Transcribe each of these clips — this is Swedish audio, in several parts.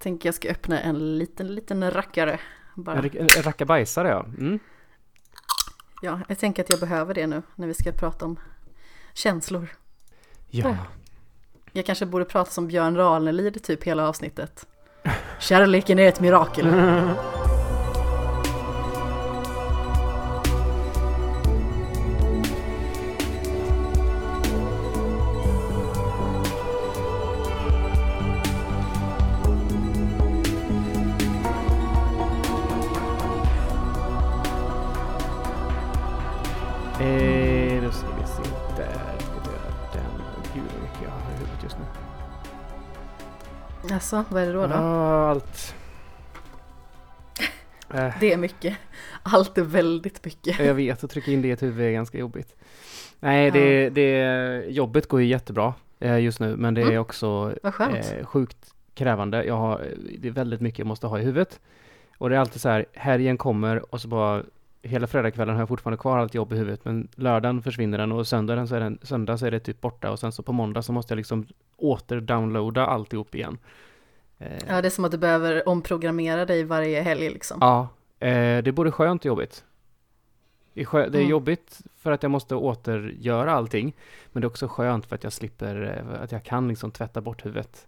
tänker jag ska öppna en liten, liten rackare. Bara. En, rackabajsare ja. Mm. Ja, jag tänker att jag behöver det nu när vi ska prata om känslor. Ja. Jag kanske borde prata som Björn Ranelid typ hela avsnittet. Kärleken är ett mirakel. Alltså, vad är det då? då? Ja, allt. Eh, Det är mycket. Allt är väldigt mycket. jag vet, att trycka in det i ett huvud är ganska jobbigt. Nej, det, det, jobbet går ju jättebra eh, just nu, men det är Mm. också Vad skönt. eh, sjukt krävande. Jag har, det är väldigt mycket jag måste ha i huvudet. Och det är alltid så här, helgen kommer och så bara hela fredagskvällen har jag fortfarande kvar allt jobb i huvudet, men lördagen försvinner den och söndagen så är den, söndag så är det typ borta och sen så på måndag så måste jag liksom åter-downloada alltihop igen. Ja, det är som att du behöver omprogrammera dig varje helg liksom. Ja, eh, det är både skönt och jobbigt. Det är, Mm. jobbigt för att jag måste återgöra allting, men det är också skönt för att jag slipper, eh, att jag kan liksom tvätta bort huvudet.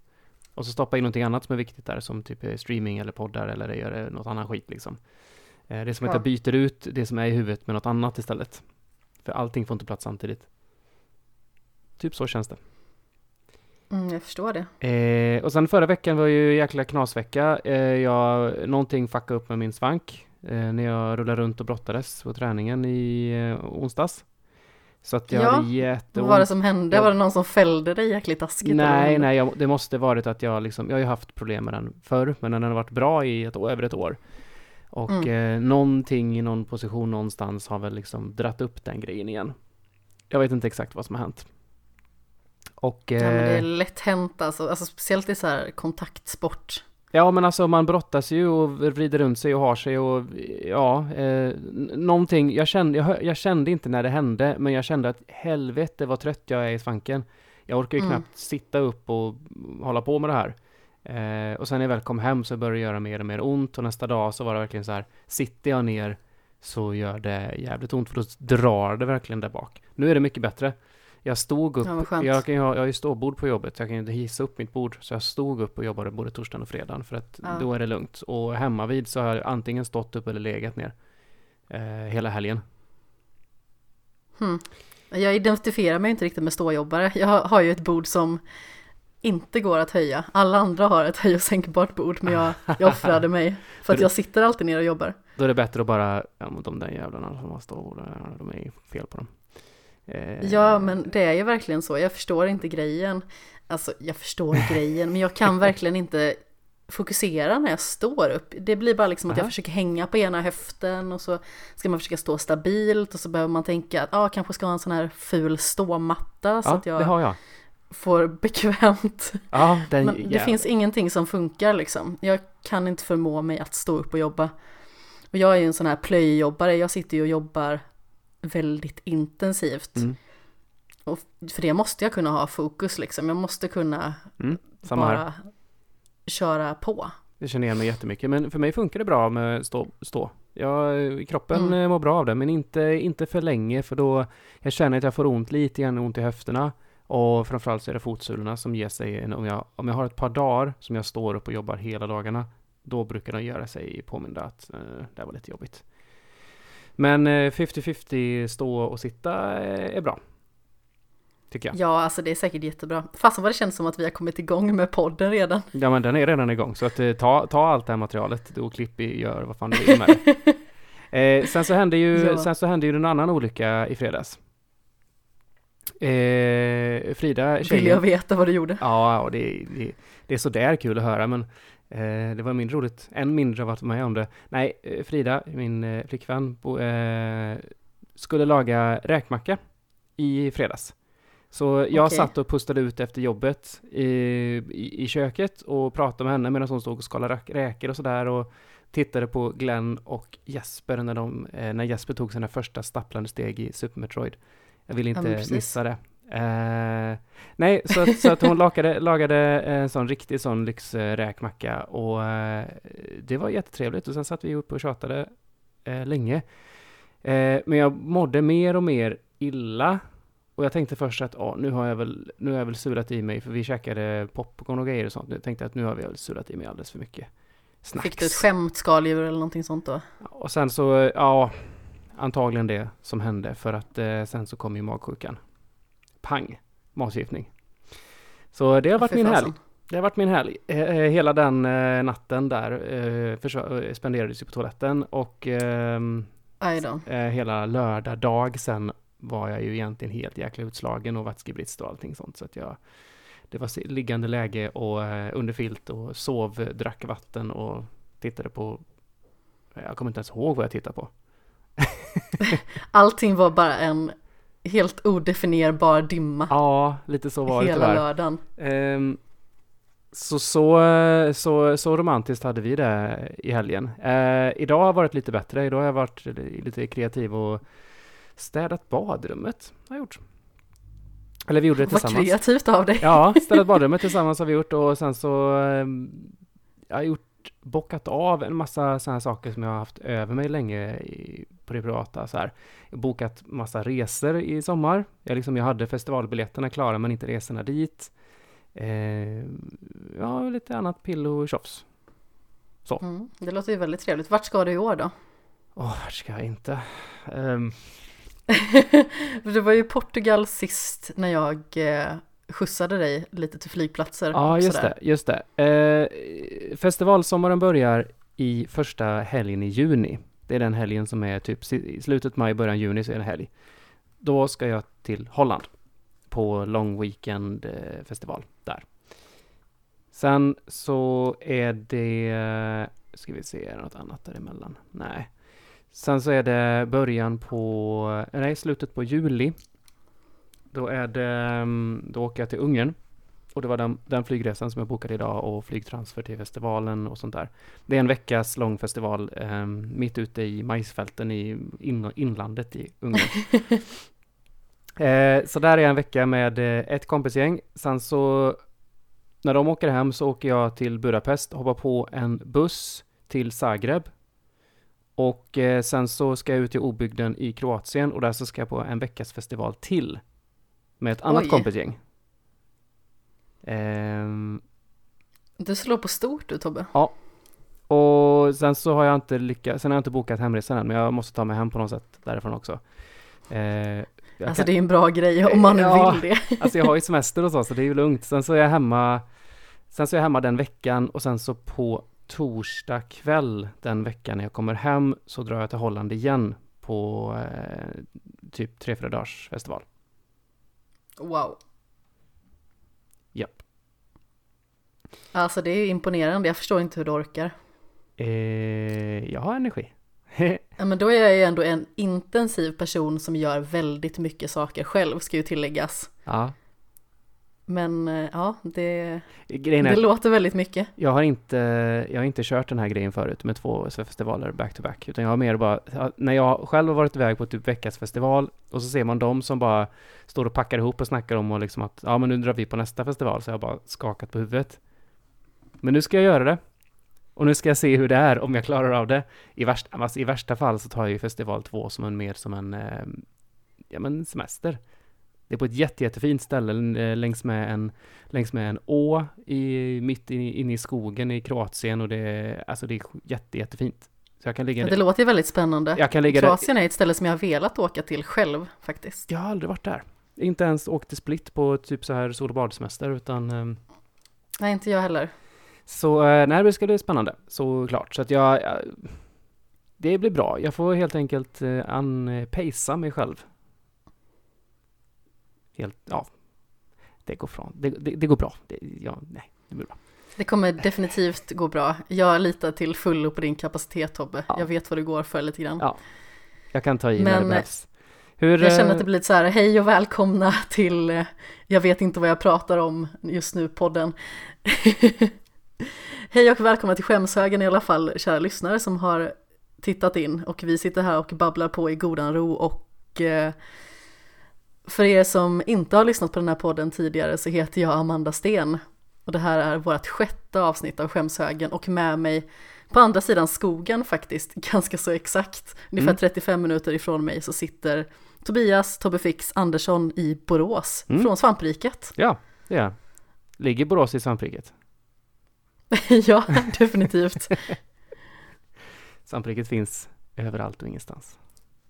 Och så stoppa in någonting annat som är viktigt där, som typ eh, streaming eller poddar eller gör något annan skit liksom. Det är som att Ja. jag byter ut det som är i huvudet med något annat istället. För allting får inte plats samtidigt. Typ så känns det. Mm, jag förstår det. Eh, och sen förra veckan var ju jäkla knasvecka. Eh, jag, någonting fuckade upp med min svank eh, när jag rullade runt och brottades på träningen i eh, onsdags. Så att jag Ja, hade Vad jätteont. var det som hände? Ja. Var det någon som fällde dig jäkligt taskigt? vad Nej, nej, jag, det måste varit att jag liksom, jag har ju haft problem med den förr, men den har varit bra i ett, över ett år. Och Mm. eh, någonting i någon position någonstans har väl liksom dratt upp den grejen igen. Jag vet inte exakt vad som har hänt. Och, Ja, men det är eh, lätt hänt alltså. alltså speciellt i så här kontaktsport. Ja, men alltså man brottas ju och vrider runt sig och har sig och ja, eh, någonting. Jag kände, jag, jag kände inte när det hände, men jag kände att helvete vad trött jag är i svanken. Jag orkar ju Mm. knappt sitta upp och hålla på med det här. Eh, och sen när jag väl kom hem så började det göra mer och mer ont och nästa dag så var det verkligen så här, sitter jag ner så gör det jävligt ont för då drar det verkligen där bak. Nu är det mycket bättre. Jag stod upp, Ja, jag, ha, jag har ju ståbord på jobbet, jag kan ju inte hissa upp mitt bord. Så jag stod upp och jobbade både torsdagen och fredagen för att Ja. då är det lugnt. Och hemma vid så har jag antingen stått upp eller legat ner eh, hela helgen. Hmm. Jag identifierar mig inte riktigt med ståjobbare. Jag har ju ett bord som inte går att höja. Alla andra har ett höj och sänkbart bord, men jag, jag offrade mig. För att jag sitter alltid ner och jobbar. Då är det bättre att bara, ja men de där jävlarna som har ståbord, de är fel på dem. Eh, Ja, men det är ju verkligen så. Jag förstår inte grejen. Alltså, jag förstår grejen, men jag kan verkligen inte fokusera när jag står upp. Det blir bara liksom att jag försöker hänga på ena höften och så ska man försöka stå stabilt och så behöver man tänka att ah, kanske ska ha en sån här ful ståmatta så ja, att jag jag. får bekvämt. Ja, den Men det jävla- finns ingenting som funkar liksom. Jag kan inte förmå mig att stå upp och jobba. Och jag är ju en sån här plöjjobbare, jag sitter ju och jobbar väldigt intensivt. Mm. Och för det måste jag kunna ha fokus liksom. Jag måste kunna Mm, samma här. bara köra på. Jag känner igen mig jättemycket, men för mig funkar det bra med stå. stå. Jag, kroppen Mm. eh, mår bra av det, men inte, inte för länge, för då jag känner att jag får ont, lite grann ont i höfterna. Och framförallt så är det fotsulorna som ger sig, en- om jag, om jag har ett par dagar som jag står upp och jobbar hela dagarna, då brukar de göra sig påminda att eh, det var lite jobbigt. Men eh, 50-50 stå och sitta eh, är bra. Tycker jag. Ja, alltså det är säkert jättebra. Fasen vad det känns som att vi har kommit igång med podden redan. Ja men den är redan igång, så att eh, ta, ta allt det här materialet och klipp i, gör vad fan du vill med det. Eh, sen så hände ju, Ja. sen så hände ju en annan olycka i fredags. Eh, Frida, Vill tjejen. jag veta vad du gjorde? Ja, och det, det, det är sådär kul att höra, men eh, det var mindre roligt, än mindre att varit med om det. Nej, eh, Frida, min eh, flickvän, bo, eh, skulle laga räkmacka i fredags. Så jag Okej. satt och pustade ut efter jobbet i, i, i köket och pratade med henne medan hon stod och skalade räk- räkor och sådär och tittade på Glenn och Jesper när, de, eh, när Jesper tog sina första stapplande steg i Super Metroid. Jag vill inte precis. missa det. Eh, nej, så att, så att hon lagade, lagade en sån riktig sån lyxräkmacka och eh, det var jättetrevligt och sen satt vi uppe och tjatade eh, länge. Men jag mådde mer och mer illa och jag tänkte först att oh, nu har jag väl, nu har jag väl sulat i mig, för vi käkade popcorn och grejer och sånt. Jag tänkte att nu har vi väl sulat i mig alldeles för mycket snacks. Fick du ett skämtskaldjur eller någonting sånt då? Och sen så, ja, antagligen det som hände för att sen så kom ju magsjukan. Pang, matförgiftning. Så det har varit min helg. Det har varit min helg. Hela den eh, natten där eh, spenderades ju på toaletten och eh, hela lördag dag sen var jag ju egentligen helt jäkla utslagen och vätskebrist och allting sånt. Så att jag, det var liggande läge och eh, under filt och sov, drack vatten och tittade på, jag kommer inte ens ihåg vad jag tittade på. Allting var bara en helt odefinierbar dimma. Ja, lite så var det Hela lördagen. Um, så, så, så, så romantiskt hade vi det i helgen. Uh, idag har varit lite bättre. Idag har jag varit lite kreativ och städat badrummet. Har jag gjort. Eller vi gjorde det tillsammans. Vad kreativt av dig. Ja, städat badrummet tillsammans har vi gjort och sen så um, jag har gjort bockat av en massa sådana saker som jag har haft över mig länge i, på det privata. Så här. Bokat massa resor i sommar. Jag, liksom, jag hade festivalbiljetterna klara men inte resorna dit. Eh, ja, lite annat pill och tjofs. Så. Mm, det låter ju väldigt trevligt. Vart ska du i år då? Åh, oh, vart ska jag inte? Um... det var ju Portugal sist när jag eh, skjutsade dig lite till flygplatser. Ja, just det, just det. Eh, festivalsommaren börjar i första helgen i juni. Det är den helgen som är typ i slutet maj, början juni så är det helg. Då ska jag till Holland på Long Weekend eh, festival där. Sen så är det, ska vi se, är det något annat däremellan? Nej. Sen så är det början på, nej, slutet på juli då är det, mm, då åker jag till Ungern. Och det var den, den flygresan som jag bokade idag och flygtransfer till festivalen och sånt där. Det är en veckas lång festival eh, mitt ute i majsfälten i in, inlandet i Ungern. eh, så där är jag en vecka med eh, ett kompisgäng. Sen så när de åker hem så åker jag till Budapest, hoppar på en buss till Zagreb. Och eh, sen så ska jag ut till obygden i Kroatien och där så ska jag på en veckas festival till med ett annat kompisgäng. Um, du slår på stort du Tobbe. Ja. Och sen så har jag inte lyckats, sen har jag inte bokat hemresan än, men jag måste ta mig hem på något sätt därifrån också. Eh, alltså kan... det är en bra grej om man ja, vill det. alltså jag har ju semester och så, så det är ju lugnt. Sen så är jag hemma, sen så är jag hemma den veckan och sen så på torsdag kväll den veckan när jag kommer hem så drar jag till Holland igen på eh, typ tre, fyra dagars festival. Wow. Japp. Alltså det är imponerande, jag förstår inte hur du orkar. Eh, jag har energi. ja men då är jag ju ändå en intensiv person som gör väldigt mycket saker själv, ska ju tilläggas. Ja. Men eh, ja, det, grejen det låter väldigt mycket. Jag har, inte, jag har inte kört den här grejen förut med två festivaler back to back, utan jag har mer bara, när jag själv har varit iväg på typ veckas festival och så ser man dem som bara står och packar ihop och snackar om och liksom att ja men nu drar vi på nästa festival, så jag har bara skakat på huvudet. Men nu ska jag göra det. Och nu ska jag se hur det är, om jag klarar av det. I värsta, alltså, i värsta fall så tar jag ju festival två som en mer som en, eh, ja men semester. Det är på ett jätte, jättefint ställe eh, längs med en, längs med en å i, mitt inne i skogen i Kroatien och det är, alltså det är jätte, jättefint. Så jag kan ligga ja, det låter ju väldigt spännande. Jag kan ligga Kroatien där. är ett ställe som jag har velat åka till själv faktiskt. Jag har aldrig varit där. Inte ens åkt till Split på typ så här sol och badsemester utan... Um... Nej, inte jag heller. Så uh, nej, det ska bli spännande såklart. Så att jag, jag, det blir bra. Jag får helt enkelt anpacea mig själv helt, ja, det går, från, det, det, det går bra. Det, ja, nej, det blir bra. Det kommer definitivt gå bra. Jag litar till fullo på din kapacitet Tobbe. Ja. Jag vet vad du går för lite grann. Ja, jag kan ta i Men, när det behövs. Hur, jag känner att det blir så här, hej och välkomna till eh, Jag vet inte vad jag pratar om just nu podden. hej och välkomna till skämshögen i alla fall, kära lyssnare som har tittat in och vi sitter här och babblar på i godan ro och eh, För er som inte har lyssnat på den här podden tidigare så heter jag Amanda Sten och det här är vårt sjätte avsnitt av Skämshögen och med mig på andra sidan skogen faktiskt, ganska så exakt, ungefär Mm. 35 minuter ifrån mig så sitter Tobias Tobbe Fix Andersson i Borås Mm. från Svampriket. Ja, det är Ligger Borås i svampriket? ja, definitivt. Svampriket finns överallt och ingenstans.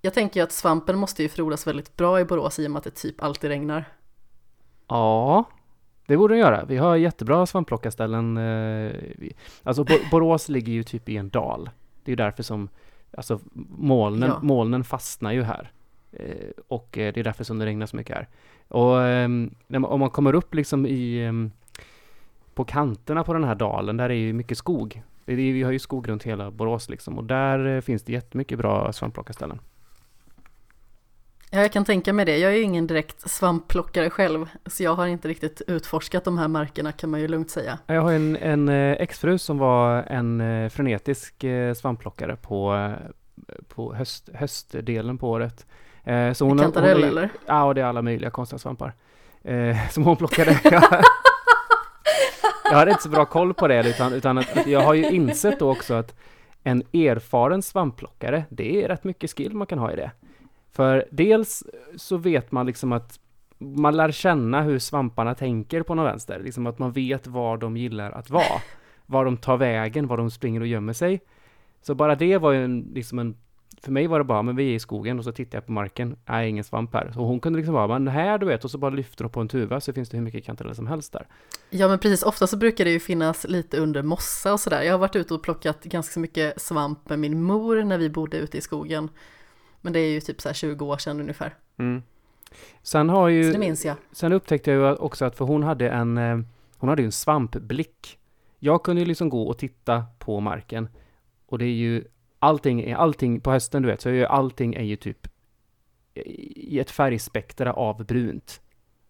Jag tänker ju att svampen måste ju frodas väldigt bra i Borås i och med att det typ alltid regnar. Ja, det borde den göra. Vi har jättebra svamplockarställen. eh, Alltså Bo- Borås ligger ju typ i en dal. Det är ju därför som alltså, molnen, Ja. molnen fastnar ju här. Eh, Och eh, det är därför som det regnar så mycket här. Och ehm, om man kommer upp liksom i ehm, på kanterna på den här dalen, där är ju mycket skog. Vi har ju skog runt hela Borås liksom och där finns det jättemycket bra svamplockarställen. Ja, jag kan tänka mig det. Jag är ju ingen direkt svampplockare själv, så jag har inte riktigt utforskat de här markerna kan man ju lugnt säga. Jag har en, en eh, exfru som var en eh, frenetisk eh, svampplockare på, på höst, höstdelen på året. Så hon, hon, Kantarell ju- eller? Ja, det är alla möjliga konstiga svampar. Som hon plockade. jag hade inte så bra koll på det, utan, utan att jag har ju insett då också att en erfaren svampplockare, det är rätt mycket skill man kan ha i det. För dels så vet man liksom att man lär känna hur svamparna tänker på någon vänster, liksom att man vet var de gillar att vara, var de tar vägen, var de springer och gömmer sig. Så bara det var ju en, liksom en, för mig var det bara, men vi är i skogen och så tittar jag på marken, nej ingen svamp här. Så hon kunde liksom bara, men här du vet, och så bara lyfter hon på en tuva så finns det hur mycket kantareller som helst där. Ja men precis, ofta så brukar det ju finnas lite under mossa och sådär. Jag har varit ute och plockat ganska mycket svamp med min mor när vi bodde ute i skogen. Men det är ju typ så här 20 år sedan ungefär. Mm. Sen har Så ju, det minns jag. sen upptäckte jag ju också att för hon hade en, eh, hon hade ju en svampblick. Jag kunde ju liksom gå och titta på marken och det är ju allting, allting på hösten du vet, så är ju allting är ju typ i ett färgspektra av brunt.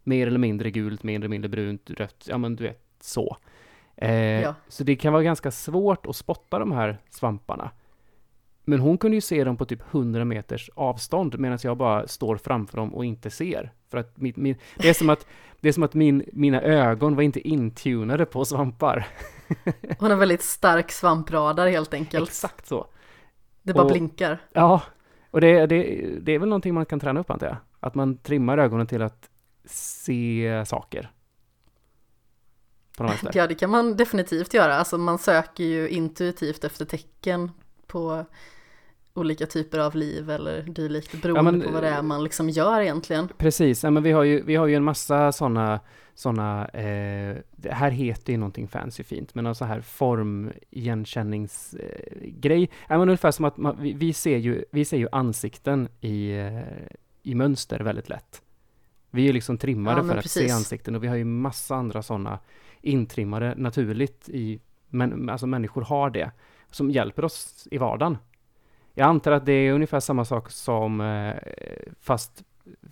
Mer eller mindre gult, mer eller mindre brunt, rött, ja men du vet så. Eh, Ja. Så det kan vara ganska svårt att spotta de här svamparna. Men hon kunde ju se dem på typ 100 meters avstånd medan jag bara står framför dem och inte ser. För att min, min, det är som att, det är som att min, mina ögon var inte intunade på svampar. Hon har väldigt stark svampradar helt enkelt. Exakt så. Det bara Och- blinkar. Ja, och det, det, det är väl någonting man kan träna upp antar jag. Att man trimmar ögonen till att se saker. Ja det kan man definitivt göra. Alltså man söker ju intuitivt efter tecken på olika typer av liv eller dylikt beroende men, på vad det är man liksom gör egentligen. Precis, ja, men vi har ju, vi har ju en massa sådana såna, eh, här heter ju någonting fancy fint, men en sån här formigenkänningsgrej. Eh, ja, men ungefär som att man, vi, vi, ser ju, vi ser ju ansikten i, eh, i mönster väldigt lätt. Vi är ju liksom trimmade Ja, för att se ansikten och vi har ju massa andra sådana intrimmade naturligt i, men alltså människor har det, som hjälper oss i vardagen. Jag antar att det är ungefär samma sak som, eh, fast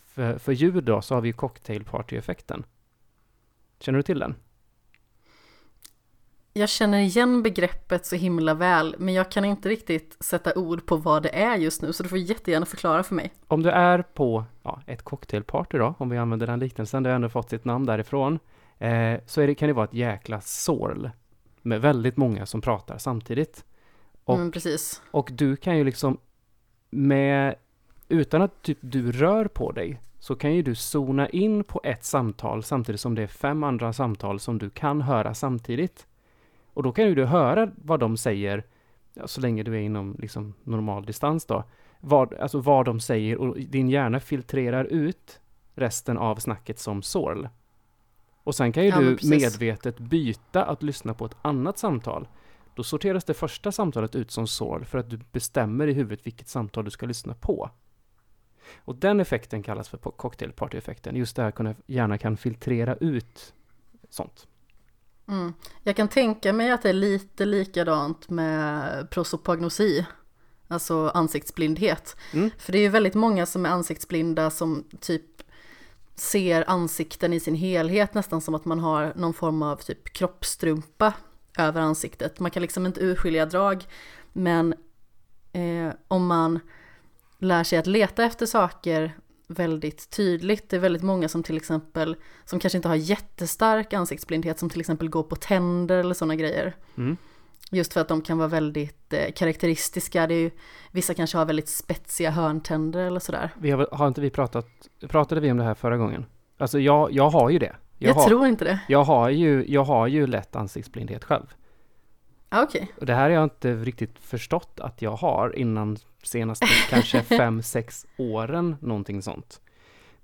för, för ljud då, så har vi ju cocktailparty-effekten. Känner du till den? Jag känner igen begreppet så himla väl men jag kan inte riktigt sätta ord på vad det är just nu så du får jättegärna förklara för mig. Om du är på ja, ett cocktailparty då, om vi använder den liknelsen, det har ändå fått sitt namn därifrån, eh, så är det, kan det vara ett jäkla sorl med väldigt många som pratar samtidigt. Och- Mm, precis. Och du kan ju liksom med, utan att typ du rör på dig, så kan ju du zona in på ett samtal samtidigt som det är fem andra samtal som du kan höra samtidigt. Och då kan ju du höra vad de säger, ja, så länge du är inom liksom normal distans då, vad, alltså vad de säger och din hjärna filtrerar ut resten av snacket som sorl. Och sen kan ju Ja, du medvetet byta att lyssna på ett annat samtal. Då sorteras det första samtalet ut som sorl för att du bestämmer i huvudet vilket samtal du ska lyssna på. Och den effekten kallas för cocktailparty-effekten. Just det här att hjärnan kan filtrera ut sånt. Mm. Jag kan tänka mig att det är lite likadant med prosopagnosi, alltså ansiktsblindhet. Mm. För det är ju väldigt många som är ansiktsblinda som typ ser ansikten i sin helhet nästan som att man har någon form av typ kroppstrumpa över ansiktet. Man kan liksom inte urskilja drag men eh, om man lär sig att leta efter saker väldigt tydligt. Det är väldigt många som till exempel, som kanske inte har jättestark ansiktsblindhet, som till exempel går på tänder eller sådana grejer. Mm. Just för att de kan vara väldigt eh, karaktäristiska. Det är ju, vissa kanske har väldigt spetsiga hörntänder eller sådär. Vi har, har inte vi pratat, pratade vi om det här förra gången? Alltså jag, jag har ju det. Jag, har, tror inte det. jag, har ju, jag har ju lätt ansiktsblindhet själv. Ah, Okej, Och det här har jag inte riktigt förstått att jag har innan senaste kanske fem, sex åren, någonting sånt.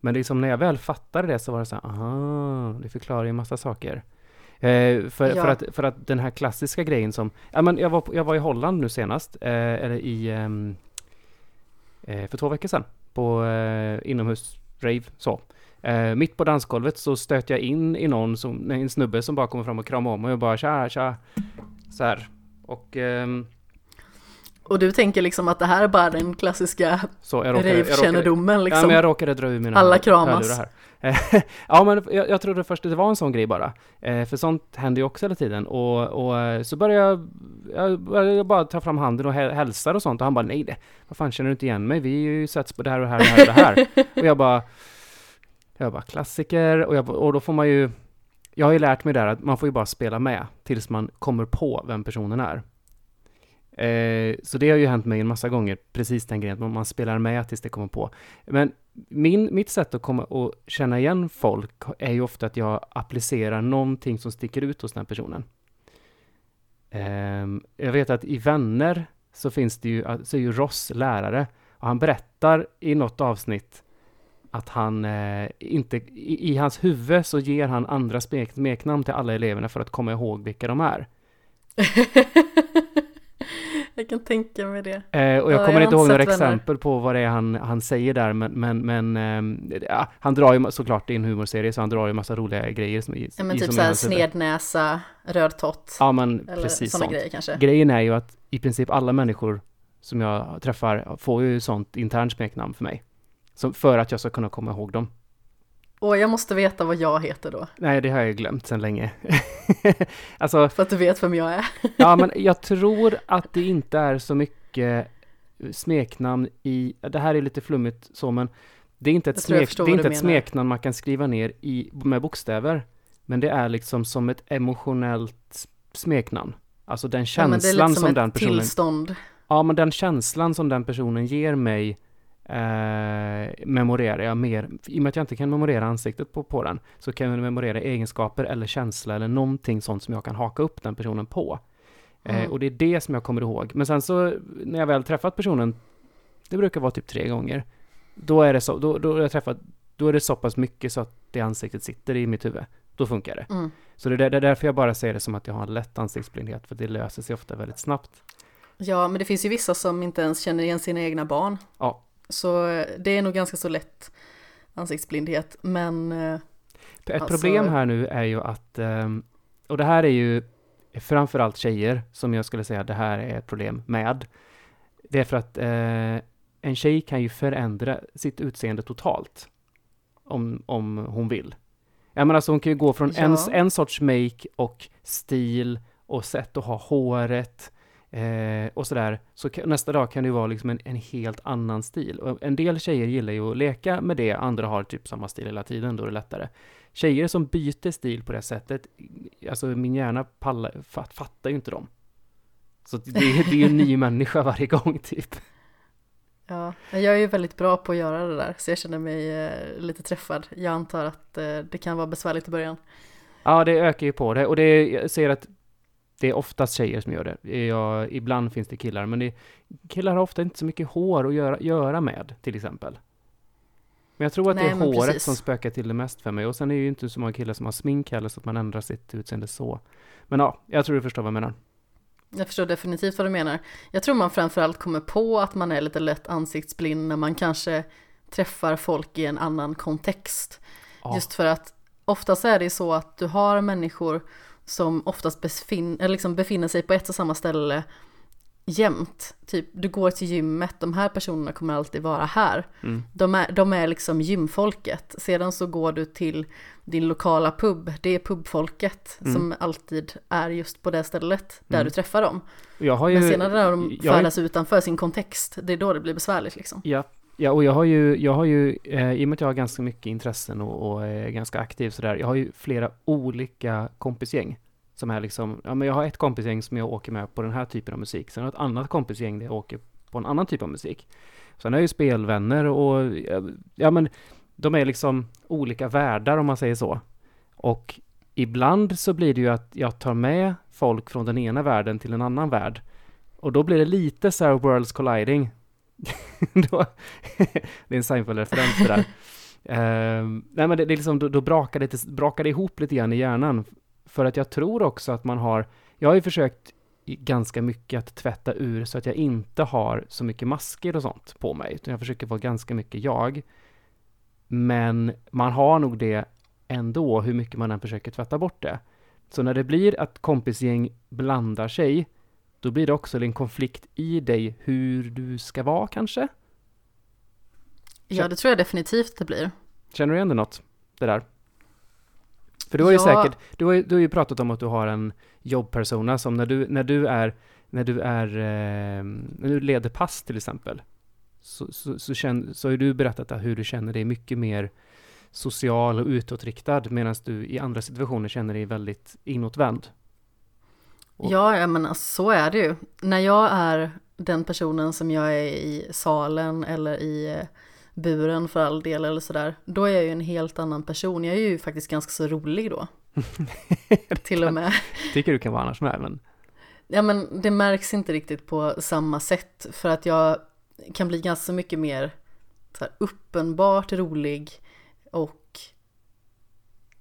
Men liksom när jag väl fattade det så var det så här, aha, det förklarar ju massa saker. Eh, för, Ja. för, att, för att den här klassiska grejen som, ja men jag var, jag var i Holland nu senast, eh, eller i, ehm, eh, för två veckor sedan, på eh, inomhus-rave så. Eh, mitt på dansgolvet så stöter jag in i någon som, en snubbe som bara kommer fram och kramar om och jag bara tja, tja. Så här. Och ehm, och du tänker liksom att det här är bara den klassiska rave-kännedomen ja, liksom. men jag råkade dra ur mina Alla kramas. här. ja, men jag, jag trodde först att det var en sån grej bara. Eh, för sånt händer ju också hela tiden. Och, och eh, så började jag, jag började bara ta fram handen och hä- hälsar och sånt. Och han bara, nej det, vad fan känner du inte igen mig? Vi har ju setts på det här och det här och det här och det här. och jag bara, jag bara klassiker. Och, jag, och då får man ju, jag har ju lärt mig där att man får ju bara spela med tills man kommer på vem personen är. Eh, så det har ju hänt mig en massa gånger, precis den grejen, att man, spelar med tills det kommer på. Men min, mitt sätt att komma och känna igen folk är ju ofta att jag applicerar någonting som sticker ut hos den personen. Eh, jag vet att i Vänner så finns det ju, så är ju Ross lärare och han berättar i något avsnitt att han eh, inte, i, i hans huvud så ger han andra smek, smeknamn till alla eleverna för att komma ihåg vilka de är. jag kan tänka mig det. Eh, och jag Ja, kommer jag inte ihåg några Vänner. exempel på vad det är han, han säger där, men, men, men ehm, ja, han drar ju såklart, det är en humorserie, så han drar ju massa roliga grejer som, i, Ja, men i typ i såhär snednäsa, röd tott. Ja, men eller precis sånt. grejer kanske. Grejen är ju att i princip alla människor som jag träffar får ju sånt internt smeknamn för mig. Som, för att jag ska kunna komma ihåg dem. Och jag måste veta vad jag heter då. Nej, det har jag glömt sedan länge. alltså, För att du vet vem jag är. ja men jag tror att det inte är så mycket smeknamn i, det här är lite flummigt så men det är inte ett, smek, det är inte ett smeknamn man kan skriva ner i, med bokstäver. Men det är liksom som ett emotionellt smeknamn. Alltså den Ja, men det är känslan lite som som den personen tillstånd. Ja, men den känslan som den personen ger mig eh, memorerar jag mer. I och med att jag inte kan memorera ansiktet på, på den så kan jag memorera egenskaper eller känsla eller någonting sånt som jag kan haka upp den personen på. Eh, Mm. och det är det som jag kommer ihåg. Men sen så när jag väl träffat personen, det brukar vara typ tre gånger, då är det så, då, då, har jag träffat, då är det så pass mycket så att det ansiktet sitter i mitt huvud. Då funkar det. Mm. Så det det är därför jag bara ser det som att jag har en lätt ansiktsblindhet, för det löser sig ofta väldigt snabbt. Ja, men det finns ju vissa som inte ens känner igen sina egna barn. Ja. Så eh, det är nog ganska så lätt ansiktsblindhet. Men eh, Ett Alltså- problem här nu är ju att, ehm, och det här är ju framförallt tjejer som jag skulle säga det här är ett problem med. Det är för att eh, en tjej kan ju förändra sitt utseende totalt. Om, om hon vill. Jag menar, alltså hon kan ju gå från en, Ja. en sorts make och stil och sätt att ha håret eh, och sådär. Så nästa dag kan det ju vara liksom en, en helt annan stil. Och en del tjejer gillar ju att leka med det, andra har typ samma stil hela tiden, då är det lättare. Tjejer som byter stil på det sättet, alltså min hjärna pallar, fatt, fattar ju inte dem. Så det, det är ju en ny människa varje gång typ. ja, jag är ju väldigt bra på att göra det där. Så jag känner mig eh, lite träffad. Jag antar att eh, det kan vara besvärligt i början. Ja, det ökar ju på det. Och det jag ser att det är oftast tjejer som gör det. Jag, ibland finns det killar, men det, killar har ofta inte så mycket hår att göra, göra med, till exempel. Men jag tror att det Nej, är men håret precis. som spökar till det mest för mig. Och sen är det ju inte så många killar som har smink heller, så att man ändrar sitt utseende så. Men ja, jag tror du förstår vad jag menar. Jag förstår definitivt vad du menar. Jag tror man framförallt kommer på att man är lite lätt ansiktsblind när man kanske träffar folk i en annan kontext. Ja. Just för att oftast är det så att du har människor som oftast befin- eller liksom befinner sig på ett och samma ställe jämt. Typ, du går till gymmet, de här personerna kommer alltid vara här. Mm. De är, de är liksom gymfolket. Sedan så går du till din lokala pub, det är pubfolket Mm. som alltid är just på det stället där Mm. du träffar dem. Ju... Men sedan när de jag färdas utanför sin kontext, det är då det blir besvärligt liksom. Ja, Ja, och jag har ju, jag har ju eh, i och med att jag har ganska mycket intressen och, och är ganska aktiv sådär, jag har ju flera olika kompisgäng. Som är liksom, ja men jag har ett kompisgäng som jag åker med på den här typen av musik. Sen har jag ett annat kompisgäng där jag åker på en annan typ av musik. Sen har jag ju spelvänner och, ja men, de är liksom olika världar om man säger så. Och ibland så blir det ju att jag tar med folk från den ena världen till en annan värld. Och då blir det lite så här worlds colliding. då, det är en Seinfeld-referens det där. Uh, nej men det, det är liksom, då, då brakar, det, brakar det ihop lite grann i hjärnan. För att jag tror också att man har, jag har ju försökt ganska mycket att tvätta ur så att jag inte har så mycket masker och sånt på mig. Utan jag försöker vara ganska mycket jag. Men man har nog det ändå, hur mycket man än försöker tvätta bort det. Så när det blir att kompisgäng blandar sig, då blir det också en konflikt i dig hur du ska vara kanske? Ja, det tror jag definitivt det blir. Känner du igen det något? Det där? För du har ju ja. säkert, du har, ju, du har ju pratat om att du har en jobbpersona som när du, när du är, när du är, eh, när du leder pass till exempel, så, så, så, känn, så har du berättat hur du känner dig mycket mer social och utåtriktad medan du i andra situationer känner dig väldigt inåtvänd. Och... Ja, jag menar så är det ju. När jag är den personen som jag är i salen eller i eh, buren för all del eller sådär, då är jag ju en helt annan person. Jag är ju faktiskt ganska så rolig då. Till och med. Tycker du kan vara annars med, men... Ja, men det märks inte riktigt på samma sätt för att jag kan bli ganska mycket mer så här, uppenbart rolig och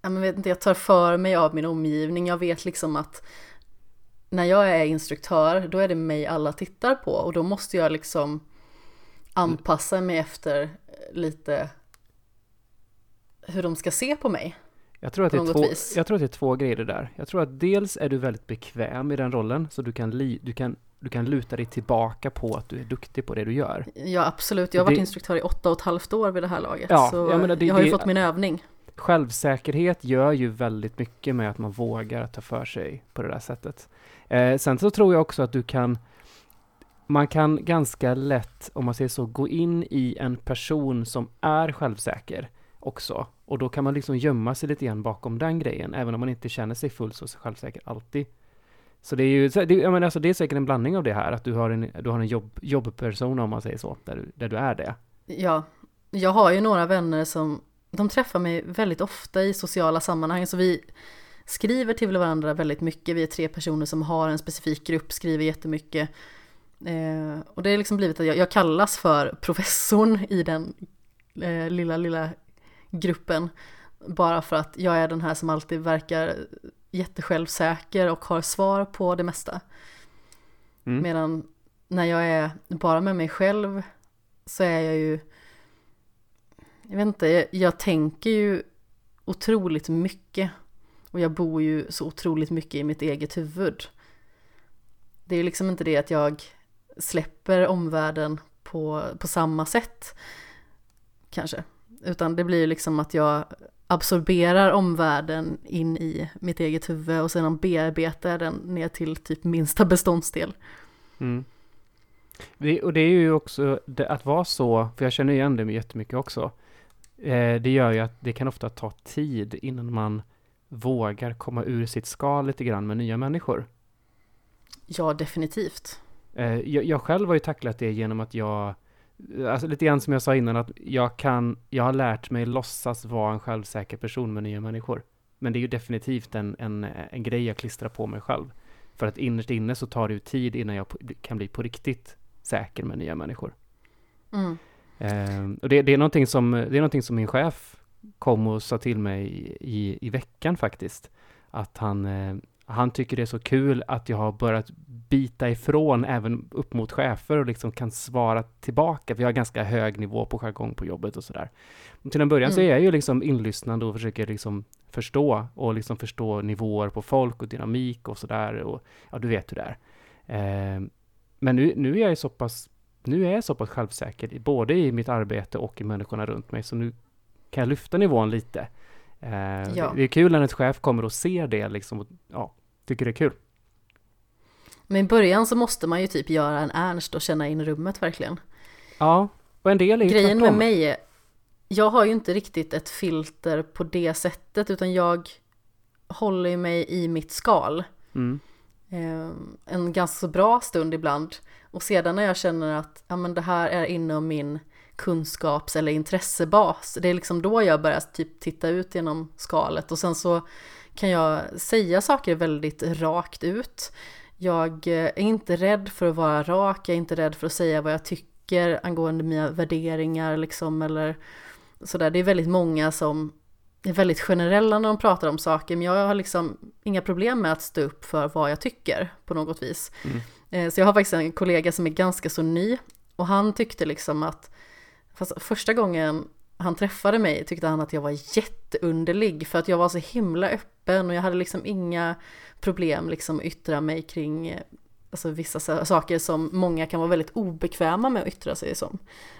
jag vet inte, jag tar för mig av min omgivning. Jag vet liksom att när jag är instruktör, då är det mig alla tittar på och då måste jag liksom anpassa mig efter lite hur de ska se på mig. Jag tror, att det är två, jag tror att det är två grejer där. Jag tror att dels är du väldigt bekväm i den rollen, så du kan, li, du kan, du kan luta dig tillbaka på att du är duktig på det du gör. Ja, absolut. Jag har varit det, instruktör i åtta och ett halvt år vid det här laget, ja, så jag, menar, det, jag har ju det, fått min övning. Självsäkerhet gör ju väldigt mycket med att man vågar ta för sig på det där sättet. Eh, sen så tror jag också att du kan man kan ganska lätt, om man säger så, gå in i en person som är självsäker också. Och då kan man liksom gömma sig lite grann bakom den grejen, även om man inte känner sig fullt så självsäker alltid. Så det är ju, det, jag menar, alltså, det är säkert en blandning av det här, att du har en, du har en jobb, jobbperson om man säger så, där du, där du är det. Ja, jag har ju några vänner som, de träffar mig väldigt ofta i sociala sammanhang, så vi skriver till varandra väldigt mycket. Vi är tre personer som har en specifik grupp, skriver jättemycket. Eh, och det är liksom blivit att jag, jag kallas för professorn i den eh, lilla, lilla gruppen. Bara för att jag är den här som alltid verkar jättesjälvsäker och har svar på det mesta. Mm. Medan när jag är bara med mig själv så är jag ju, jag vet inte, jag, jag tänker ju otroligt mycket. Och jag bor ju så otroligt mycket i mitt eget huvud. Det är ju liksom inte det att jag släpper omvärlden på, på samma sätt. Kanske. Utan det blir liksom att jag absorberar omvärlden in i mitt eget huvud och sedan bearbetar den ner till typ minsta beståndsdel. Mm. Det, och det är ju också det, att vara så, för jag känner igen det jättemycket också. Eh, det gör ju att det kan ofta ta tid innan man vågar komma ur sitt skal lite grann med nya människor. Ja, definitivt. Eh, jag, själv har ju tacklat det genom att jag, alltså lite grann som jag sa innan, att jag kan, jag har lärt mig låtsas vara en självsäker person med nya människor. Men det är ju definitivt en, en, en grej jag klistrar på mig själv. För att innerst inne så tar det ju tid innan jag kan bli på riktigt säker med nya människor. Mm. Eh, och det, det, är någonting som, det är någonting som min chef kom och sa till mig i, i, veckan faktiskt. Att han, eh, han tycker det är så kul att jag har börjat bita ifrån även upp mot chefer och liksom kan svara tillbaka. Vi har ganska hög nivå på jargong på jobbet och sådär. Till en början mm. så är jag ju liksom inlyssnande och försöker liksom förstå och liksom förstå nivåer på folk och dynamik och sådär. Och ja, du vet hur det är. Eh, men nu, nu är jag så pass nu är jag så pass självsäker, både i mitt arbete och i människorna runt mig, så nu kan jag lyfta nivån lite. Eh, ja. Det är kul när en chef kommer och ser det liksom, och ja, tycker det är kul. Men i början så måste man ju typ göra en Ernst och känna in rummet verkligen. Ja. Och en del är ju Grejen tvärtom. med mig jag har ju inte riktigt ett filter på det sättet utan jag håller ju mig i mitt skal Mm. eh, en ganska bra stund ibland. Och sedan när jag känner att ja, men det här är inom min kunskaps eller intressebas, det är liksom då jag börjar typ titta ut genom skalet och sen så kan jag säga saker väldigt rakt ut. Jag eh, är inte rädd för att vara rak, jag är inte rädd för att säga vad jag tycker angående mina värderingar liksom eller sådär. Det är väldigt många som är väldigt generella när de pratar om saker, men jag har liksom inga problem med att stå upp för vad jag tycker på något vis. Mm. Eh, Så jag har faktiskt en kollega som är ganska så ny och han tyckte liksom att, fast första gången han träffade mig tyckte han att jag var jätteunderlig för att jag var så himla öppen och jag hade liksom inga problem liksom att yttra mig kring alltså vissa saker som många kan vara väldigt obekväma med att yttra sig som.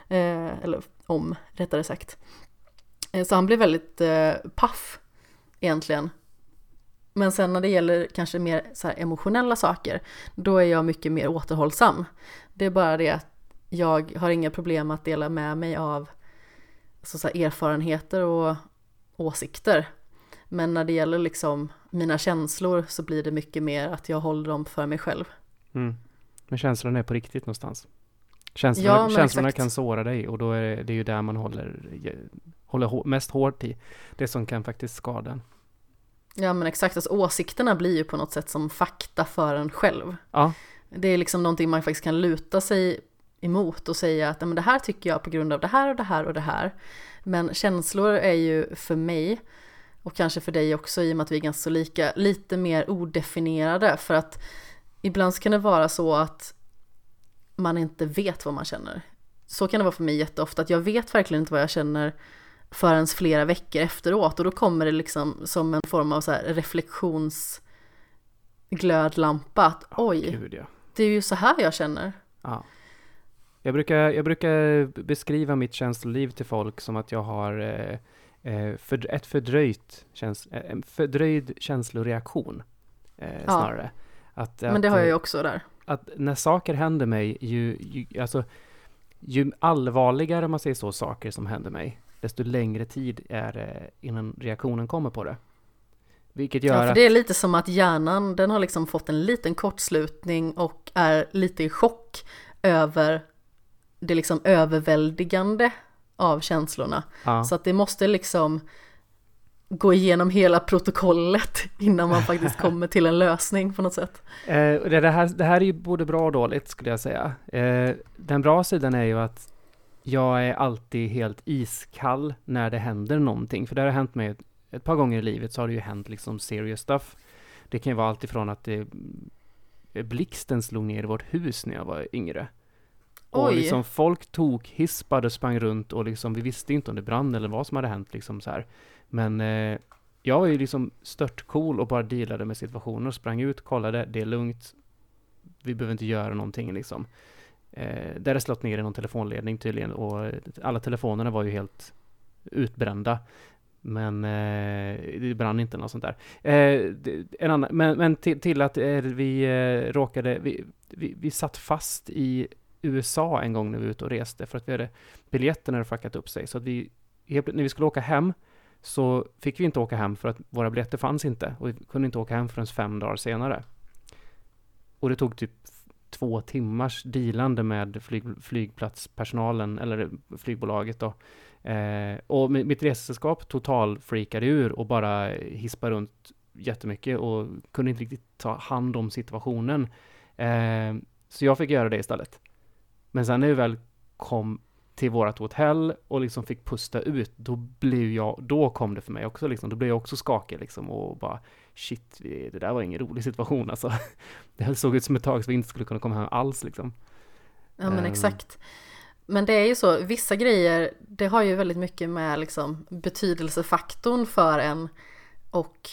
Eh, eller om, rättare sagt. Eh, Så han blev väldigt eh, paff egentligen. Men sen när det gäller kanske mer så här emotionella saker, då är jag mycket mer återhållsam. Det är bara det att jag har inga problem att dela med mig av alltså så erfarenheter och åsikter. Men när det gäller liksom mina känslor så blir det mycket mer att jag håller dem för mig själv. Mm. Men känslorna är på riktigt någonstans. Känslorna, Ja, känslorna kan såra dig och då är det, ju där man håller, håller hå- mest hårt i. Det som kan faktiskt skada en. Ja men exakt, alltså åsikterna blir ju på något sätt som fakta för en själv. Ja, Det är liksom någonting man faktiskt kan luta sig emot och säga att "Ja, men det här tycker jag på grund av det här och det här och det här. Men känslor är ju för mig och kanske för dig också i och med att vi är ganska så lika, lite mer odefinierade för att ibland kan det vara så att man inte vet vad man känner. Så kan det vara för mig jätteofta, att jag vet verkligen inte vad jag känner förrän flera veckor efteråt och då kommer det liksom som en form av så här reflektionsglödlampa att oj, gud ja. det är ju så här jag känner. ja. Jag, brukar, jag brukar beskriva mitt känsloliv till folk som att jag har eh, eh, för, ett fördröjt käns, eh, en fördröjd känsloreaktion. Eh, snarare. Att, Men att, det har jag ju eh, också där. att när saker händer mig, ju, ju, alltså, ju allvarligare man säger så saker som händer mig, desto längre tid är det innan reaktionen kommer på det. Vilket gör Ja, för att... det är lite som att hjärnan, den har liksom fått en liten kortslutning och är lite i chock över det liksom överväldigande av känslorna. ja, Så att det måste liksom gå igenom hela protokollet innan man faktiskt kommer till en lösning på något sätt. eh, det, här, det här är ju både bra och dåligt skulle jag säga. Eh, den bra sidan är ju att jag är alltid helt iskall när det händer någonting. För det har hänt mig ett, ett par gånger i livet så har det ju hänt liksom serious stuff. Det kan ju vara allt ifrån att det, blixten slog ner i vårt hus när jag var yngre. Och Oj. liksom folk tog hispade och sprang runt och liksom vi visste inte om det brann eller vad som hade hänt liksom så här. Men eh, jag var ju liksom stört cool och bara dealade med situationer och sprang ut, kollade, det är lugnt. Vi behöver inte göra någonting liksom. Eh, där det slått ner i någon telefonledning tydligen och alla telefonerna var ju helt utbrända. Men eh, det brann inte något sånt där. Eh, en annan, men, men till, till att eh, vi eh, råkade, vi, vi, vi satt fast i USA en gång när vi var ute och reste för att vi hade biljetterna hade fuckat upp sig. Så att vi, när vi skulle åka hem så fick vi inte åka hem för att våra biljetter fanns inte och vi kunde inte åka hem förrän fem dagar senare. Och det tog typ två timmars dealande med flyg, flygplatspersonalen eller flygbolaget då. Eh, och mitt resesällskap total freakade ur och bara hispade runt jättemycket och kunde inte riktigt ta hand om situationen. Eh, så jag fick göra det istället. Men sen när vi väl kom till vårt hotell och liksom fick pusta ut, då blev jag, då kom det för mig också liksom, då blev jag också skakig liksom och bara shit, det där var ingen rolig situation alltså. Det såg ut som ett tag så vi inte skulle kunna komma hem alls liksom. Ja men Ehm. exakt. Men det är ju så, vissa grejer, det har ju väldigt mycket med liksom betydelsefaktorn för en och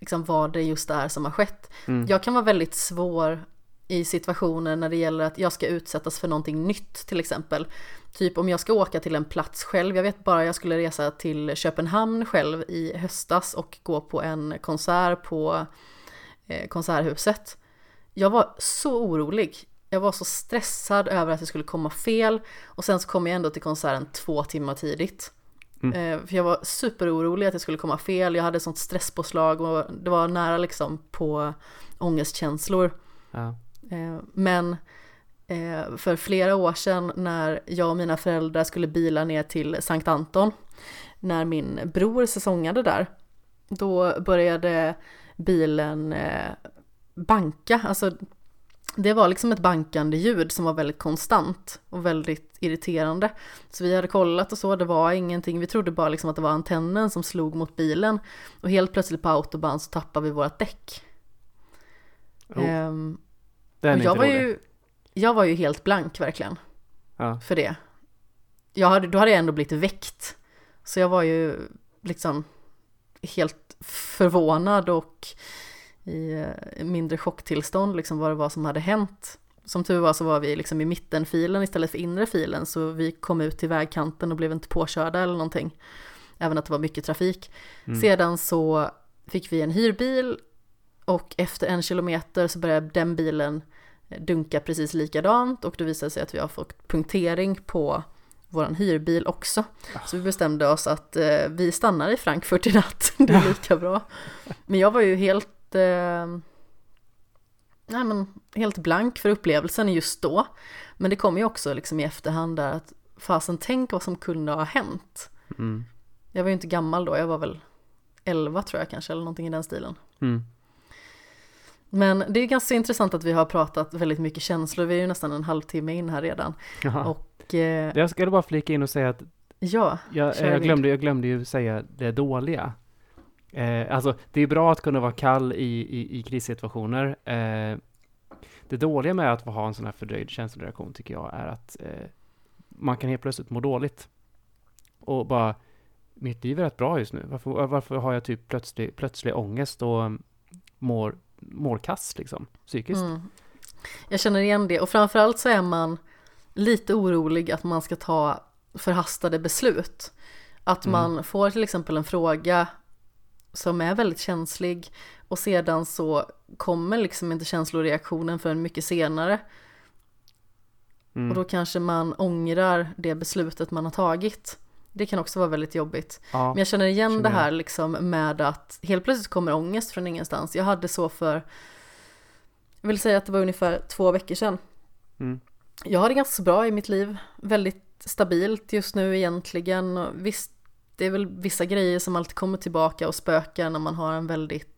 liksom vad det just är som har skett. Mm. Jag kan vara väldigt svår i situationer när det gäller att jag ska utsättas för någonting nytt till exempel. Typ om jag ska åka till en plats själv, jag vet bara jag skulle resa till Köpenhamn själv i höstas och gå på en konsert på eh, Konserthuset. Jag var så orolig. jag var så stressad över att det skulle komma fel och sen så kom jag ändå till konserten två timmar tidigt. Mm. Eh, för jag var superorolig att det skulle komma fel, jag hade sånt stresspåslag och det var nära liksom på ångestkänslor. Ja. Eh, men eh, för flera år sedan när jag och mina föräldrar skulle bila ner till Sankt Anton, när min bror säsongade där, då började bilen eh, banka, alltså det var liksom ett bankande ljud som var väldigt konstant och väldigt irriterande. Så vi hade kollat och så, det var ingenting, vi trodde bara liksom att det var antennen som slog mot bilen och helt plötsligt på autobahn så tappade vi vårt däck. Oh, Ehm, den och jag var, rolig. ju, jag var ju helt blank verkligen Ja. för det. Jag hade, då hade jag ändå blivit väckt. Så jag var ju liksom helt förvånad och i eh, mindre chocktillstånd liksom vad det var som hade hänt. Som tur var så var vi liksom i mittenfilen istället för inre filen så vi kom ut till vägkanten och blev inte påkörda eller någonting. Även att det var mycket trafik. Mm. Sedan så fick vi en hyrbil och efter en kilometer så började den bilen dunka precis likadant och då visade det sig att vi har fått punktering på våran hyrbil också. Så vi bestämde oss att eh, vi stannar i Frankfurt i natt, det är lika bra. Men jag var ju helt, eh, nej men, helt blank för upplevelsen just då. Men det kom ju också liksom i efterhand där att fasen tänk vad som kunde ha hänt. Mm. Jag var ju inte gammal då, jag var väl 11 tror jag kanske, eller någonting i den stilen. Mm. Men det är ganska intressant att vi har pratat väldigt mycket känslor, vi är ju nästan en halvtimme in här redan. Och eh, Jag skulle bara flika in och säga att ja, jag, jag, glömde, jag glömde ju säga det dåliga. Eh, alltså, det är bra att kunna vara kall i, i, i krissituationer. Eh, det dåliga med att ha en sån här fördröjd känsloreaktion tycker jag är att eh, man kan helt plötsligt må dåligt. Och bara, mitt liv är rätt bra just nu. Varför, varför har jag typ plötslig, plötslig ångest och um, mår, mår kass liksom, psykiskt? Mm. Jag känner igen det och framförallt så är man lite orolig att man ska ta förhastade beslut. Att Mm. man får till exempel en fråga som är väldigt känslig och sedan så kommer liksom inte känsloreaktionen förrän mycket senare Mm. och då kanske man ångrar det beslutet man har tagit. Det kan också vara väldigt jobbigt. ja. Men jag känner igen känner det här liksom med att helt plötsligt kommer ångest från ingenstans. Jag hade så för, jag vill säga att det var ungefär två veckor sedan. Mm. Jag har det ganska bra i mitt liv, väldigt stabilt just nu egentligen. Visst, det är väl vissa grejer som alltid kommer tillbaka och spökar när man har en väldigt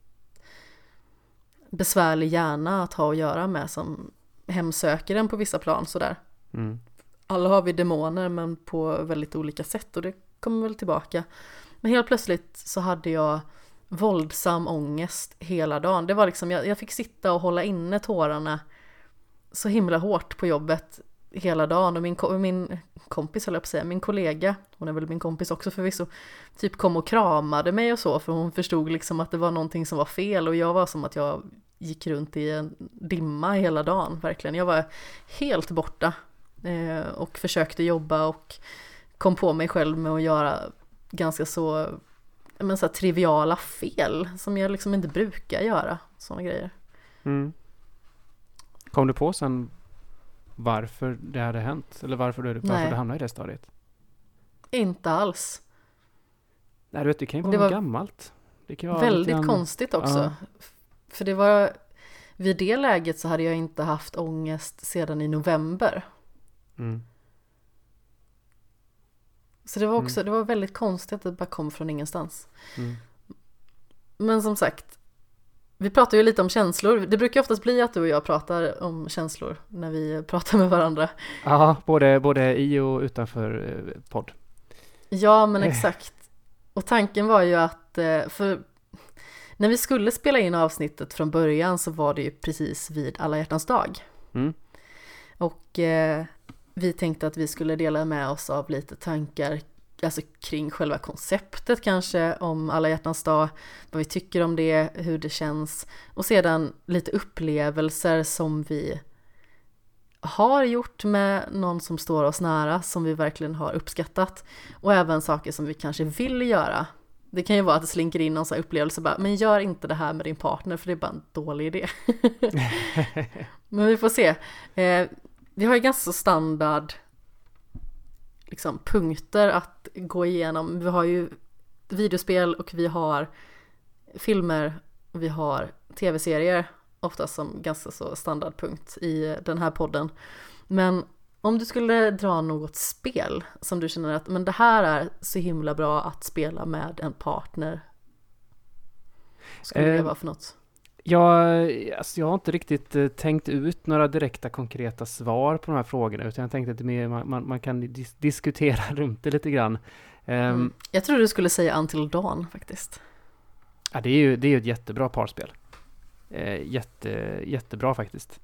besvärlig hjärna att ha att göra med som hemsöker en på vissa plan sådär. Mm. Alla har vi demoner men på väldigt olika sätt och det kommer väl tillbaka. Men helt plötsligt så hade jag våldsam ångest hela dagen. Det var liksom, jag, jag fick sitta och hålla inne tårarna så himla hårt på jobbet hela dagen och min, min kompis höll jag på att säga, min kollega, hon är väl min kompis också förvisso, typ kom och kramade mig och så för hon förstod liksom att det var någonting som var fel och jag var som att jag gick runt i en dimma hela dagen, verkligen. Jag var helt borta eh, och försökte jobba och kom på mig själv med att göra ganska så, men så triviala fel som jag liksom inte brukar göra, sådana grejer. Mm. Kom du på sen varför det hade hänt? Eller varför du, varför Nej. du hamnade i det stadiet? Inte alls. Nej, du vet, det kan ju vara det var gammalt. Det kan vara Väldigt grann- konstigt också. Ja. För det var, vid det läget så hade jag inte haft ångest sedan i november. Mm. Så det var också, det var väldigt konstigt att det bara kom från ingenstans. Mm. Men som sagt, vi pratar ju lite om känslor. Det brukar oftast bli att du och jag pratar om känslor när vi pratar med varandra. Ja, både, både i och utanför eh, podd. Ja, men exakt. Och tanken var ju att, eh, för när vi skulle spela in avsnittet från början så var det ju precis vid alla hjärtans dag. Mm. Och eh, vi tänkte att vi skulle dela med oss av lite tankar alltså kring själva konceptet kanske om alla hjärtans dag, vad vi tycker om det, hur det känns och sedan lite upplevelser som vi har gjort med någon som står oss nära som vi verkligen har uppskattat och även saker som vi kanske vill göra Det kan ju vara att det slinker in någon sån här upplevelse bara, men gör inte det här med din partner för det är bara en dålig idé. men vi får se. Vi har ju ganska standard liksom, punkter att gå igenom. Vi har ju videospel och vi har filmer och vi har tv-serier oftast som ganska så standardpunkt i den här podden. Men om du skulle dra något spel som du känner att men det här är så himla bra att spela med en partner. Skulle det Eh, vara för något? Jag, alltså jag har inte riktigt eh, tänkt ut några direkta konkreta svar på de här frågorna utan jag tänkte att mer, man, man, man kan dis diskutera runt det lite grann. Ehm, Mm. Jag tror du skulle säga Until Dawn faktiskt. Ja, det är ju det är ju ett jättebra parspel. Eh, jätte, jättebra faktiskt.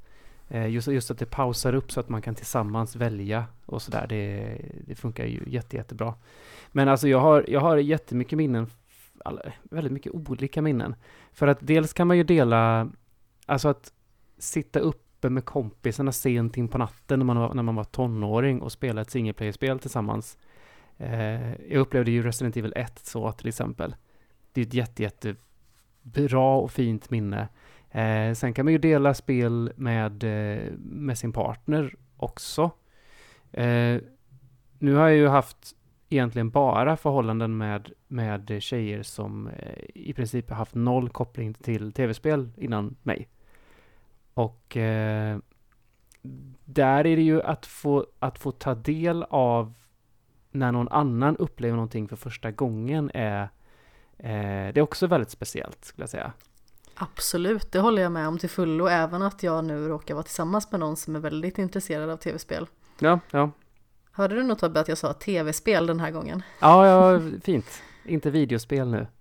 Eh, just, just att det pausar upp så att man kan tillsammans välja och sådär. Det, det funkar ju jätte, jättebra. Men alltså jag har, jag har jättemycket minnen, alla, väldigt mycket olika minnen. För att dels kan man ju dela, alltså att sitta uppe med kompisarna sent in på natten när man var, när man var tonåring och spela ett single player-spel tillsammans. Eh, jag upplevde ju Resident Evil 1 så till exempel. Det är ett jätte, jätte bra och fint minne. Eh, sen kan man ju dela spel med, eh, med sin partner också. Eh, nu har jag ju haft egentligen bara förhållanden med, med tjejer som eh, i princip har haft noll koppling till tv-spel innan mig. Och eh, där är det ju att få, att få ta del av när någon annan upplever någonting för första gången är Eh, det är också väldigt speciellt skulle jag säga. Absolut, det håller jag med om till fullo, även att jag nu råkar vara tillsammans med någon som är väldigt intresserad av tv-spel. Ja, ja. Hörde du nog Tobbe att jag sa tv-spel den här gången? Ja, ja, fint. Inte videospel nu.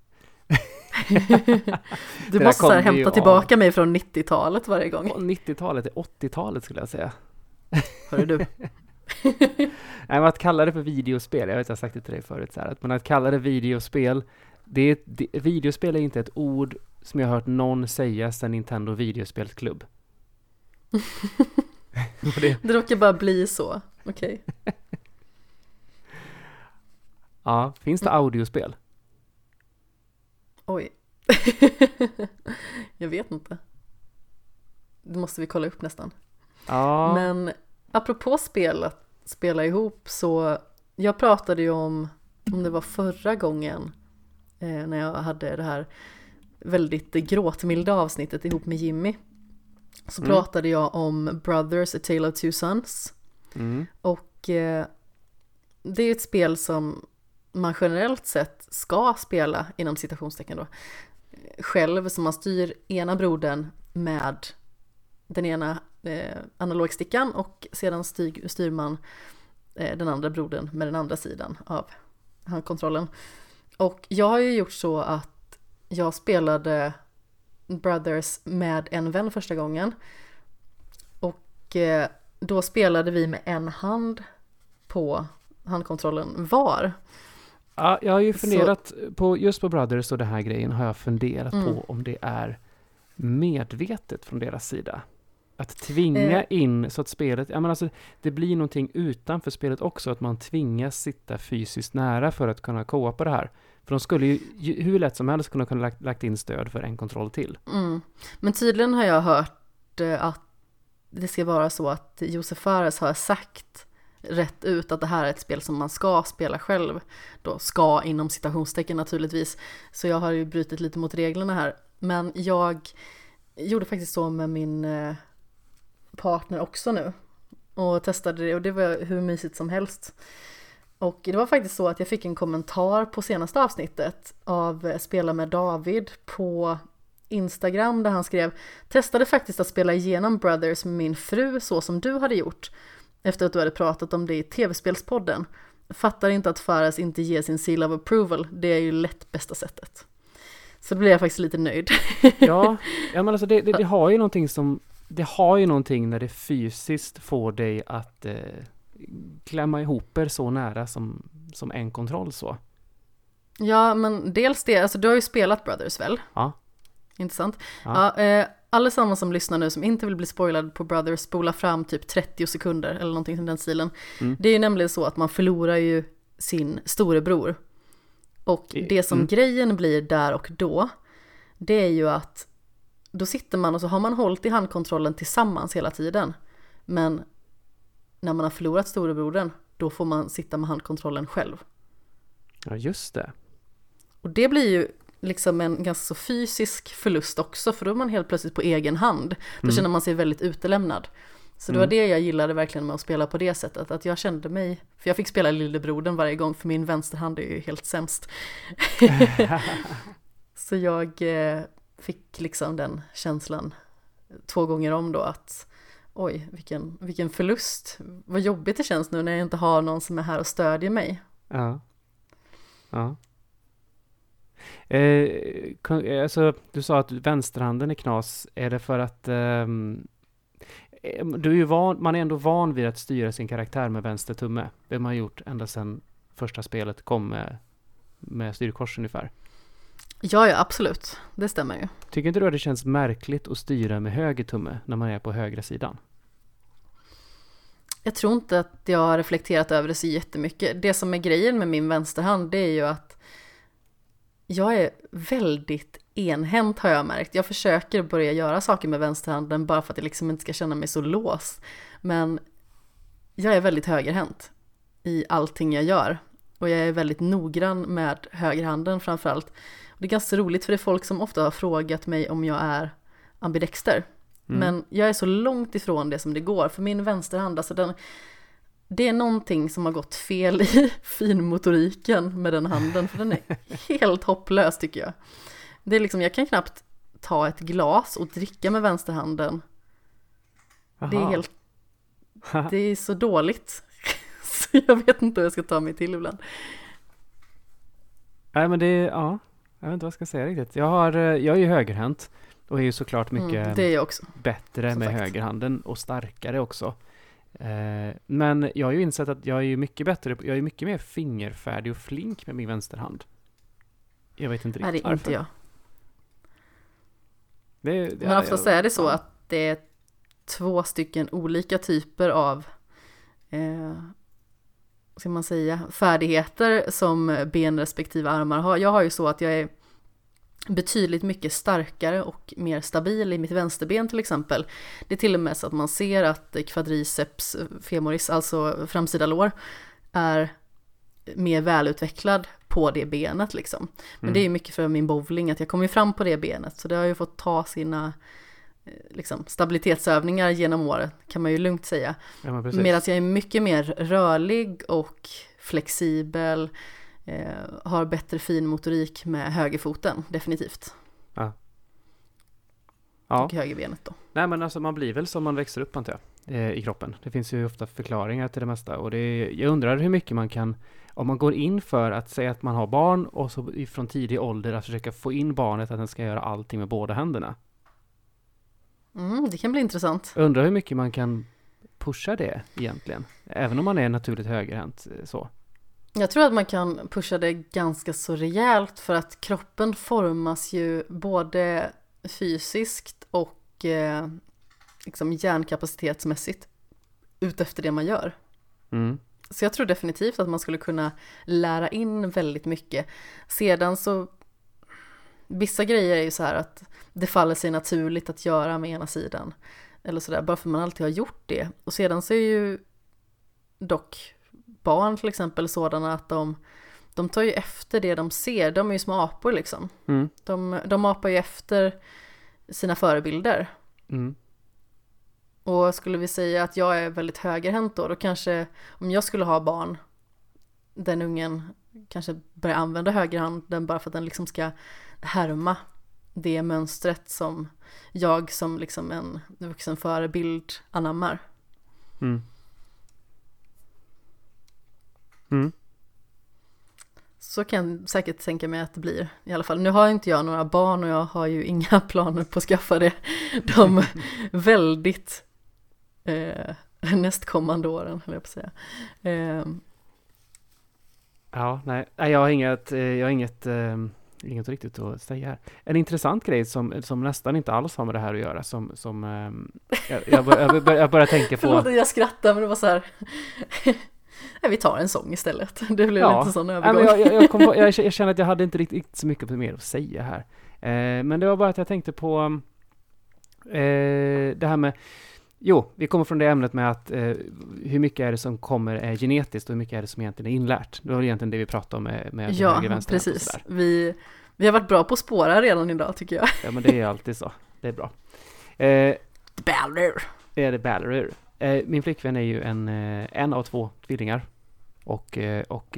Du där måste här hämta av. tillbaka mig från 90-talet varje gång. Och 90-talet är 80-talet skulle jag säga. Hörru du. Nej, men att kalla det för videospel, jag vet jag har sagt det till dig förut, så här, att- men att kalla det videospel, det är, det, videospel är inte ett ord som jag har hört någon säga sedan Nintendo videospelsklubb. Det, Det råkar bara bli så. Okej. Ja, finns det audiospel? Oj. jag vet inte. Det måste vi kolla upp nästan. Ja, Men apropå spel, att spela ihop så jag pratade ju om, om det var förra gången eh, när jag hade det här väldigt gråtmilda avsnittet ihop med Jimmy. Så Mm. pratade jag om Brothers, A Tale of Two Sons. mm, Och eh, det är ett spel som man generellt sett ska spela inom citationstecken då. Själv, så man styr ena brodern med den ena eh, analogstickan och sedan styr, styr man eh, den andra brodern med den andra sidan av handkontrollen. Och jag har ju gjort så att jag spelade Brothers med en vän första gången. Och eh, då spelade vi med en hand på handkontrollen var. Ja, jag har ju Så- funderat på, just på Brothers och den här grejen har jag funderat Mm. på om det är medvetet från deras sida. Att tvinga Eh. in så att spelet, ja men alltså det blir någonting utanför spelet också, att man tvingas sitta fysiskt nära för att kunna koa på det här. För de skulle ju, ju hur lätt som helst kunna kunna lagt, lagt in stöd för en kontroll till. Mm. Men tydligen har jag hört eh, att det ska vara så att Josef Fares har sagt rätt ut att det här är ett spel som man ska spela själv. Då ska inom citationstecken naturligtvis. Så jag har ju brutit lite mot reglerna här. Men jag gjorde faktiskt så med min eh, partner också nu. Och testade det och det var hur mysigt som helst. Och det var faktiskt så att jag fick en kommentar på senaste avsnittet av eh, Spela med David på Instagram där han skrev Testade faktiskt att spela igenom Brothers med min fru så som du hade gjort efter att du hade pratat om det i tv-spelspodden. Fattar inte att Fares inte ger sin seal of approval, det är ju lätt bästa sättet. Så då blev jag faktiskt lite nöjd. Ja, ja men alltså det, det, det har ju någonting som, det har ju någonting när det fysiskt får dig att eh, klämma ihop er så nära som, som en kontroll så. Ja, men dels det, alltså du har ju spelat Brothers väl? Ja. Intressant. Ja. Ja. eh, allesammans som lyssnar nu som inte vill bli spoilad på Brothers, spola fram typ 30 sekunder eller någonting i den stilen. Mm. Det är ju nämligen så att man förlorar ju sin storebror. Och det som Mm. grejen blir där och då, det är ju att då sitter man och så har man hållit i handkontrollen tillsammans hela tiden. Men när man har förlorat storebrodern, då får man sitta med handkontrollen själv. Ja, just det. Och det blir ju liksom en ganska så fysisk förlust också, för då är man helt plötsligt på egen hand. Då Mm. känner man sig väldigt utelämnad. Så det var Mm. det jag gillade verkligen med att spela på det sättet, att jag kände mig, för jag fick spela lillebrodern varje gång, för min vänsterhand är ju helt sämst. Så jag eh, fick liksom den känslan två gånger om då att oj, vilken, vilken förlust. Vad jobbigt det känns nu när jag inte har någon som är här och stödjer mig. Ja. Ja. Eh, eh, alltså, du sa att vänsterhanden är knas. Är det för att ehm, eh, du är ju van, man är ändå van vid att styra sin karaktär med vänster tumme. Det har man gjort ända sedan första spelet kom med, med styrkors ungefär. Ja, ja, absolut. Det stämmer ju. Tycker inte du att det känns märkligt att styra med höger tumme när man är på högra sidan? Jag tror inte att jag har reflekterat över det så jättemycket. Det som är grejen med min vänsterhand det är ju att jag är väldigt enhänt har jag märkt. Jag försöker börja göra saker med vänsterhanden bara för att jag liksom inte ska känna mig så låst. Men jag är väldigt högerhänt i allting jag gör. Och jag är väldigt noggrann med högerhanden framförallt. Och det är ganska roligt för det är folk som ofta har frågat mig om jag är ambidexter. Mm. Men jag är så långt ifrån det som det går, för min vänsterhand, alltså den, det är någonting som har gått fel i finmotoriken med den handen, för den är helt hopplös tycker jag. Det är liksom, jag kan knappt ta ett glas och dricka med vänsterhanden. Det är Aha. helt, det är så dåligt. Så jag vet inte hur jag ska ta mig till ibland. Nej men det är, ja. Jag vet inte vad jag ska säga riktigt. Jag, har, eh, jag är ju högerhänt och är ju såklart mycket Mm, jag också. bättre som med sagt. högerhanden och starkare också. Eh, men jag har ju insett att jag är ju mycket bättre, jag är mycket mer fingerfärdig och flink med min vänsterhand. Jag vet inte Nej, riktigt det är inte jag. Det, det, Men oftast jag, är det så ja. att det är två stycken olika typer av eh, ska man säga, färdigheter som ben respektive armar har. Jag har ju så att jag är betydligt mycket starkare och mer stabil i mitt vänsterben till exempel. Det är till och med så att man ser att quadriceps femoris, alltså framsida lår, är mer välutvecklad på det benet liksom. Men Mm. det är ju mycket för min bowling, att jag kommer ju fram på det benet. Så det har ju fått ta sina eh, liksom, stabilitetsövningar genom året, kan man ju lugnt säga. ja. Medan jag är mycket mer rörlig och flexibel, har bättre fin motorik med högerfoten, definitivt. Ja. Och högerbenet då. Nej men alltså man blir väl som man växer upp antar jag, eh, i kroppen. Det finns ju ofta förklaringar till det mesta och det är, jag undrar hur mycket man kan, om man går in för att säga att man har barn och så från tidig ålder att försöka få in barnet att den ska göra allting med båda händerna. Mm, det kan bli intressant. Undrar hur mycket man kan pusha det egentligen, även om man är naturligt högerhänt eh, så. Jag tror att man kan pusha det ganska så rejält för att kroppen formas ju både fysiskt och eh, liksom hjärnkapacitetsmässigt utefter det man gör. Mm. Så jag tror definitivt att man skulle kunna lära in väldigt mycket. Sedan så, vissa grejer är ju så här att det faller sig naturligt att göra med ena sidan. Eller sådär, bara för man alltid har gjort det. Och sedan så är ju dock barn till exempel sådana att de, de tar ju efter det de ser. De är ju små apor liksom. Mm. De, de apar ju efter sina förebilder. Mm. Och skulle vi säga att jag är väldigt högerhänt då, då kanske om jag skulle ha barn, den ungen kanske börjar använda högerhanden bara för att den liksom ska härma det mönstret som jag som liksom en vuxen förebild anammar. Mm. Mm. Så kan jag säkert tänka mig att det blir i alla fall. Nu har inte jag några barn och jag har ju inga planer på att skaffa det de väldigt eh, nästkommande åren, höll jag på att säga. Eh, Ja, nej, jag har inget, eh, jag har inget, eh, inget riktigt att säga här. En intressant grej som, som nästan inte alls har med det här att göra, som, som eh, jag, jag, bör, jag, bör, jag börjar tänka förlåt på, att jag skrattar men det var så här. Vi tar en sång istället. Det blev Ja. lite sån Nej, övergång. men jag, jag, på, jag, jag känner att jag hade inte riktigt, så mycket mer att säga här. Eh, men det var bara att jag tänkte på eh, det här med Jo, vi kommer från det ämnet med att eh, hur mycket är det som kommer är genetiskt och hur mycket är det som egentligen är inlärt. Det var egentligen det vi pratade om med, med Ja, precis. Vi, vi har varit bra på att spåra redan idag tycker jag. Ja, men det är alltid så. Det är bra. Eh, Balder. är det Ballerur. Eh, min flickvän är ju en, eh, en av två tvillingar. Och, eh, och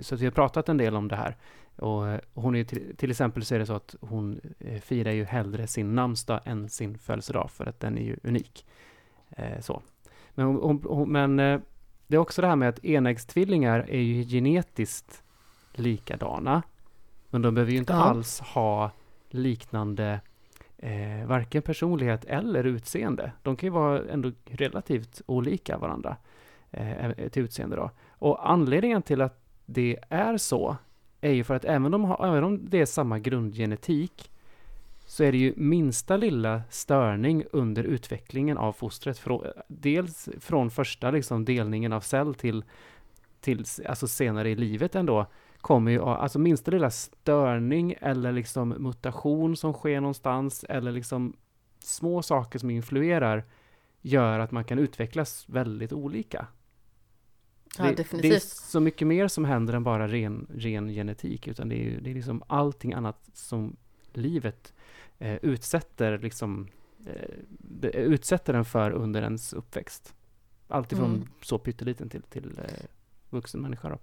så vi har pratat en del om det här. Och hon är till, till exempel så är det så att hon firar ju hellre sin namnsdag än sin födelsedag för att den är ju unik. Så. Men, hon, hon, men det är också det här med att enäggstvillingar är ju genetiskt likadana. Men de behöver ju inte Ja. alls ha liknande eh, varken personlighet eller utseende. De kan ju vara ändå relativt olika varandra eh, till utseende då. Och anledningen till att det är så är ju för att även, de har, även om det är samma grundgenetik så är det ju minsta lilla störning under utvecklingen av fostret. Frå, dels från första liksom delningen av cell till, till alltså senare i livet ändå kommer ju, alltså minsta lilla störning eller liksom mutation som sker någonstans eller liksom små saker som influerar gör att man kan utvecklas väldigt olika. Ja, det, det är definitivt. så mycket mer som händer än bara ren, ren genetik, utan det är, det är liksom allting annat som livet eh, utsätter, liksom, eh, det, utsätter den för under ens uppväxt. Alltifrån Mm. så pytteliten till, till eh, vuxen människa då.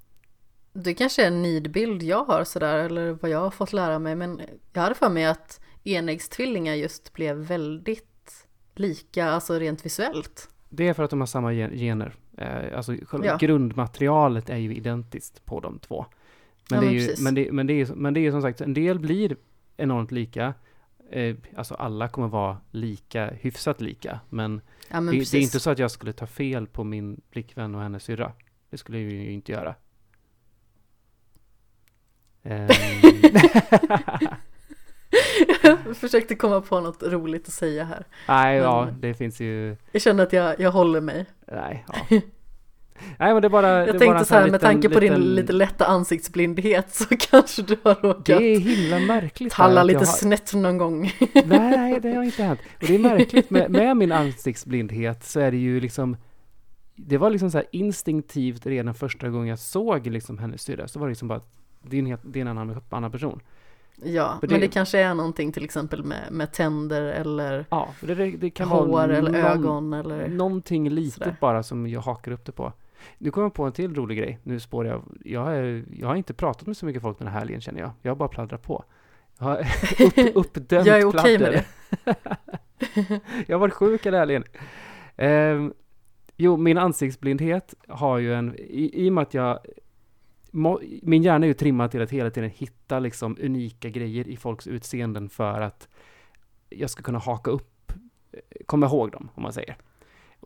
Det kanske är en nidbild jag har sådär, eller vad jag har fått lära mig, men jag hade för mig att enäggstvillingar just blev väldigt lika, alltså rent visuellt. Det är för att de har samma gen- gener. Eh, alltså Ja. grundmaterialet är ju identiskt på de två. Men, Ja, det är men ju, men, det, men, det är, men det är som sagt, en del blir enormt lika. Eh, alltså alla kommer vara lika, hyfsat lika. Men, Ja, men det, det är inte så att jag skulle ta fel på min flickvän och hennes syrra. Det skulle jag ju inte göra. Ehm, jag försökte komma på något roligt att säga här. nej, ja, Men- det finns ju... Jag känner att jag, jag håller mig. Nej, ja. nej, men det bara... det Jag bara tänkte en så här, sån med liten- tanke på din liten- lite lätta ansiktsblindhet så kanske du har råkat Det är himla märkligt. talla lite har- snett någon gång. Nej, det har inte hänt. Och det är märkligt med, med min ansiktsblindhet så är det ju liksom det var liksom så instinktivt redan första gången jag såg liksom hennes syrra så var det liksom bara det är en, helt, det är en annan, annan person. Ja, För men det- det kanske är någonting till exempel med, med tänder eller Ja, det, det kan hår vara eller någon, ögon eller någonting litet sådär. bara som jag hakar upp det på. Nu kommer jag på en till rolig grej. Nu spår jag. Jag, är, jag har inte pratat med så mycket folk den här helgen känner jag. Jag har bara pladdrat på. Jag har upp, uppdämt Jag är okej med pladder. jag har varit sjuk hela helgen. Ehm, jo, min ansiktsblindhet har ju en, i, i och med att jag, min hjärna är ju trimmad till att hela tiden hitta liksom unika grejer i folks utseenden för att jag ska kunna haka upp, eh, komma ihåg dem, om man säger.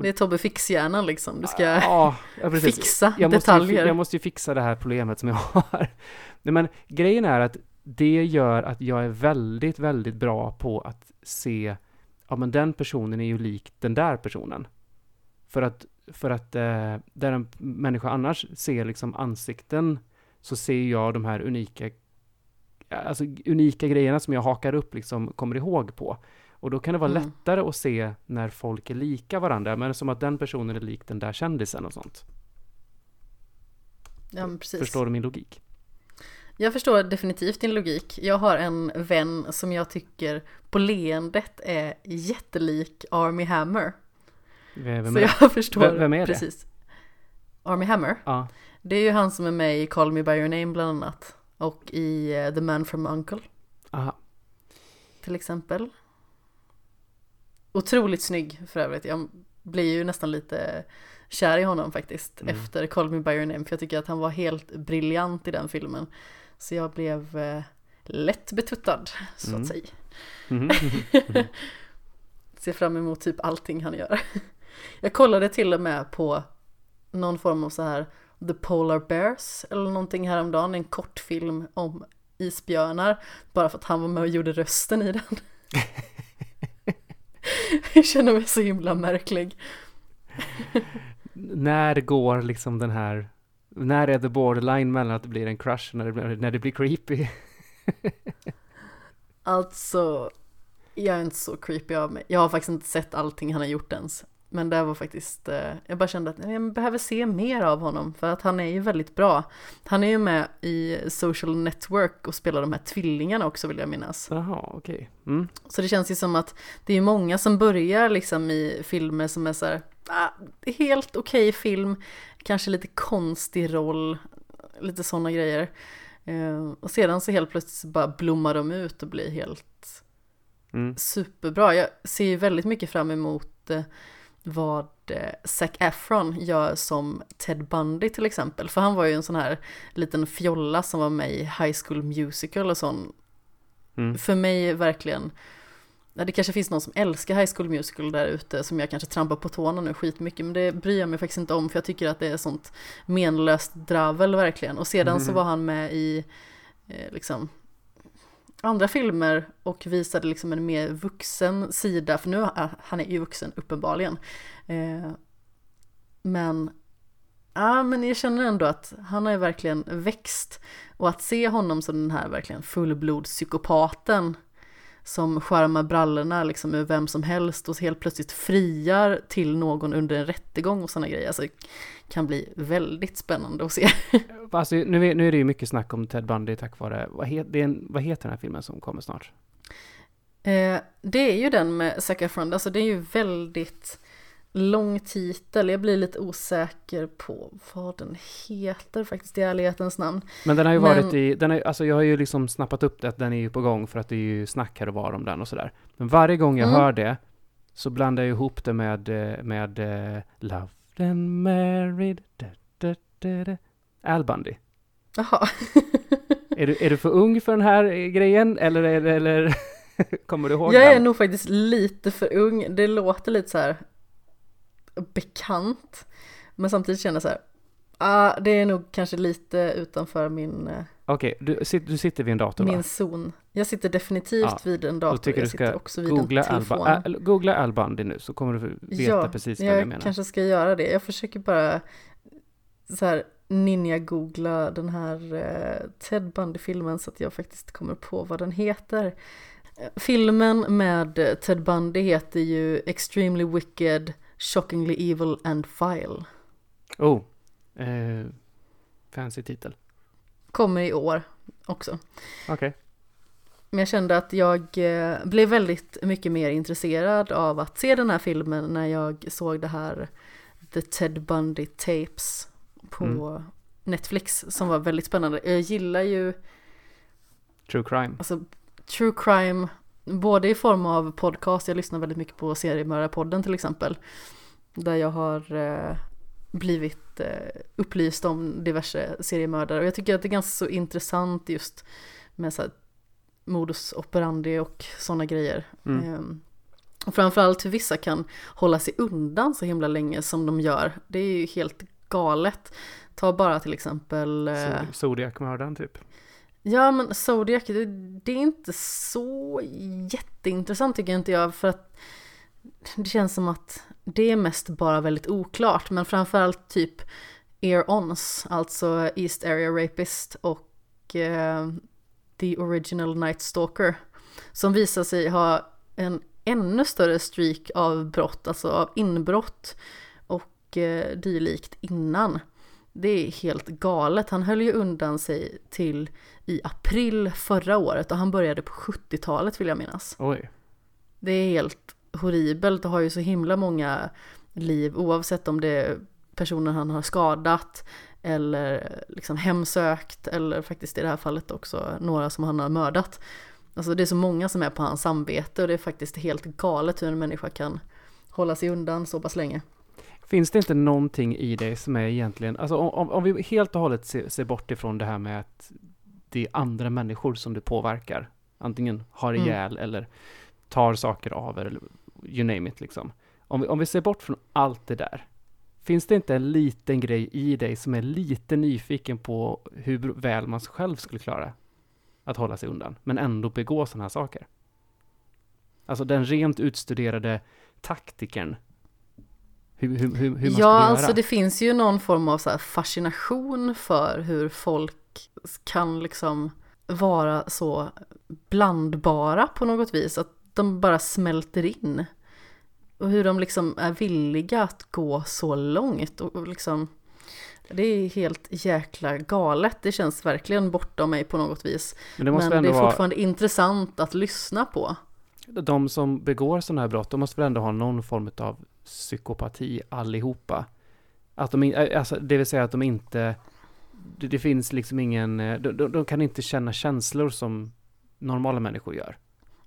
Det är Tobbe Fix-hjärnan liksom, du ska Ja, ja, fixa jag måste, ju, detaljer. jag måste ju fixa det här problemet som jag har. Nej, men grejen är att det gör att jag är väldigt, väldigt bra på att se, ja men den personen är ju lik den där personen. För att, för att eh, där en människa annars ser liksom ansikten så ser jag de här unika, alltså unika grejerna som jag hakar upp liksom, kommer ihåg på. Och då kan det vara Mm. lättare att se när folk är lika varandra, men som att den personen är lik den där kändisen och sånt. Ja, precis. Förstår du min logik? Jag förstår definitivt din logik. Jag har en vän som jag tycker på leendet är jättelik Army Hammer. Vem Så jag förstår Vem- vem är det? precis. Army Hammer, Ja. det är ju han som är med i Call Me By Your Name bland annat. Och i eh, The Man From Uncle Aha. till exempel. Otroligt snygg för övrigt. Jag blir ju nästan lite kär i honom faktiskt Mm. efter Call Me By Your Name. För jag tycker att han var helt briljant i den filmen. Så jag blev eh, lätt betuttad så Mm. att säga. Mhm. Ser fram emot typ allting han gör. Jag kollade till och med på någon form av så här The Polar Bears eller någonting häromdagen, en kortfilm om isbjörnar, bara för att han var med och gjorde rösten i den. Jag känner mig så himla märklig. När går liksom den här När är the borderline mellan att det blir en crush och när det blir, när det blir creepy? Alltså, jag är inte så creepy av mig. Jag har faktiskt inte sett allting han har gjort ens. Men det var faktiskt, eh, jag bara kände att jag behöver se mer av honom för att han är ju väldigt bra. Han är ju med i Social Network och spelar de här tvillingarna också vill jag minnas. Jaha, okej. Okay. Mm. Så det känns ju som att det är många som börjar liksom i filmer som är så här, ah, helt okej okay film, kanske lite konstig roll, lite sådana grejer. Eh, och sedan så helt plötsligt bara blommar de ut och blir helt mm. superbra. Jag ser ju väldigt mycket fram emot eh, vad eh, Zac Efron gör som Ted Bundy till exempel. För han var ju en sån här liten fjolla som var med i High School Musical och sån. Mm. För mig verkligen, ja, det kanske finns någon som älskar High School Musical där ute som jag kanske trampar på tårna nu skitmycket. Men det bryr jag mig faktiskt inte om för jag tycker att det är sånt menlöst dravel verkligen. Och sedan mm. så var han med i eh, liksom andra filmer och visade liksom en mer vuxen sida, för nu är han är ju vuxen uppenbarligen. Eh, men, ja men jag känner ändå att han har ju verkligen växt och att se honom som den här verkligen fullblodspsykopaten som skärmar brallorna liksom ur vem som helst och helt plötsligt friar till någon under en rättegång och sådana grejer. Alltså, det kan bli väldigt spännande att se. alltså, nu, nu är det ju mycket snack om Ted Bundy tack vare, vad, het, det en, vad heter den här filmen som kommer snart? Eh, det är ju den med Zac Efron, alltså det är ju väldigt lång titel. Jag blir lite osäker på vad den heter faktiskt i ärlighetens namn. Men den har ju varit i, den är, alltså jag har ju liksom snappat upp det att den är ju på gång för att det är ju snack här och var om den och sådär. Men varje gång jag mm. hör det så blandar jag ihop det med, eh, med uh, Loved and Married, da, da, da, da. Al Bundy. Jaha. är, du, är du för ung för den här grejen eller, eller, eller kommer du ihåg Jag den? är nog faktiskt lite för ung. Det låter lite så här bekant. Men samtidigt känner jag så här, ah, det är nog kanske lite utanför min... Eh, Okej, okay, du, du, sitter vid en dator Min va? zon. Jag sitter definitivt ja, vid en dator. tycker jag du ska också vid googla, en telefon. Alba, äh, googla Albandi nu så kommer du veta ja, precis vad jag, jag menar. jag kanske ska göra det. Jag försöker bara så här ninja-googla den här uh, Ted Bundy-filmen så att jag faktiskt kommer på vad den heter. Filmen med Ted Bundy heter ju Extremely Wicked Shockingly Evil and Vile. Oh, eh, fancy titel. Kommer i år också. Okej. Okay. Men jag kände att jag eh, blev väldigt mycket mer intresserad av att se den här filmen när jag såg det här The Ted Bundy Tapes på mm. Netflix som var väldigt spännande. Jag gillar ju True crime. Alltså true crime Både i form av podcast, jag lyssnar väldigt mycket på seriemördarpodden till exempel. Där jag har eh, blivit eh, upplyst om diverse seriemördare. Och jag tycker att det är ganska så intressant just med så här, modus operandi och sådana grejer. Mm. Ehm, och framförallt hur vissa kan hålla sig undan så himla länge som de gör. Det är ju helt galet. Ta bara till exempel... Eh, Zodiac-mördaren typ. Ja men Zodiac, det, det, är inte så jätteintressant tycker inte jag för att det känns som att det är mest bara väldigt oklart men framförallt typ Ear-Ons, alltså East Area Rapist och eh, The Original Night Stalker som visar sig ha en ännu större streak av brott, alltså av inbrott och eh, dylikt innan. Det är helt galet. Han höll ju undan sig till i april förra året och han började på 70-talet vill jag minnas. Oj. Det är helt horribelt och har ju så himla många liv oavsett om det är personer han har skadat eller liksom hemsökt eller faktiskt i det här fallet också några som han har mördat. Alltså det är så många som är på hans samvete och det är faktiskt helt galet hur en människa kan hålla sig undan så pass länge. Finns det inte någonting i dig som är egentligen, alltså om, om vi helt och hållet ser, ser, bort ifrån det här med att det är andra människor som du påverkar, antingen har mm. ihjäl mm. eller tar saker av eller you name it liksom. Om vi, om vi ser bort från allt det där, finns det inte en liten grej i dig som är lite nyfiken på hur väl man själv skulle klara att hålla sig undan, men ändå begå sådana här saker? Alltså den rent utstuderade taktikern Hur, hur, hur, hur ska Ja, göra? alltså det finns ju någon form av så fascination för hur folk kan liksom vara så blandbara på något vis. Att de bara smälter in. Och hur de liksom är villiga att gå så långt. Och liksom, det är helt jäkla galet. Det känns verkligen bortom mig på något vis. Men det måste Men det är vara, fortfarande intressant att lyssna på. de som begår sådana här brott, de måste väl ändå ha någon form av psykopati allihopa. Att de, alltså, det vill säga att de inte, det, det finns liksom ingen, eh, de, de, de kan inte känna känslor som normala människor gör.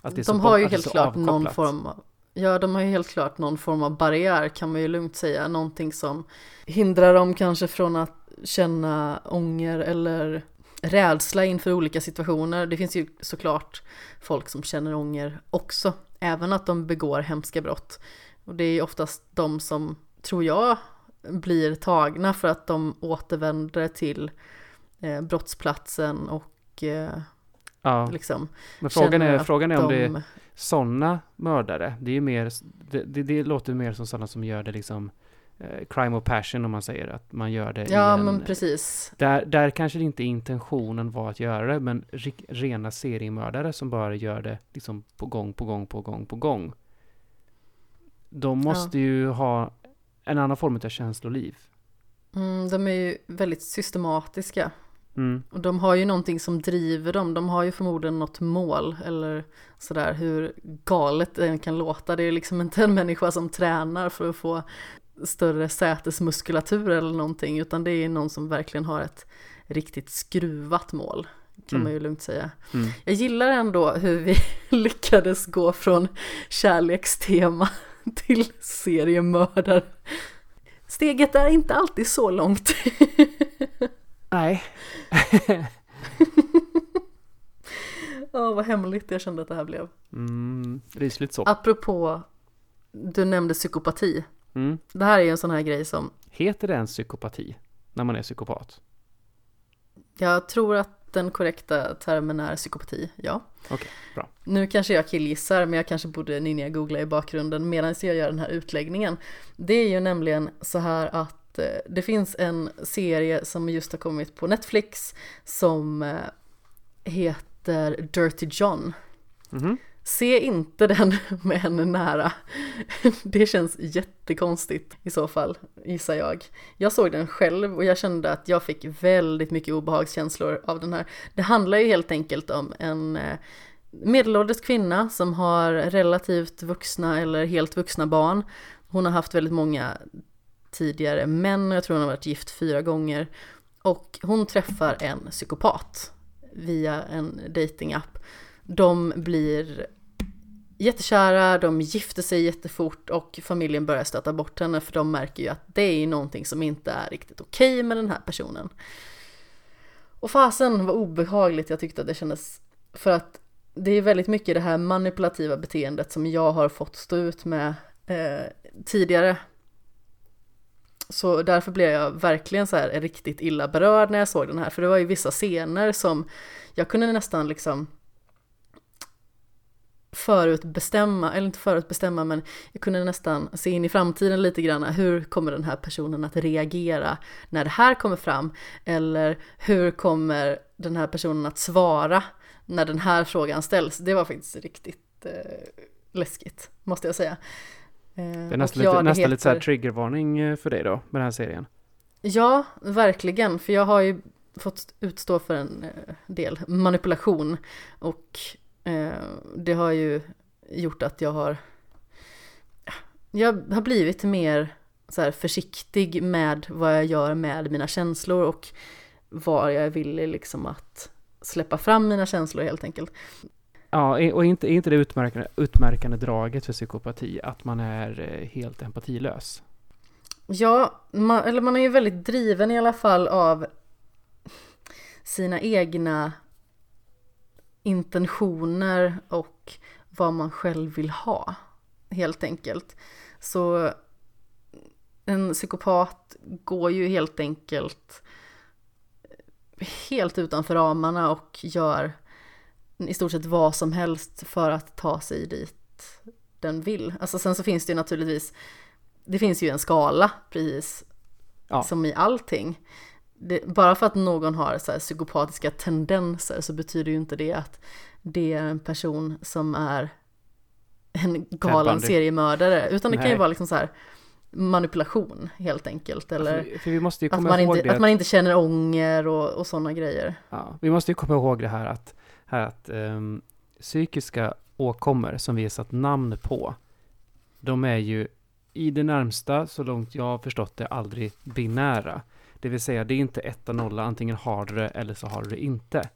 Att det är så De bort- har ju helt så klart någon avkopplat. form av Ja, de har ju helt klart någon form av barriär kan man ju lugnt säga. Någonting som hindrar dem kanske från att känna ånger eller rädsla inför olika situationer. Det finns ju såklart folk som känner ånger också, även att de begår hemska brott. Och det är ju oftast de som, tror jag, blir tagna för att de återvänder till eh, brottsplatsen och eh, Ja, liksom men frågan är, frågan är om det är de sådana mördare. Det är ju mer, det, det, det låter mer som sådana som gör det liksom eh, crime of passion om man säger att man gör det Ja, en, men precis. Där, där kanske det inte intentionen var att göra det, men rena seriemördare som bara gör det liksom på gång, på gång, på gång, på gång. De måste ju ha en annan form av känsloliv. Mm, de är ju väldigt systematiska. Mm. Och de har ju någonting som driver dem. De har ju förmodligen något mål eller sådär hur galet det kan låta. Det är liksom inte en människa som tränar för att få större sätesmuskulatur eller någonting. Utan det är någon som verkligen har ett riktigt skruvat mål. Kan Mm. man ju lugnt säga. Mm. Jag gillar ändå hur vi lyckades gå från kärlekstema till seriemördare. Steget är inte alltid så långt. Nej. Ja, vad hemligt jag kände att det här blev. Mm, rysligt så. Apropå, du nämnde psykopati. Mm. Det här är ju en sån här grej som Heter det en psykopati när man är psykopat? jag tror att den korrekta termen är psykopati, ja. Okej, bra. Nu kanske jag killgissar, men jag kanske borde ninja-googla i bakgrunden medan jag gör den här utläggningen. Det är ju nämligen så här att eh, det finns en serie som just har kommit på Netflix som eh, heter Dirty John. Mhm. Se inte den med en nära. Det känns jättekonstigt i så fall, gissar jag. Jag såg den själv och jag kände att jag fick väldigt mycket obehagskänslor av den här. Det handlar ju helt enkelt om en eh, medelålders kvinna som har relativt vuxna eller helt vuxna barn. Hon har haft väldigt många tidigare män och jag tror hon har varit gift fyra gånger. Och hon träffar en psykopat via en datingapp. De blir jättekära, de gifter sig jättefort och familjen börjar stöta bort henne för de märker ju att det är någonting som inte är riktigt okej med den här personen. Och fasen vad obehagligt jag tyckte att det kändes för att det är väldigt mycket det här manipulativa beteendet som jag har fått stå ut med eh, tidigare. Så därför blev jag verkligen så här riktigt illa berörd när jag såg den här, för det var ju vissa scener som jag kunde nästan liksom förutbestämma, eller inte förutbestämma, men jag kunde nästan se in i framtiden lite grann. Hur kommer den här personen att reagera när det här kommer fram? Eller hur kommer den här personen att svara när den här frågan ställs? Det var faktiskt riktigt eh, läskigt, måste jag säga. Eh, Det är nästan lite, nästan lite så här heter- triggervarning eh, för dig då, med den här serien. Ja, verkligen. För jag har ju fått utstå för en eh, del manipulation. Och det har ju gjort att jag har... Jag har blivit mer så försiktig med vad jag gör med mina känslor och var jag är villig liksom att släppa fram mina känslor helt enkelt. Ja, och inte, är inte det utmärkande, utmärkande draget för psykopati att man är eh, helt empatilös? Ja, man, eller man är ju väldigt driven i alla fall av sina egna intentioner och vad man själv vill ha, helt enkelt. Så en psykopat går ju helt enkelt helt utanför ramarna och gör i stort sett vad som helst för att ta sig dit den vill. Alltså sen så finns det ju naturligtvis det finns ju en skala precis Ja. som i allting. Det, bara för att någon har så psykopatiska tendenser så betyder ju inte det att det är en person som är en galen seriemördare. Utan det kan ju Nej. vara liksom så här manipulation helt enkelt. Eller För, för vi måste ju att man, inte, det. att man inte känner ånger och, och sådana grejer. Ja, vi måste ju komma ihåg det här att, här att ehm, psykiska åkommor som vi har satt namn på, de är ju i det närmsta, så långt jag har förstått det, aldrig binära. Det vill säga, det är inte etta nolla, antingen har du det eller så har du det inte.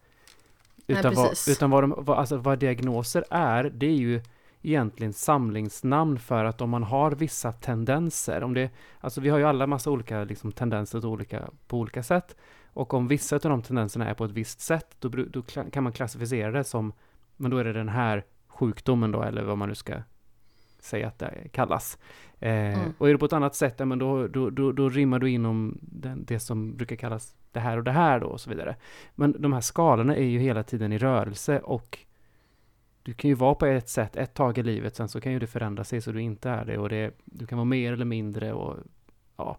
Nej, Utan, vad, precis. utan vad, de, vad, alltså vad diagnoser är, det är ju egentligen samlingsnamn för att om man har vissa tendenser, om det, alltså vi har ju alla massa olika liksom, tendenser till olika, på olika sätt, och om vissa av de tendenserna är på ett visst sätt, då, då kan man klassificera det som, men då är det den här sjukdomen då, eller vad man nu ska säga att det kallas. Eh, Mm. Och är det på ett annat sätt, ja, men då, då, då, då rimmar du inom den, det som brukar kallas det här och det här då, och så vidare. Men de här skalorna är ju hela tiden i rörelse och du kan ju vara på ett sätt ett tag i livet, sen så kan ju det förändra sig så du inte är det och det, du kan vara mer eller mindre och ja.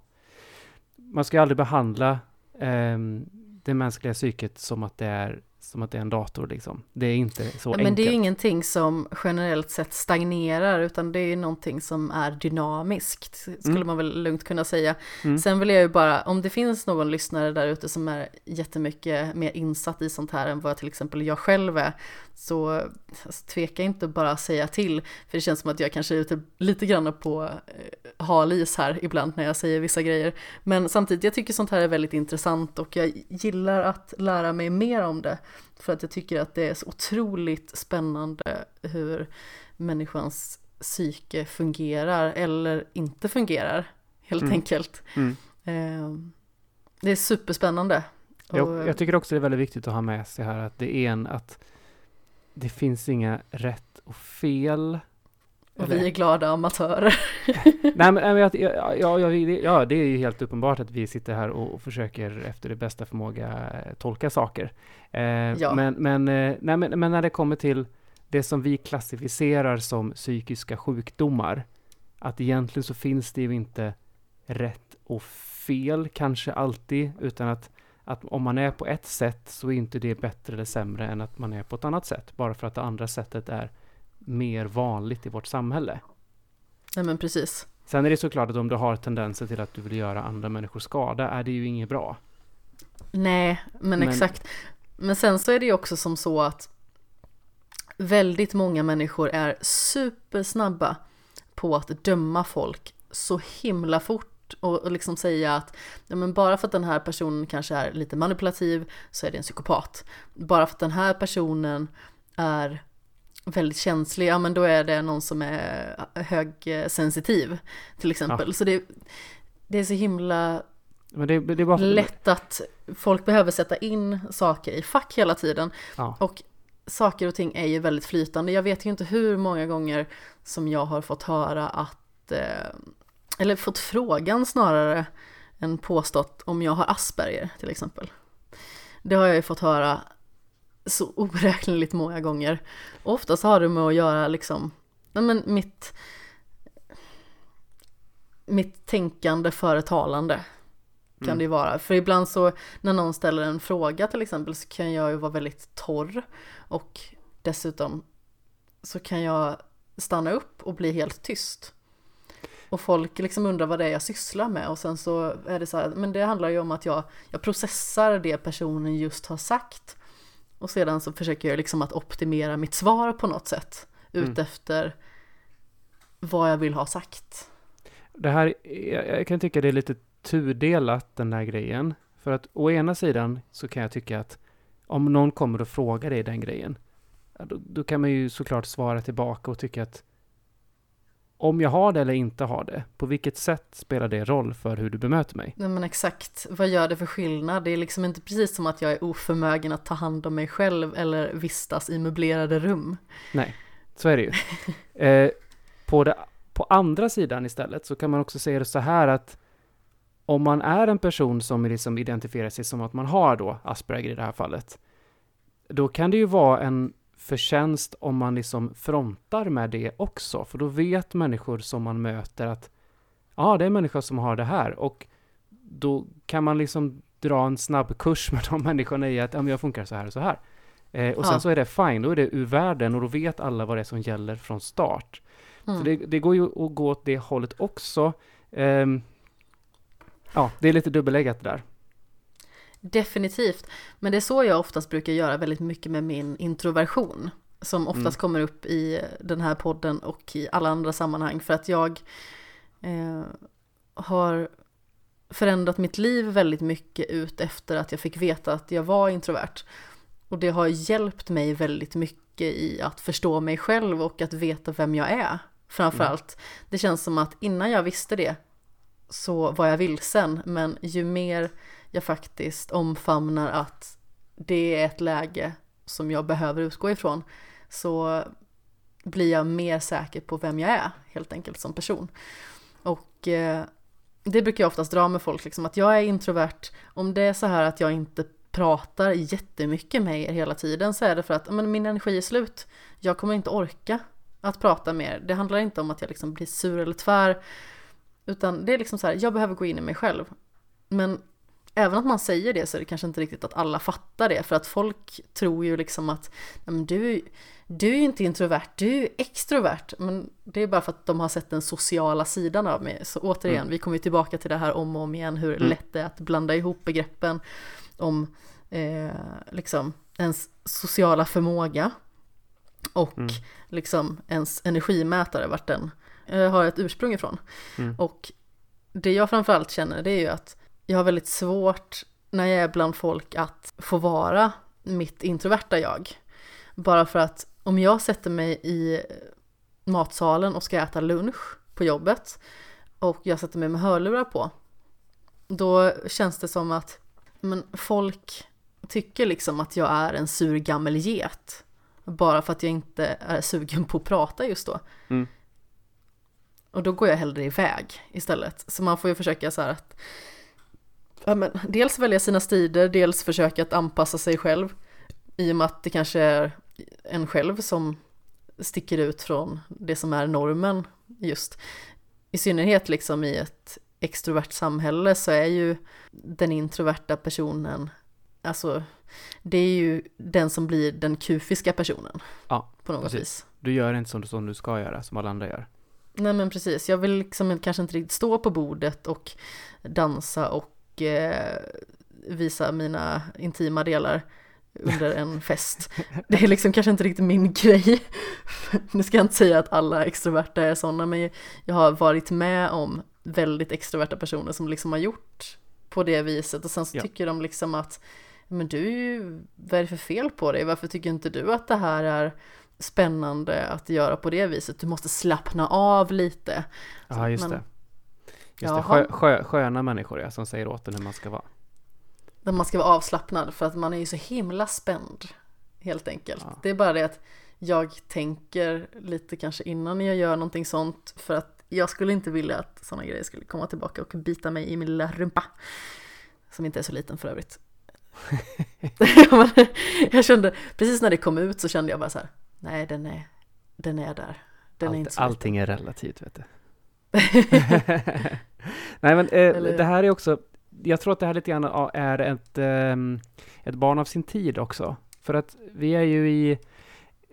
Man ska ju aldrig behandla ehm, det mänskliga psyket som att det är som att det är en dator liksom. Det är inte så Ja, enkelt. Men det är ju ingenting som generellt sett stagnerar utan det är ju någonting som är dynamiskt skulle Mm. man väl lugnt kunna säga. Mm. Sen vill jag ju bara, om det finns någon lyssnare där ute som är jättemycket mer insatt i sånt här än vad till exempel jag själv är så alltså, tveka inte bara att säga till för det känns som att jag kanske är ute lite grann på eh, hal is här ibland när jag säger vissa grejer. Men samtidigt, jag tycker sånt här är väldigt intressant och jag gillar att lära mig mer om det. För att jag tycker att det är så otroligt spännande hur människans psyke fungerar eller inte fungerar helt Mm. enkelt. Mm. Eh, Det är superspännande. Jag, Och- jag tycker också det är väldigt viktigt att ha med sig här att det är en att det finns inga rätt och fel. och vi är glada amatörer. Nej men, jag, ja, ja, det- är ju helt uppenbart att vi sitter här och, försöker efter det bästa förmåga eh, tolka saker. Eh, Ja. men, men, eh, nej, men när det kommer till det som vi klassificerar som psykiska sjukdomar, att egentligen så finns det ju inte rätt och fel kanske alltid, utan att, att om man är på ett sätt så är inte det bättre eller sämre än att man är på ett annat sätt, bara för att det andra sättet är mer vanligt i vårt samhälle. Nej men precis. Sen är det såklart att om du har tendenser till att du vill göra andra människor skada, är det ju inget bra. Nej, men, Men- exakt. Men sen så är det ju också som så att väldigt många människor är supersnabba på att döma folk så himla fort och, och liksom säga att ja, men bara för att den här personen kanske är lite manipulativ så är det en psykopat. Bara för att den här personen är väldigt känslig, ja men då är det någon som är högsensitiv till exempel. Så det, det är så himla det, det är bara... lätt att folk behöver sätta in saker i fack hela tiden. Ja. Och saker och ting är ju väldigt flytande. Jag vet ju inte hur många gånger som jag har fått höra att, eh, eller fått frågan snarare än påstått om jag har Asperger till exempel. Det har jag ju fått höra så oräkneligt många gånger. Och oftast har det med att göra liksom, nej men mitt, mitt tänkande före talande kan Mm. det ju vara. För ibland så när någon ställer en fråga till exempel så kan jag ju vara väldigt torr och dessutom så kan jag stanna upp och bli helt tyst. Och folk liksom undrar vad det är jag sysslar med och sen så är det så här, men det handlar ju om att jag, jag processar det personen just har sagt och sedan så försöker jag liksom att optimera mitt svar på något sätt Mm. utefter vad jag vill ha sagt. Det här, jag, kan tycka det är lite tudelat den här grejen. För att å ena sidan så kan jag tycka att om någon kommer och frågar dig den grejen, då, då kan man ju såklart svara tillbaka och tycka att om jag har det eller inte har det, på vilket sätt spelar det roll för hur du bemöter mig? Nej men exakt, vad gör det för skillnad? Det är liksom inte precis som att jag är oförmögen att ta hand om mig själv eller vistas i möblerade rum. Nej, så är det ju. Eh, på, det, på andra sidan istället så kan man också säga det så här att om man är en person som liksom identifierar sig som att man har då Asperger i det här fallet, då kan det ju vara en förtjänst om man liksom frontar med det också, för då vet människor som man möter att ja, det är en människa som har det här och då kan man liksom dra en snabb kurs med de människorna i att ja, men jag funkar så här och så här. Eh, och sen Ja. så är det fine, då är det ur världen och då vet alla vad det är som gäller från start. Mm. Så det, det går ju att gå åt det hållet också. Ehm, ja, det är lite dubbeläggat där. Definitivt. Men det är så jag oftast brukar göra väldigt mycket med min introversion. Som oftast Mm. kommer upp i den här podden och i alla andra sammanhang. För att jag eh, har förändrat mitt liv väldigt mycket ut efter att jag fick veta att jag var introvert. Och det har hjälpt mig väldigt mycket i att förstå mig själv och att veta vem jag är. Framförallt. Det känns som att innan jag visste det så var jag vilsen. Men ju mer jag faktiskt omfamnar att det är ett läge som jag behöver utgå ifrån så blir jag mer säker på vem jag är helt enkelt som person. Och eh, det brukar jag oftast dra med folk, liksom, att jag är introvert. Om det är så här att jag inte pratar jättemycket med er hela tiden så är det för att men, min energi är slut. Jag kommer inte orka att prata mer. Det handlar inte om att jag liksom blir sur eller tvär. Utan det är liksom så här, jag behöver gå in i mig själv. Men även att man säger det så är det kanske inte riktigt att alla fattar det. För att folk tror ju liksom att "Nej, men du, du är inte introvert, du är extrovert. Men det är bara för att de har sett den sociala sidan av mig. Så återigen, Mm. vi kommer ju tillbaka till det här om och om igen, hur Mm. lätt det är att blanda ihop begreppen om eh, liksom ens sociala förmåga och Mm. liksom ens energimätare, vart den eh, har ett ursprung ifrån. Mm. Och det jag framförallt känner det är ju att jag har väldigt svårt när jag är bland folk att få vara mitt introverta jag. Bara för att om jag sätter mig i matsalen och ska äta lunch på jobbet och jag sätter mig med hörlurar på, då känns det som att men folk tycker liksom att jag är en sur gammel get. Bara för att jag inte är sugen på att prata just då. Mm. Och då går jag hellre iväg istället. Så man får ju försöka så här att ja, men, dels välja sina stider, dels försöka att anpassa sig själv. I och med att det kanske är en själv som sticker ut från det som är normen just. I synnerhet liksom i ett extrovert samhälle så är ju den introverta personen, alltså det är ju den som blir den kufiska personen. Ja, På något precis. vis. Du gör inte som du, som du ska göra, som alla andra gör. Nej men precis, jag vill liksom kanske inte riktigt stå på bordet och dansa och eh, visa mina intima delar under en fest. Det är liksom kanske inte riktigt min grej. Nu ska jag inte säga att alla extroverta är sådana, men jag har varit med om väldigt extroverta personer som liksom har gjort på det viset och sen så Ja. tycker de liksom att men du, är ju- vad är det för fel på dig? Varför tycker inte du att det här är spännande att göra på det viset? Du måste slappna av lite. Ja, just men- det. Just det. Skö, sköna människor ja, som säger åt en hur man ska vara. Där man ska vara avslappnad för att man är ju så himla spänd. Helt enkelt. Ja. Det är bara det att jag tänker lite kanske innan jag gör någonting sånt för att jag skulle inte vilja att sådana grejer skulle komma tillbaka och bita mig i min lilla rumpa. Som inte är så liten för övrigt. Jag kände, precis när det kom ut så kände jag bara så här, nej den är, den är där. Den är Allt, inte så allting är relativt, vet du. Nej, men eh, det här är också, jag tror att det här lite grann är ett, ehm, ett barn av sin tid också. För att vi är ju i,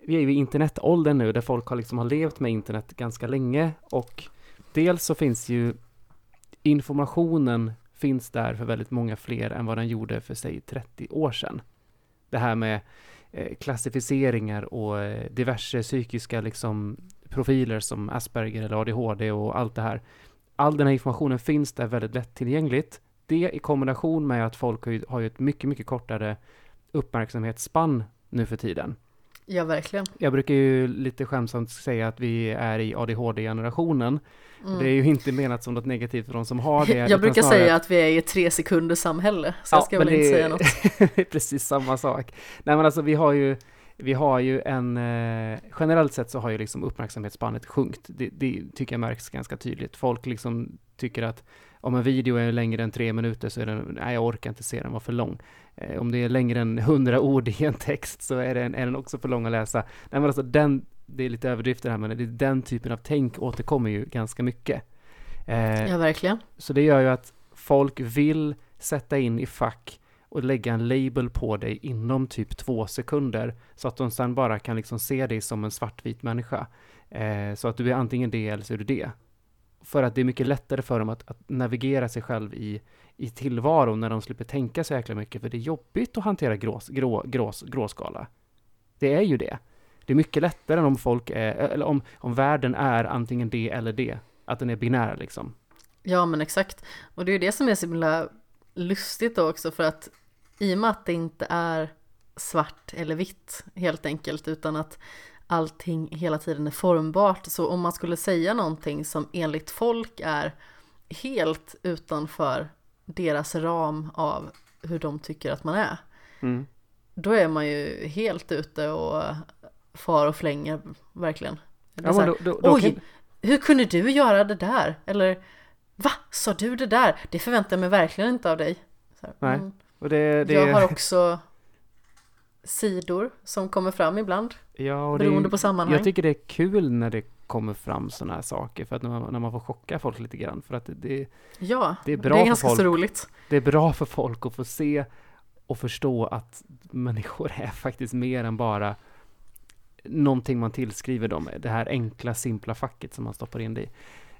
vi är ju i internetåldern nu, där folk har liksom har levt med internet ganska länge. Och dels så finns ju informationen finns där för väldigt många fler än vad den gjorde för sig 30 år sedan. Det här med eh, klassificeringar och eh, diverse psykiska liksom, profiler som Asperger eller ADHD och allt det här. All den här informationen finns där väldigt lättillgängligt. Det i kombination med att folk har ju, har ju ett mycket, mycket kortare uppmärksamhetsspann nu för tiden. Ja, verkligen. Jag brukar ju lite skämtsamt säga att vi är i ADHD-generationen. Mm. Det är ju inte menat som något negativt för de som har det. jag brukar snarare säga att vi är i ett tre sekunders samhälle, så jag ska väl inte säga något. det är precis samma sak. Nej men alltså vi har ju, vi har ju en, eh, generellt sett så har ju liksom uppmärksamhetsspannet sjunkit. Det, det tycker jag märks ganska tydligt. Folk liksom tycker att om en video är längre än tre minuter så är den, nej jag orkar inte se den, var för lång. Eh, om det är längre än hundra ord i en text så är den, är den också för lång att läsa. Nej men alltså den, det är lite överdrifter här men det, den typen av tänk återkommer ju ganska mycket. Eh, Ja, verkligen. Så det gör ju att folk vill sätta in i fack och lägga en label på dig inom typ två sekunder så att de sen bara kan liksom se dig som en svartvit människa. Eh, så att du är antingen det eller så är du det. För att det är mycket lättare för dem att, att navigera sig själv i, i tillvaron när de slipper tänka så jäkla mycket för det är jobbigt att hantera grås, grå, grås, gråskala. Det är ju det. Det är mycket lättare än om folk är, eller om, om världen är antingen det eller det. Att den är binär liksom. Ja, men exakt. Och det är ju det som är så himla lustigt då också för att i och med att det inte är svart eller vitt helt enkelt utan att allting hela tiden är formbart så om man skulle säga någonting som enligt folk är helt utanför deras ram av hur de tycker att man är Mm. då är man ju helt ute och far och flänger verkligen. Ja, här, då, då, då Oj, kan, hur kunde du göra det där? Eller va, sa du det där? Det förväntar jag mig verkligen inte av dig. Här, Nej, mm. Och det, det, Jag har också sidor som kommer fram ibland ja, och beroende på sammanhang. Jag tycker det är kul när det kommer fram sådana här saker för att när man, när man får chocka folk lite grann för att det, det, ja, det är bra det är för ganska folk. så roligt. det är bra för folk att få se och förstå att människor är faktiskt mer än bara någonting man tillskriver dem, det här enkla simpla facket som man stoppar in det i.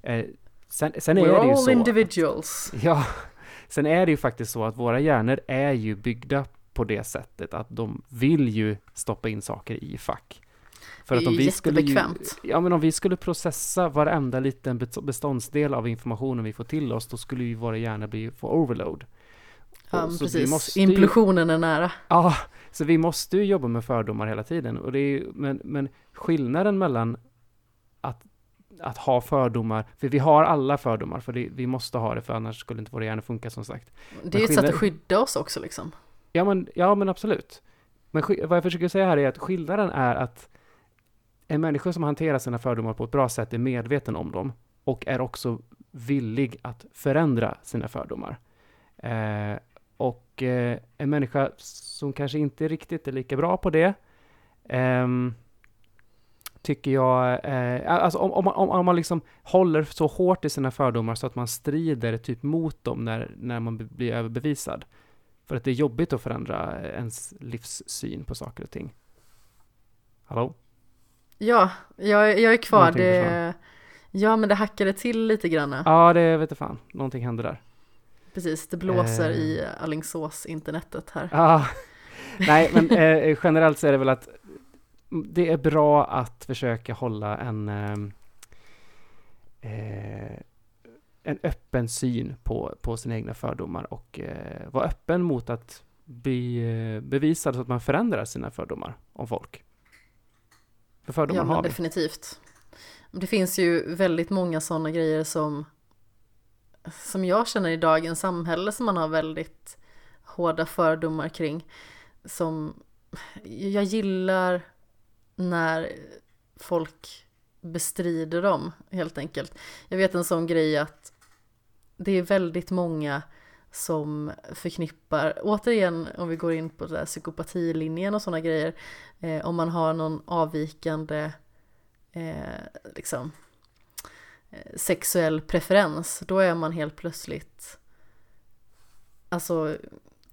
Eh, sen, sen är We're det ju all så. individuals. Ja, sen är det ju faktiskt så att våra hjärnor är ju byggda på det sättet att de vill ju stoppa in saker i fack. För att om vi skulle ju, ja men om vi skulle processa varenda liten bes- beståndsdel av informationen vi får till oss, då skulle ju våra hjärnor bli få overload. Ja, så vi precis. måste ju- Implosionen är nära. Ja, så vi måste ju jobba med fördomar hela tiden. Och det är ju, men, men skillnaden mellan att, att ha fördomar, för vi har alla fördomar, för det, vi måste ha det, för annars skulle inte våra hjärnor funka som sagt. Det är ju ett sätt att skydda oss också liksom. Ja men, ja, men absolut. Men vad jag försöker säga här är att skillnaden är att en människa som hanterar sina fördomar på ett bra sätt är medveten om dem och är också villig att förändra sina fördomar. Eh, och eh, en människa som kanske inte riktigt är lika bra på det ehm, tycker jag, eh, alltså om, om, om, om man liksom håller så hårt i sina fördomar så att man strider typ mot dem när, när man blir överbevisad. För att det är jobbigt att förändra ens livssyn på saker och ting. Hallå? Ja, jag, jag är kvar. Någonting Det, försvann. ja, men det hackade till lite grann. Ja, det vet jag fan. Någonting hände där. Precis, det blåser Eh. i Alingsås internetet här. Ja, nej, men eh, generellt så är det väl att det är bra att försöka hålla en ehm, eh, en öppen syn på, på sina egna fördomar och eh, vara öppen mot att bli eh, bevisad så att man förändrar sina fördomar om folk. För fördomar Ja, men har vi. definitivt. Det finns ju väldigt många sådana grejer som, som jag känner i dagens samhälle som man har väldigt hårda fördomar kring. Som jag gillar när folk bestrider dem helt enkelt. Jag vet en sån grej att det är väldigt många som förknippar, återigen om vi går in på det där psykopatilinjen och sådana grejer, eh, om man har någon avvikande eh, liksom, eh, sexuell preferens, då är man helt plötsligt alltså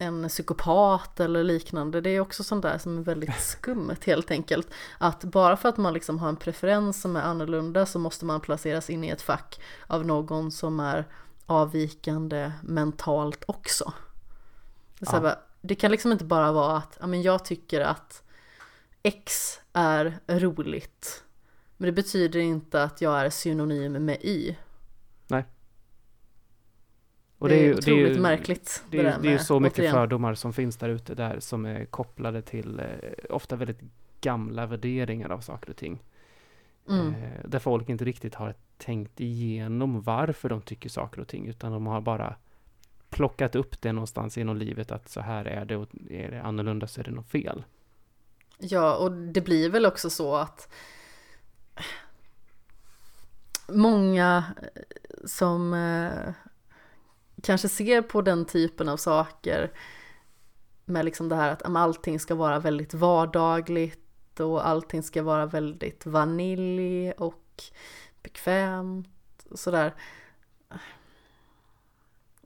en psykopat eller liknande. Det är också sånt där som är väldigt skumt helt enkelt. Att bara för att man liksom har en preferens som är annorlunda så måste man placeras in i ett fack av någon som är avvikande mentalt också. Det, Ja. bara, det kan liksom inte bara vara att ja, men jag tycker att X är roligt. Men det betyder inte att jag är synonym med Y. Och det, är ju- otroligt ju- märkligt. Det är, där ju- det är ju så mycket återigen. fördomar som finns där ute där som är kopplade till eh, ofta väldigt gamla värderingar av saker och ting. Mm. Eh, där folk inte riktigt har tänkt igenom varför de tycker saker och ting utan de har bara plockat upp det någonstans genom livet att så här är det och är det annorlunda så är det något fel. Ja, och det blir väl också så att många som eh, kanske ser på den typen av saker med liksom det här att allting ska vara väldigt vardagligt och allting ska vara väldigt vanilj och bekvämt och sådär.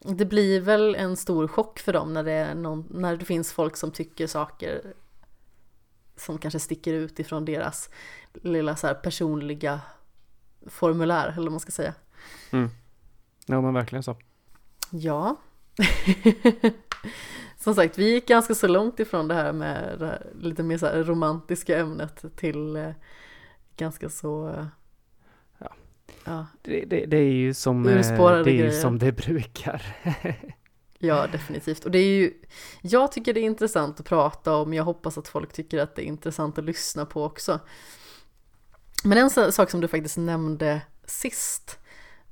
det blir väl en stor chock för dem när det, är någon, när det finns folk som tycker saker som kanske sticker ut ifrån deras lilla så här personliga formulär, eller vad man ska säga. Mm. Ja, men verkligen så. Ja. Som sagt, vi gick ganska så långt ifrån det här med det här lite mer så romantiska ämnet till eh, ganska så Ja. ja, Det, det, det är ju som, eh, det, är ju som det brukar. Ja, definitivt. Och det är ju, jag tycker det är intressant att prata om, jag hoppas att folk tycker att det är intressant att lyssna på också. Men en sak som du faktiskt nämnde sist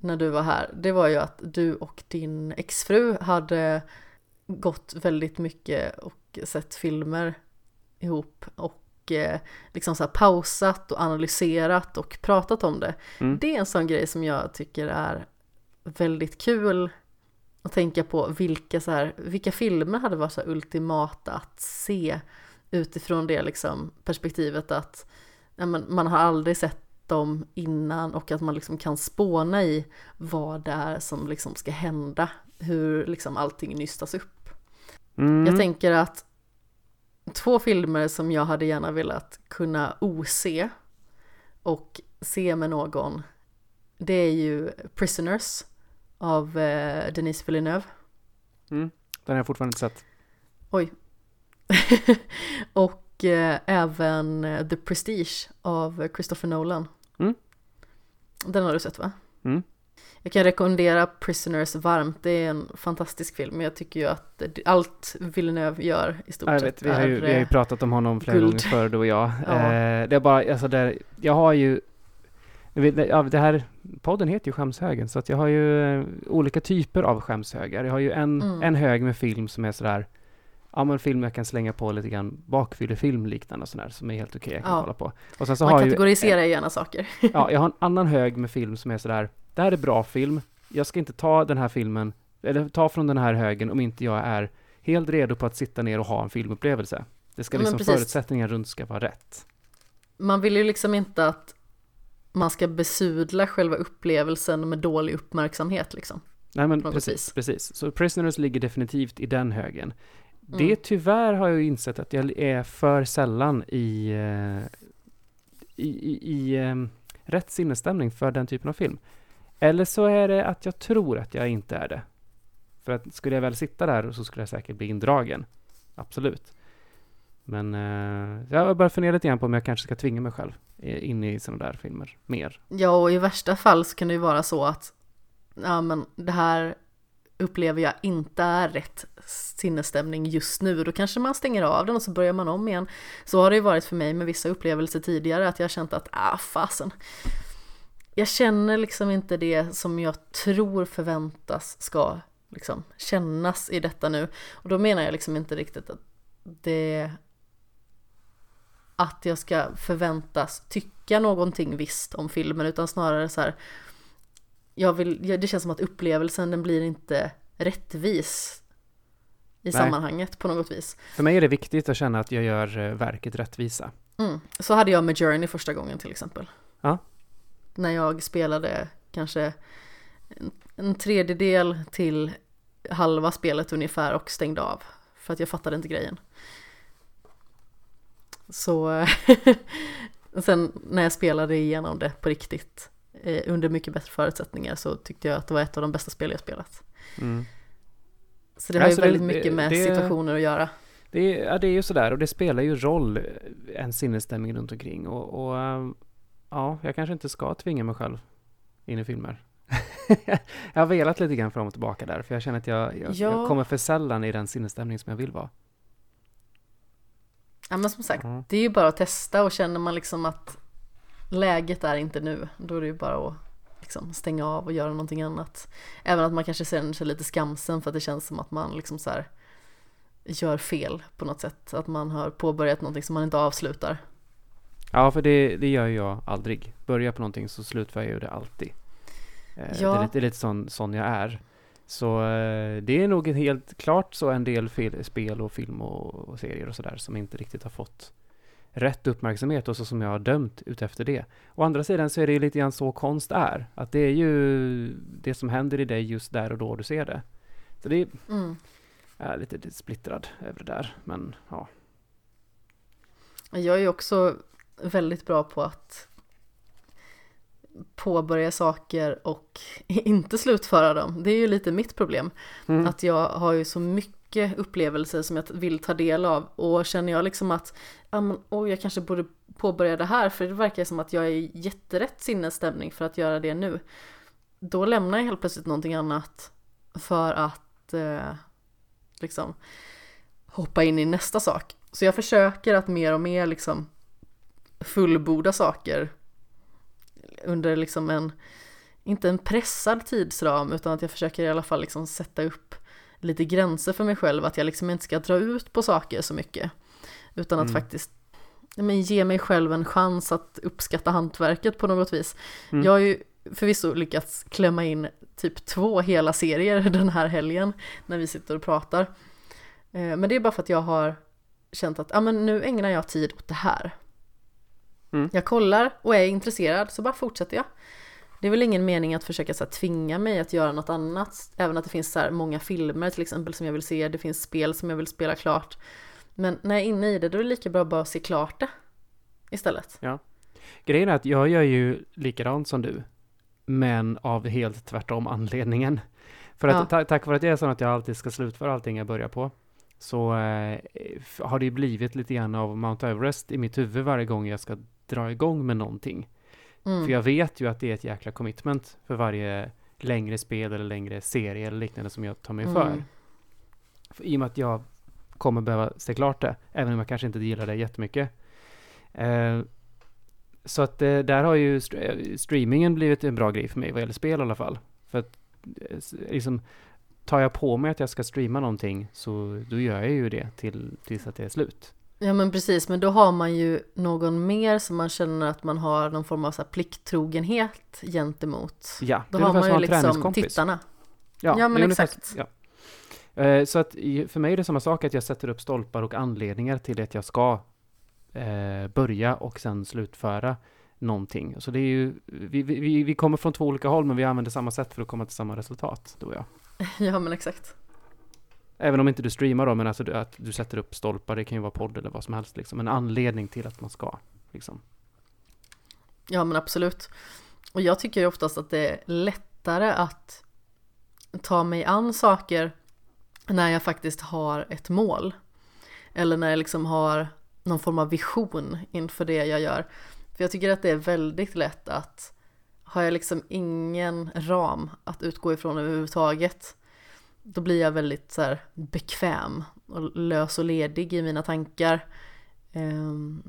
när du var här, det var ju att du och din exfru hade gått väldigt mycket och sett filmer ihop och eh, liksom så pausat och analyserat och pratat om det. Mm. Det är en sån grej som jag tycker är väldigt kul att tänka på vilka, så här, vilka filmer hade varit så ultimata att se utifrån det liksom perspektivet att ja, men, man har aldrig sett dem innan och att man liksom kan spåna i vad det är som liksom ska hända, hur liksom allting nystas upp. Mm. Jag tänker att två filmer som jag hade gärna velat kunna ose och se med någon, det är ju Prisoners av eh, Denise Villeneuve. Mm. Den har jag fortfarande inte sett. och eh, även eh, The Prestige av Christopher Nolan. Mm. Den har du sett va? Mm. Jag kan rekommendera Prisoners varmt, det är en fantastisk film. Jag tycker ju att det- allt Villeneuve gör i stort Ja, jag sett vet, vi, har ju, vi har ju eh, pratat om honom flera guld. gånger förr du och jag. Ja. Eh, det är bara, alltså där, jag har ju ja, det här, podden heter ju Skämshögen, så att jag har ju olika typer av skämshögar. Jag har ju en, Mm. en hög med film som är sådär, ja men film jag kan slänga på lite grann bakfyllefilm liknande och sådär, som är helt okej, jag kan Ja. kolla på. Och sen så man har jag kategoriserar ju gärna saker. ja, jag har en annan hög med film som är sådär, det här är bra film, jag ska inte ta den här filmen, eller ta från den här högen om inte jag är helt redo på att sitta ner och ha en filmupplevelse. Det ska liksom precis. förutsättningar runt ska vara rätt. Man vill ju liksom inte att man ska besudla själva upplevelsen med dålig uppmärksamhet liksom. Nej men precis, precis. Så Prisoners ligger definitivt i den högen. Det Mm. tyvärr har jag insett att jag är för sällan i, eh, i, i, i eh, rätt sinnesstämning för den typen av film. Eller så är det att jag tror att jag inte är det. För att skulle jag väl sitta där så skulle jag säkert bli indragen. Absolut. Men eh, jag börjar fundera lite grann på om jag kanske ska tvinga mig själv eh, in i sådana där filmer mer. Ja, och i värsta fall så kan det ju vara så att ja, men det här upplever jag inte är rätt sinnesstämning just nu. Då kanske man stänger av den och så börjar man om igen. Så har det ju varit för mig med vissa upplevelser tidigare att jag har känt att ah fasen. Jag känner liksom inte det som jag tror förväntas ska liksom kännas i detta nu. Och då menar jag liksom inte riktigt att det att jag ska förväntas tycka någonting visst om filmen utan snarare så här jag vill, det känns som att upplevelsen den blir inte rättvis i Nej. sammanhanget på något vis. För mig är det viktigt att känna att jag gör eh, verket rättvisa. Mm. Så hade jag med Journey första gången till exempel. Ja. När jag spelade kanske en, en tredjedel till halva spelet ungefär och stängde av. För att jag fattade inte grejen. Så sen när jag spelade igenom det på riktigt eh, under mycket bättre förutsättningar så tyckte jag att det var ett av de bästa spel jag spelat. Mm. Så det har Alltså, ju väldigt det- mycket med det- situationer att göra. Det ja, det är ju sådär och det spelar ju roll eh, en sinnesstämning runt omkring och, och ehm, ja, jag kanske inte ska tvinga mig själv in i filmer. jag har velat lite grann fram och tillbaka där för jag känner att jag, jag, Ja. jag kommer för sällan i den sinnesstämning som jag vill vara. Ja men som sagt, Ja. det är ju bara att testa och känner man liksom att läget är inte nu, då är det ju bara att liksom stänga av och göra någonting annat. Även att man kanske känner sig lite skamsen för att det känns som att man liksom så här gör fel på något sätt. Att man har påbörjat någonting som man inte avslutar. Ja, för det, det gör jag aldrig. Börjar på någonting så slutför jag det alltid. Eh, Det Ja. är lite, det är lite sån, sån jag är. Så eh, det är nog helt klart så en del fil, spel och film och, och serier och sådär som inte riktigt har fått rätt uppmärksamhet och så som jag har dömt utefter det. Å andra sidan så är det ju lite grann så konst är. Att det är ju det som händer i dig just där och då du ser det. Så det är, Mm. är lite, lite splittrad över det där. Men ja. Jag är ju också väldigt bra på att påbörja saker och inte slutföra dem. Det är ju lite mitt problem. Mm. Att jag har ju så mycket upplevelser som jag vill ta del av och känner jag liksom att ja, men, oj, jag kanske borde påbörja det här för det verkar som att jag är i jätterätt sinnesstämning för att göra det nu. Då lämnar jag helt plötsligt någonting annat för att eh, liksom hoppa in i nästa sak. Så jag försöker att mer och mer liksom fullborda saker under liksom en, inte en pressad tidsram utan att jag försöker i alla fall liksom sätta upp lite gränser för mig själv att jag liksom inte ska dra ut på saker så mycket utan att Mm. faktiskt men, ge mig själv en chans att uppskatta hantverket på något vis. Mm. Jag har ju förvisso lyckats klämma in typ två hela serier den här helgen när vi sitter och pratar. Eh, Men det är bara för att jag har känt att ah, men nu ägnar jag tid åt det här. Mm. Jag kollar och är intresserad så bara fortsätter jag. Det är väl ingen mening att försöka så här, tvinga mig att göra något annat. Även att det finns så här, många filmer till exempel som jag vill se. Det finns spel som jag vill spela klart. Men när jag är inne i det då är det lika bra att bara se klart det istället. Grejen är att jag gör ju likadant som du. Men av helt tvärtom anledningen. För att Ja. ta, tack vare att jag är sån att jag alltid ska slutföra allting jag börjar på. Så eh, har det ju blivit lite grann av Mount Everest i mitt huvud varje gång jag ska dra igång med någonting. Mm. För jag vet ju att det är ett jäkla commitment för varje längre spel eller längre serie eller liknande som jag tar mig för. Mm. För I och med att jag kommer behöva se klart det, även om jag kanske inte gillar det jättemycket. Eh, så att eh, där har ju st- eh, streamingen blivit en bra grej för mig vad gäller spel i alla fall. För att eh, liksom, tar jag på mig att jag ska streama någonting så då gör jag ju det till, tills att det är slut. Ja men precis, men då har man ju någon mer som man känner att man har någon form av så här plikttrogenhet gentemot. Ja, Då det är har man ju liksom tittarna. Ja, Ja, men exakt. Ja. Eh, Så att för mig är det samma sak att jag sätter upp stolpar och anledningar till att jag ska eh, börja och sen slutföra någonting. Så det är ju, vi, vi- vi, vi kommer från två olika håll men vi använder samma sätt för att komma till samma resultat, du och jag. Ja men exakt. Även om inte du streamar då, men alltså du- att du sätter upp stolpar, det kan ju vara podd eller vad som helst liksom. En anledning till att man ska, liksom. Ja men absolut. Och jag tycker ju oftast att det är lättare att ta mig an saker när jag faktiskt har ett mål. Eller när jag liksom har någon form av vision inför det jag gör. För jag tycker att det är väldigt lätt att har jag liksom ingen ram att utgå ifrån överhuvudtaget då blir jag väldigt så här bekväm och lös och ledig i mina tankar. Ehm,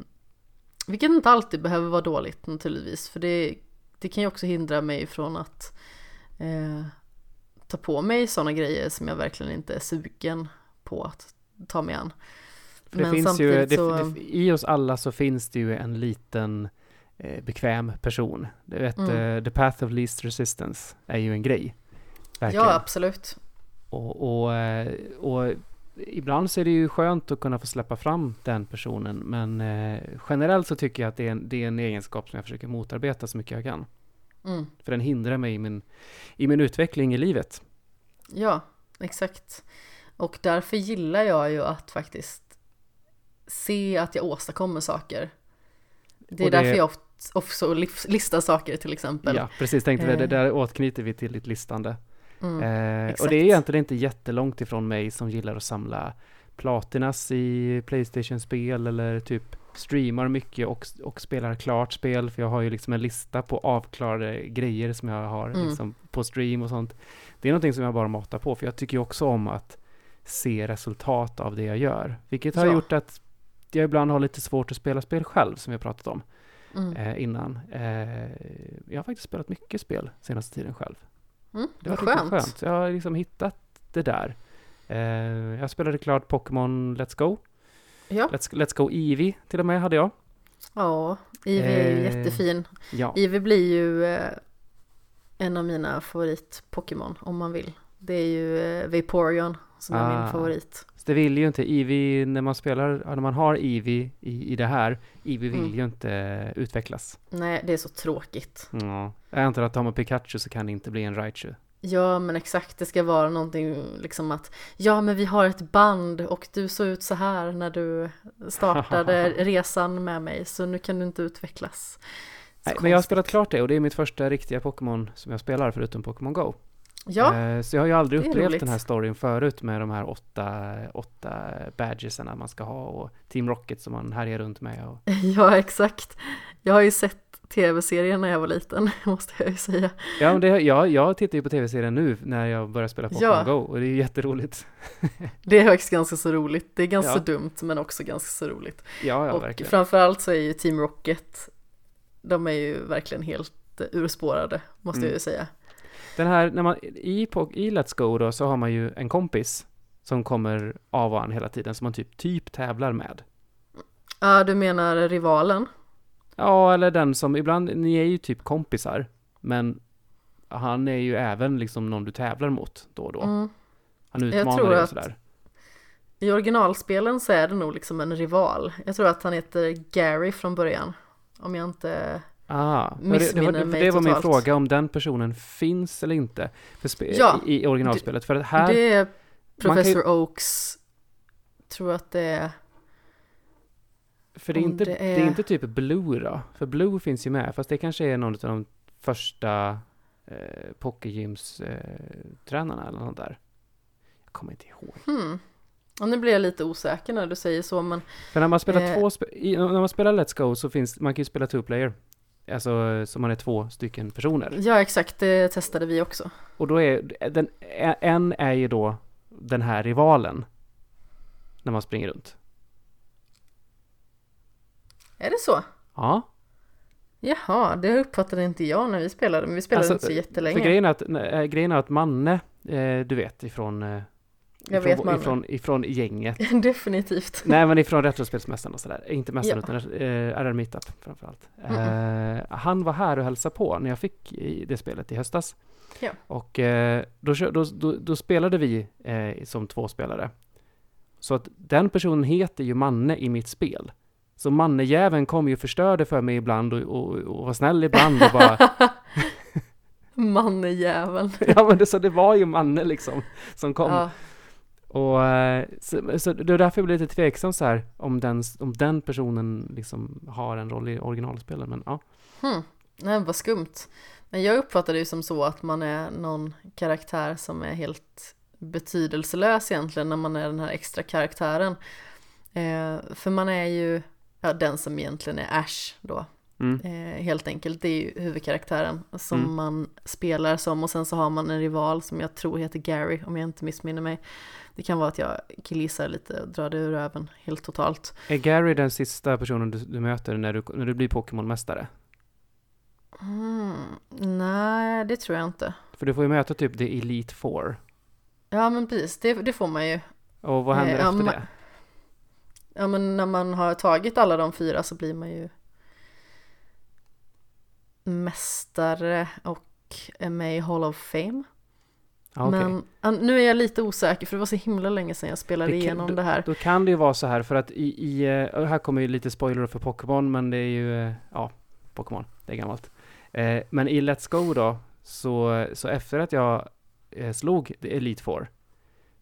vilket inte alltid behöver vara dåligt naturligtvis, för det, det kan ju också hindra mig från att eh, ta på mig sådana grejer som jag verkligen inte är sugen på att ta mig an. För det Men finns ju, det, så- det, I oss alla så finns det ju en liten eh, bekväm person. Du vet, Mm. eh, the path of least resistance är ju en grej. Verkligen. Ja, absolut. Och, och, eh, och ibland så är det ju skönt att kunna få släppa fram den personen. Men eh, generellt så tycker jag att det är, en, det är en egenskap som jag försöker motarbeta så mycket jag kan. Mm. För den hindrar mig i min, i min utveckling i livet. Ja, exakt. Och därför gillar jag ju att faktiskt se att jag åstadkommer saker. Det är det- därför jag ofta också listar saker till exempel. Ja, precis. Tänkte vi, det Eh. där återknyter vi till ditt listande. Mm, Eh, och det är egentligen inte jättelångt ifrån mig som gillar att samla platinas i Playstation-spel eller typ streamar mycket och, och spelar klart spel. För jag har ju liksom en lista på avklarade grejer som jag har Mm. liksom på stream och sånt. Det är någonting som jag bara matar på för jag tycker ju också om att se resultat av det jag gör. Vilket har Ja. gjort att jag ibland har lite svårt att spela spel själv som vi pratat om Mm. eh, innan. Eh, jag har faktiskt spelat mycket spel senaste tiden själv. Mm, Det var skönt. skönt. Jag har liksom hittat det där. Eh, jag spelade klart Pokémon Let's Go. Ja, Let's, Let's Go Eevee till och med hade jag. ja Ivy är ju Eh, jättefin. Ja, Ivy blir ju eh, en av mina favorit-Pokémon om man vill. Det är ju eh, Vaporeon som är Ah. min favorit. Så det vill ju inte Eevee, när man spelar, när man har Eevee i, i det här, Eevee vill Mm. ju inte utvecklas. Nej, det är så tråkigt. Ja. Jag antar att har man Pikachu så kan det inte bli en Raichu. Ja, men exakt, det ska vara någonting liksom att ja, men vi har ett band och du såg ut så här när du startade resan med mig, så nu kan du inte utvecklas. Så Nej, men jag har spelat klart det och det är mitt första riktiga Pokémon som jag spelar förutom Pokémon Go. Ja, Eh, Så jag har ju aldrig upplevt roligt. den här storyn förut med de här åtta, åtta badgesarna man ska ha och Team Rocket som man härjar runt med. Och... ja, exakt. Jag har ju sett tv-serien när jag var liten, måste jag ju säga. Ja, men det, jag, jag tittar ju på tv-serien nu när jag börjar spela Pokémon Ja. Go och det är jätteroligt. Det är faktiskt ganska så roligt. Det är ganska Ja. dumt, men också ganska så roligt. Ja, ja, och verkligen. framförallt så är ju Team Rocket, de är ju verkligen helt urspårade, måste Mm. jag ju säga. Den här, när man, i, på, i Let's Go då så har man ju en kompis som kommer av och an hela tiden som man typ, typ tävlar med. Ja, du menar rivalen? Ja, eller den som, ibland, ni är ju typ kompisar, men han är ju även liksom någon du tävlar mot då och då. Mm. Han utmanar dig och sådär. I originalspelen så är det nog liksom en rival. Jag tror att han heter Gary från början. Om jag inte... Ah, det, det, var, det, var min fråga om den personen finns eller inte Ja, i, i originalspelet. För att här, Det är kan ju- Professor Oaks. Tror att det är... för det är, inte, det det är är- inte typ Blue då? För Blue finns ju med, fast det kanske är någon av de första eh, Pokégyms-tränarna eller något där. Jag kommer inte ihåg. Hmm. Och nu blir jag lite osäker när du säger så, men För när man spelar Eh. två, spe, när man spelar Let's Go så finns, man kan ju spela two player. Alltså så man är två stycken personer. ja exakt, det testade vi också. Och då är den, en är ju då den här rivalen. När man springer runt. Är det så? Ja, Jaha, det uppfattade inte jag när vi spelade, men vi spelade Alltså, inte så för jättelänge. grejen är att, äh, grejen är att Manne, eh, du vet ifrån, eh, Jag ifrån, vet man. ifrån, ifrån gänget. Definitivt. Nej men ifrån Retrospelsmästaren och sådär. Inte mästaren Ja. utan eh, RR Meetup framförallt. Eh, han var här och hälsade på när jag fick det spelet i höstas. Ja. Och eh, då, då, då, då spelade vi eh, som två spelare. Så att den personen heter ju Manne i mitt spel. Så Mannejäveln kom ju och förstörde för mig ibland och, och, och var snäll ibland och bara Mannejäveln. Ja men det, så det var ju Manne liksom som kom. Ja. Och eh, så, så det är därför jag blir lite tveksam så här om den, om den personen liksom har en roll i originalspelen. Men ja, Hmm. Nej, vad skumt. Men jag uppfattar det ju som så att man är någon karaktär som är helt betydelselös egentligen när man är den här extra karaktären. Eh, för man är ju ja, den som egentligen är Ash då. mm. Eh, helt enkelt, det är ju huvudkaraktären som Mm. man spelar som och sen så har man en rival som jag tror heter Gary om jag inte missminner mig. Det kan vara att jag killgissar lite och drar det ur röven helt totalt. Är Gary den sista personen du, du möter när du, när du blir Pokémon-mästare? Mm, nej, det tror jag inte. För du får ju möta typ The Elite Four. Ja men precis, det, det får man ju. Och vad händer Eh, ja, efter ma- det? Ja men när man har tagit alla de fyra så blir man ju mästare och är med i Hall of Fame. Ja, okej. Men ja, nu är jag lite osäker för det var så himla länge sedan jag spelade Det kan- igenom det här. Då kan det ju vara så här för att i, i eh, här kommer ju lite spoiler för Pokémon men det är ju, eh, ja, Pokémon, det är gammalt. Eh, men i Let's Go då, så, så efter att jag eh, slog Elite Four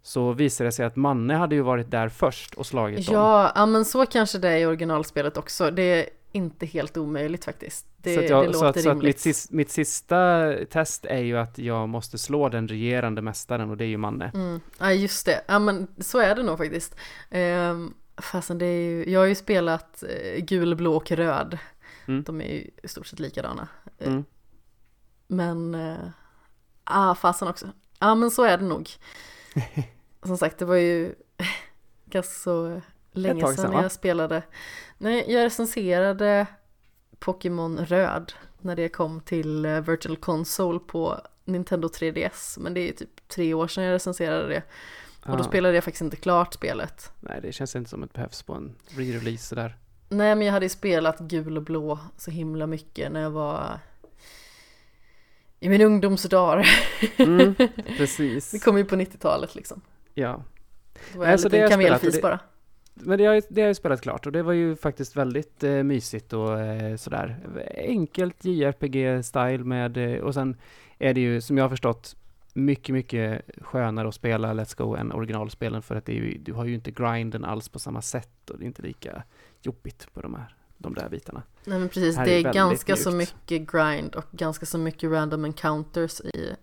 så visade det sig att Manne hade ju varit där först och slagit dem. Ja, ja, men så kanske det är i originalspelet också. Det inte helt omöjligt faktiskt. Det, så att, jag, så att, så att mitt, sis, mitt sista test är ju att jag måste slå den regerande mästaren och det är ju Manne. Mm. Ja, just det. Ja, men så är det nog faktiskt. Ehm, fastän det är ju, jag har ju spelat eh, gul, blå och röd. Mm. De är ju i stort sett likadana. Eh, Mm. Men, eh, ah, fasen också. Ja, men så är det nog. Som sagt, det var ju ganska så länge sedan va? jag spelade. Nej, jag recenserade Pokémon Röd när det kom till eh, Virtual Console på Nintendo 3DS. Men det är typ tre år sedan jag recenserade det. Och då Ah, spelade jag faktiskt inte klart spelet. Nej, det känns inte som att det behövs på en re-release sådär. Nej, men jag hade ju spelat gul och blå så himla mycket när jag var i min ungdomsdagar. Mm, precis. Det kom ju på 90-talet liksom. Ja. Det var alltså, en liten kamelfis bara. Men det har, det har jag spelat klart och det var ju faktiskt väldigt eh, mysigt och eh, sådär. Enkelt JRPG-style med, eh, och sen är det ju som jag har förstått mycket, mycket skönare att spela Let's Go än originalspelen för att ju, du har ju inte grinden alls på samma sätt och det är inte lika jobbigt på de här de där bitarna. Nej men precis, det är, är ganska mjukt. så mycket grind och ganska så mycket random encounters i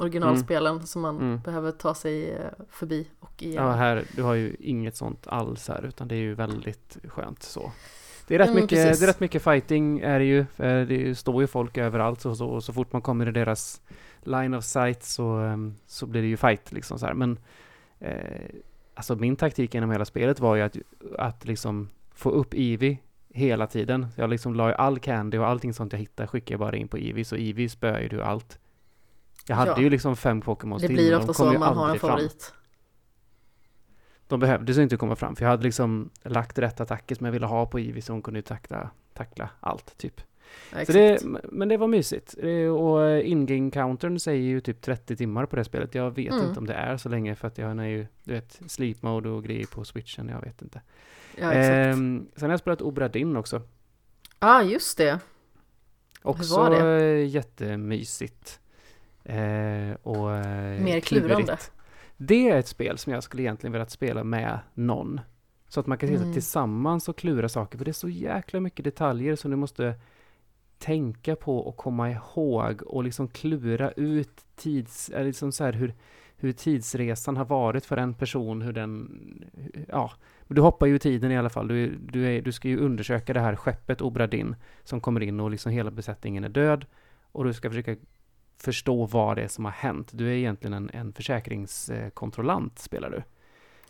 originalspelen mm. som man mm. behöver ta sig eh, förbi och igenom. Ja, här, du har ju inget sånt alls här utan det är ju väldigt skönt så. Det är rätt, mm, mycket, det är rätt mycket fighting är det ju. Det står ju folk överallt och så, och så fort man kommer i deras line of sight så, ehm, så blir det ju fight liksom så här. Men eh, alltså min taktik genom hela spelet var ju att, att liksom få upp Eevee hela tiden. Jag liksom la all candy och allting sånt jag hittade skickade jag bara in på Eevee, så Eevee spöar ju allt. Jag hade ja. ju liksom fem Pokémon Det blir ofta så om man har en favorit. Fram. De behövde så inte komma fram, för jag hade liksom lagt rätt attacker som jag ville ha på Eevee så hon kunde tackla, tackla allt, typ. Ja, så det, men det var mysigt. Och in-game-countern säger ju typ 30 timmar på det spelet. Jag vet mm. inte om det är så länge för att jag är ju, du vet, sleep mode och grejer på switchen. Jag vet inte. Ja, ehm, sen har jag spelat Obra Dinn också. Ja, ah, just det. Också Hur var det? jättemysigt. Eh, och eh, Mer klurande. Det är ett spel som jag skulle egentligen velat spela med någon. Så att man kan sitta mm. tillsammans och klura saker, för det är så jäkla mycket detaljer som du måste tänka på och komma ihåg och liksom klura ut tids, liksom så här hur, hur tidsresan har varit för en person, hur den, ja, du hoppar ju i tiden i alla fall. Du, du, är, du ska ju undersöka det här skeppet Obradin som kommer in och liksom hela besättningen är död och du ska försöka förstå vad det är som har hänt. Du är egentligen en, en försäkringskontrollant, spelar du.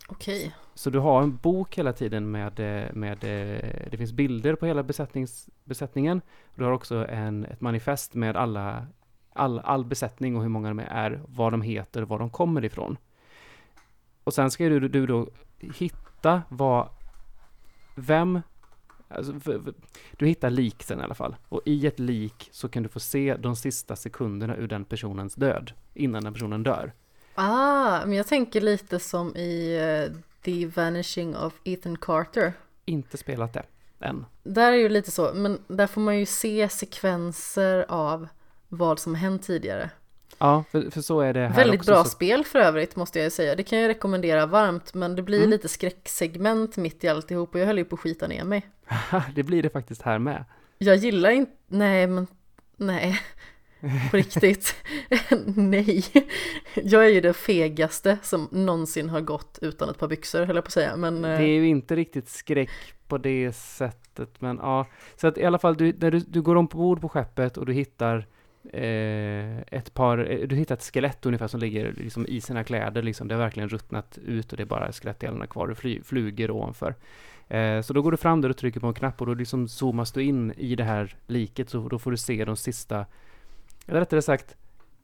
Okej. Så du har en bok hela tiden med, med det finns bilder på hela besättningen. Du har också en, ett manifest med alla, all, all besättning och hur många de är, vad de heter, var de kommer ifrån. Och sen ska du, du då hitta vad, vem, alltså, för, för, du hittar lik sen i alla fall. Och i ett lik så kan du få se de sista sekunderna ur den personens död, innan den personen dör. Ah, men jag tänker lite som i uh, The Vanishing of Ethan Carter. Inte spelat det än. Där är ju lite så, men där får man ju se sekvenser av vad som hänt tidigare. Ja, för, för så är det här Väldigt också, bra så... spel för övrigt måste jag ju säga. Det kan jag rekommendera varmt, men det blir mm. lite skräcksegment mitt i alltihop och jag höll ju på att skita ner mig. det blir det faktiskt här med. Jag gillar inte, nej men, nej. På riktigt. Nej. Jag är ju det fegaste som någonsin har gått utan ett par byxor, höll jag på att säga. Men, det är ju inte riktigt skräck på det sättet, men ja. Så att i alla fall, du, när du, du går ombord på skeppet och du hittar eh, ett par, eh, du hittar ett skelett ungefär som ligger liksom i sina kläder, liksom. det har verkligen ruttnat ut och det är bara skelettdelarna kvar, det fly, flyger ovanför. Eh, så då går du fram där och trycker på en knapp och då liksom zoomas du in i det här liket, så då får du se de sista eller rättare sagt,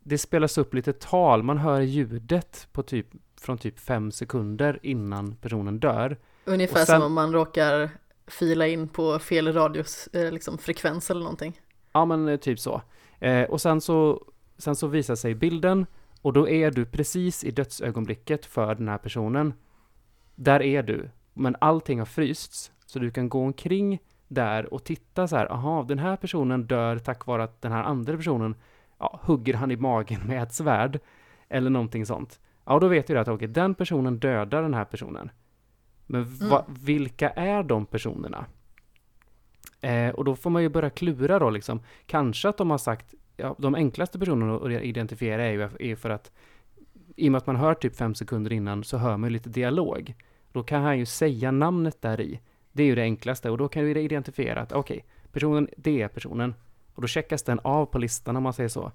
det spelas upp lite tal, man hör ljudet på typ, från typ fem sekunder innan personen dör. Ungefär sen, som om man råkar fila in på fel radios eh, liksom, frekvens eller någonting. Ja, men eh, typ så. Eh, och sen så, sen så visar sig bilden och då är du precis i dödsögonblicket för den här personen. Där är du, men allting har frysts, så du kan gå omkring där och titta så här, aha, den här personen dör tack vare att den här andra personen ja, hugger han i magen med ett svärd eller någonting sånt. Ja, då vet du att okay, den personen dödar den här personen. Men va, mm. vilka är de personerna? Eh, och då får man ju börja klura då liksom. Kanske att de har sagt, ja, de enklaste personerna att identifiera är ju är för att i och med att man hör typ fem sekunder innan så hör man ju lite dialog. Då kan han ju säga namnet där i. Det är ju det enklaste och då kan du identifiera att okej, okay, personen, det är personen. Och då checkas den av på listan om man säger så.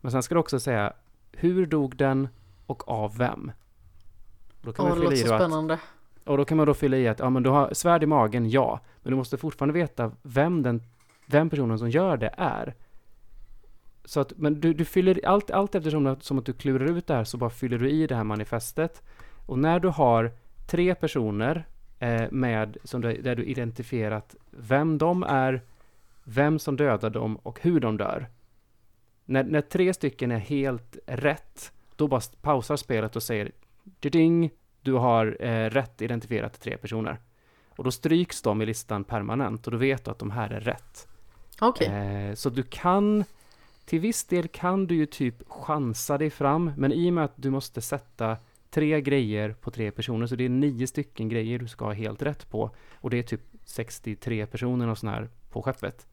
Men sen ska du också säga hur dog den och av vem? Då kan oh, man fylla det låter så spännande. Att, och då kan man då fylla i att ja, men du har svärd i magen, ja. Men du måste fortfarande veta vem, den, vem personen som gör det är. Så att, men du, du fyller allt, allt eftersom som att du klurar ut det här så bara fyller du i det här manifestet. Och när du har tre personer eh, med, som du, där du identifierat vem de är, vem som dödar dem och hur de dör. När, när tre stycken är helt rätt, då bara pausar spelet och säger ding, du har eh, rätt identifierat tre personer. Och då stryks de i listan permanent och då vet du att de här är rätt. Okej. Eh, så du kan, till viss del kan du ju typ chansa dig fram, men i och med att du måste sätta tre grejer på tre personer, så det är nio stycken grejer du ska ha helt rätt på. Och det är typ 63 personer och sån här på skeppet.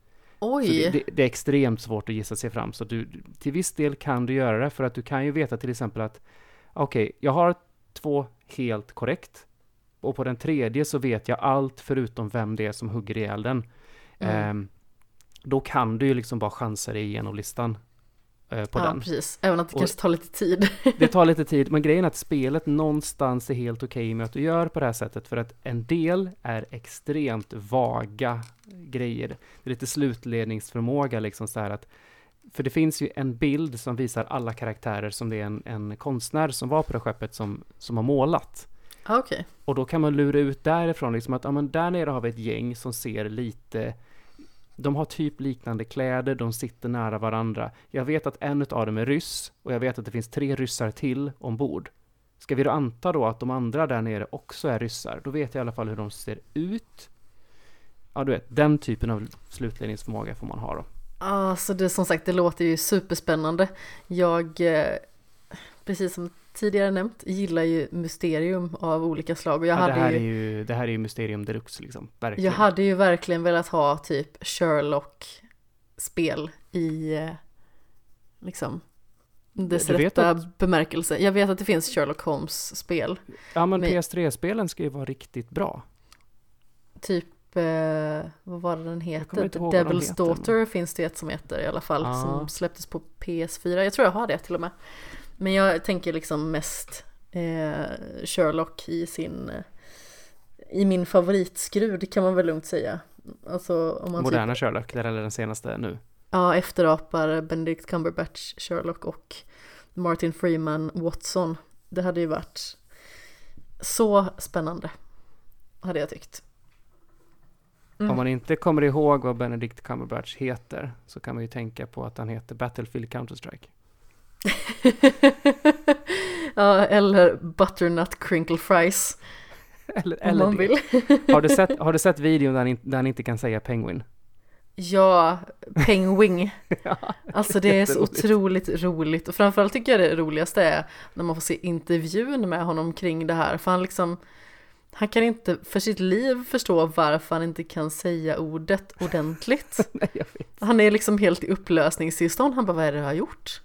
Det, det, det är extremt svårt att gissa sig fram. Så du, till viss del kan du göra det, för att du kan ju veta till exempel att okej, jag har två helt korrekt. Och på den tredje så vet jag allt förutom vem det är som hugger ihjäl den. Mm. Ehm, då kan du ju liksom bara chansa dig igenom listan eh, på ja, den. precis. Även att det Och- kanske tar lite tid. Det tar lite tid, men grejen är att spelet någonstans är helt okej med att du gör på det här sättet, för att en del är extremt vaga grejer. Det är lite slutledningsförmåga liksom så här att, för det finns ju en bild som visar alla karaktärer som det är en, en konstnär som var på det skeppet som, som har målat. Ja, Okej. Och då kan man lura ut därifrån liksom att, ja men där nere har vi ett gäng som ser lite de har typ liknande kläder, de sitter nära varandra. Jag vet att en av dem är ryss och jag vet att det finns tre ryssar till ombord. Ska vi då anta då att de andra där nere också är ryssar? Då vet jag i alla fall hur de ser ut. Ja, du vet, den typen av slutledningsförmåga får man ha då. Alltså det som sagt, det låter ju superspännande. Jag, eh, precis som tidigare nämnt, gillar ju mysterium av olika slag och jag Ja, det, hade här ju är ju, det här är ju Mysterium Deluxe liksom, verkligen. Jag hade ju verkligen velat ha typ Sherlock-spel i eh, liksom dess rätta att- bemärkelse. Jag vet att det finns Sherlock Holmes-spel. Ja, men men- PS3-spelen ska ju vara riktigt bra. Typ, eh, vad var det den heter? Devil's heter, Daughter finns det ett som heter i alla fall. Ja. Som släpptes på PS4. Jag tror jag har det till och med. Men jag tänker liksom mest eh, Sherlock i sin i min favoritskrud kan man väl lugnt säga. Alltså om man typ Moderna Sherlock, det är den senaste nu. Ja, efterapar Benedict Cumberbatch, Sherlock och Martin Freeman, Watson. Det hade ju varit så spännande, hade jag tyckt. Mm. Om man inte kommer ihåg vad Benedict Cumberbatch heter så kan man ju tänka på att han heter Battlefield Counter-Strike. ja, eller Butternut Crinkle Fries, Eller, om eller man det. vill. Har, du sett, har du sett videon där han, där han inte kan säga penguin? Ja, Penguin. Ja, Alltså det är så otroligt roligt och framförallt tycker jag det roligaste är när man får se intervjun med honom kring det här för han liksom han kan inte för sitt liv förstå varför han inte kan säga ordet ordentligt. Nej, jag vet. Han är liksom helt i upplösningstillstånd. Han bara, vad är det jag har gjort?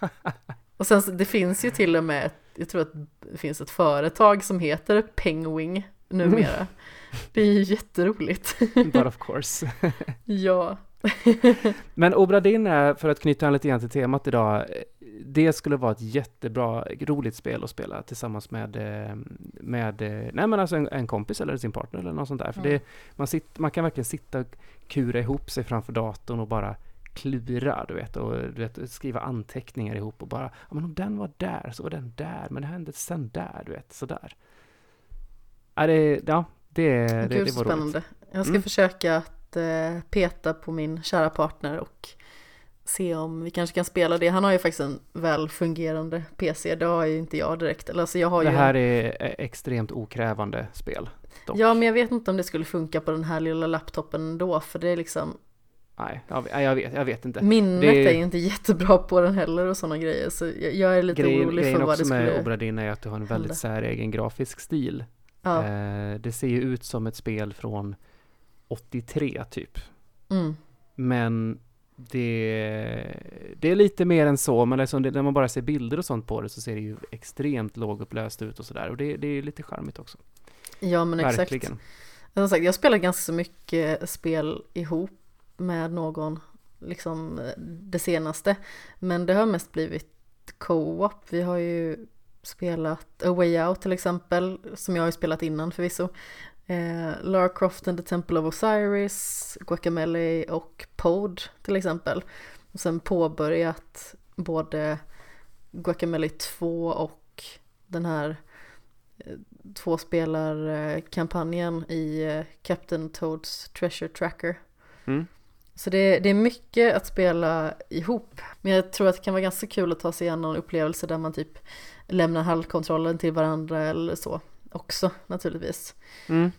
Och sen, det finns ju till och med, ett- jag tror att det finns ett företag som heter Penguin numera. Det är ju jätteroligt. But of course. Ja. Men Obra Dinn är, för att knyta an lite grann till temat idag, det skulle vara ett jättebra, roligt spel att spela tillsammans med, eh, med eh, nej men alltså en, en kompis eller sin partner eller något sånt där. För Mm. det, man, sitt, man kan verkligen sitta och kura ihop sig framför datorn och bara klura, du vet, och du vet, skriva anteckningar ihop och bara, ja men om den var där så var den där, men det hände sen där, du vet, sådär. Ja, det, ja, det, det, Gud, det var roligt. spännande. Jag ska Mm. försöka att eh, peta på min kära partner och se om vi kanske kan spela det. Han har ju faktiskt en väl fungerande PC, det har ju inte jag direkt. Eller, alltså, jag har Det ju här är eh, extremt okrävande spel. dock. Ja, men jag vet inte om det skulle funka på den här lilla laptopen ändå, för det är liksom Nej, jag, jag, vet, jag vet inte. minnet Det- är inte jättebra på den heller och sådana grejer, så jag, är lite Grejen, orolig grejen för vad det också med skulle... Obra Dinn är att du har en väldigt hända. säregen grafisk stil. Ja, Eh, det ser ju ut som ett spel från 83 typ. mm. Men det, det är lite mer än så, men liksom det, när man bara ser bilder och sånt på det så ser det ju extremt lågupplöst ut och sådär. Och det, det är lite charmigt också. ja men exakt. Verkligen. Som sagt, jag spelar ganska så mycket spel ihop med någon, liksom det senaste. Men det har mest blivit co-op. Vi har ju spelat A Way Out till exempel, som jag har spelat innan förvisso. Eh, Lara Croft and the Temple of Osiris, Guacamele och Pod till exempel. Och sen påbörjat både Guacamele 2 och den här eh, tvåspelarkampanjen i eh, Captain Toads Treasure Tracker. Mm. Så det, det är mycket att spela ihop. Men jag tror att det kan vara ganska kul att ta sig igenom upplevelser där man typ lämnar handkontrollen till varandra eller så också naturligtvis. Mm.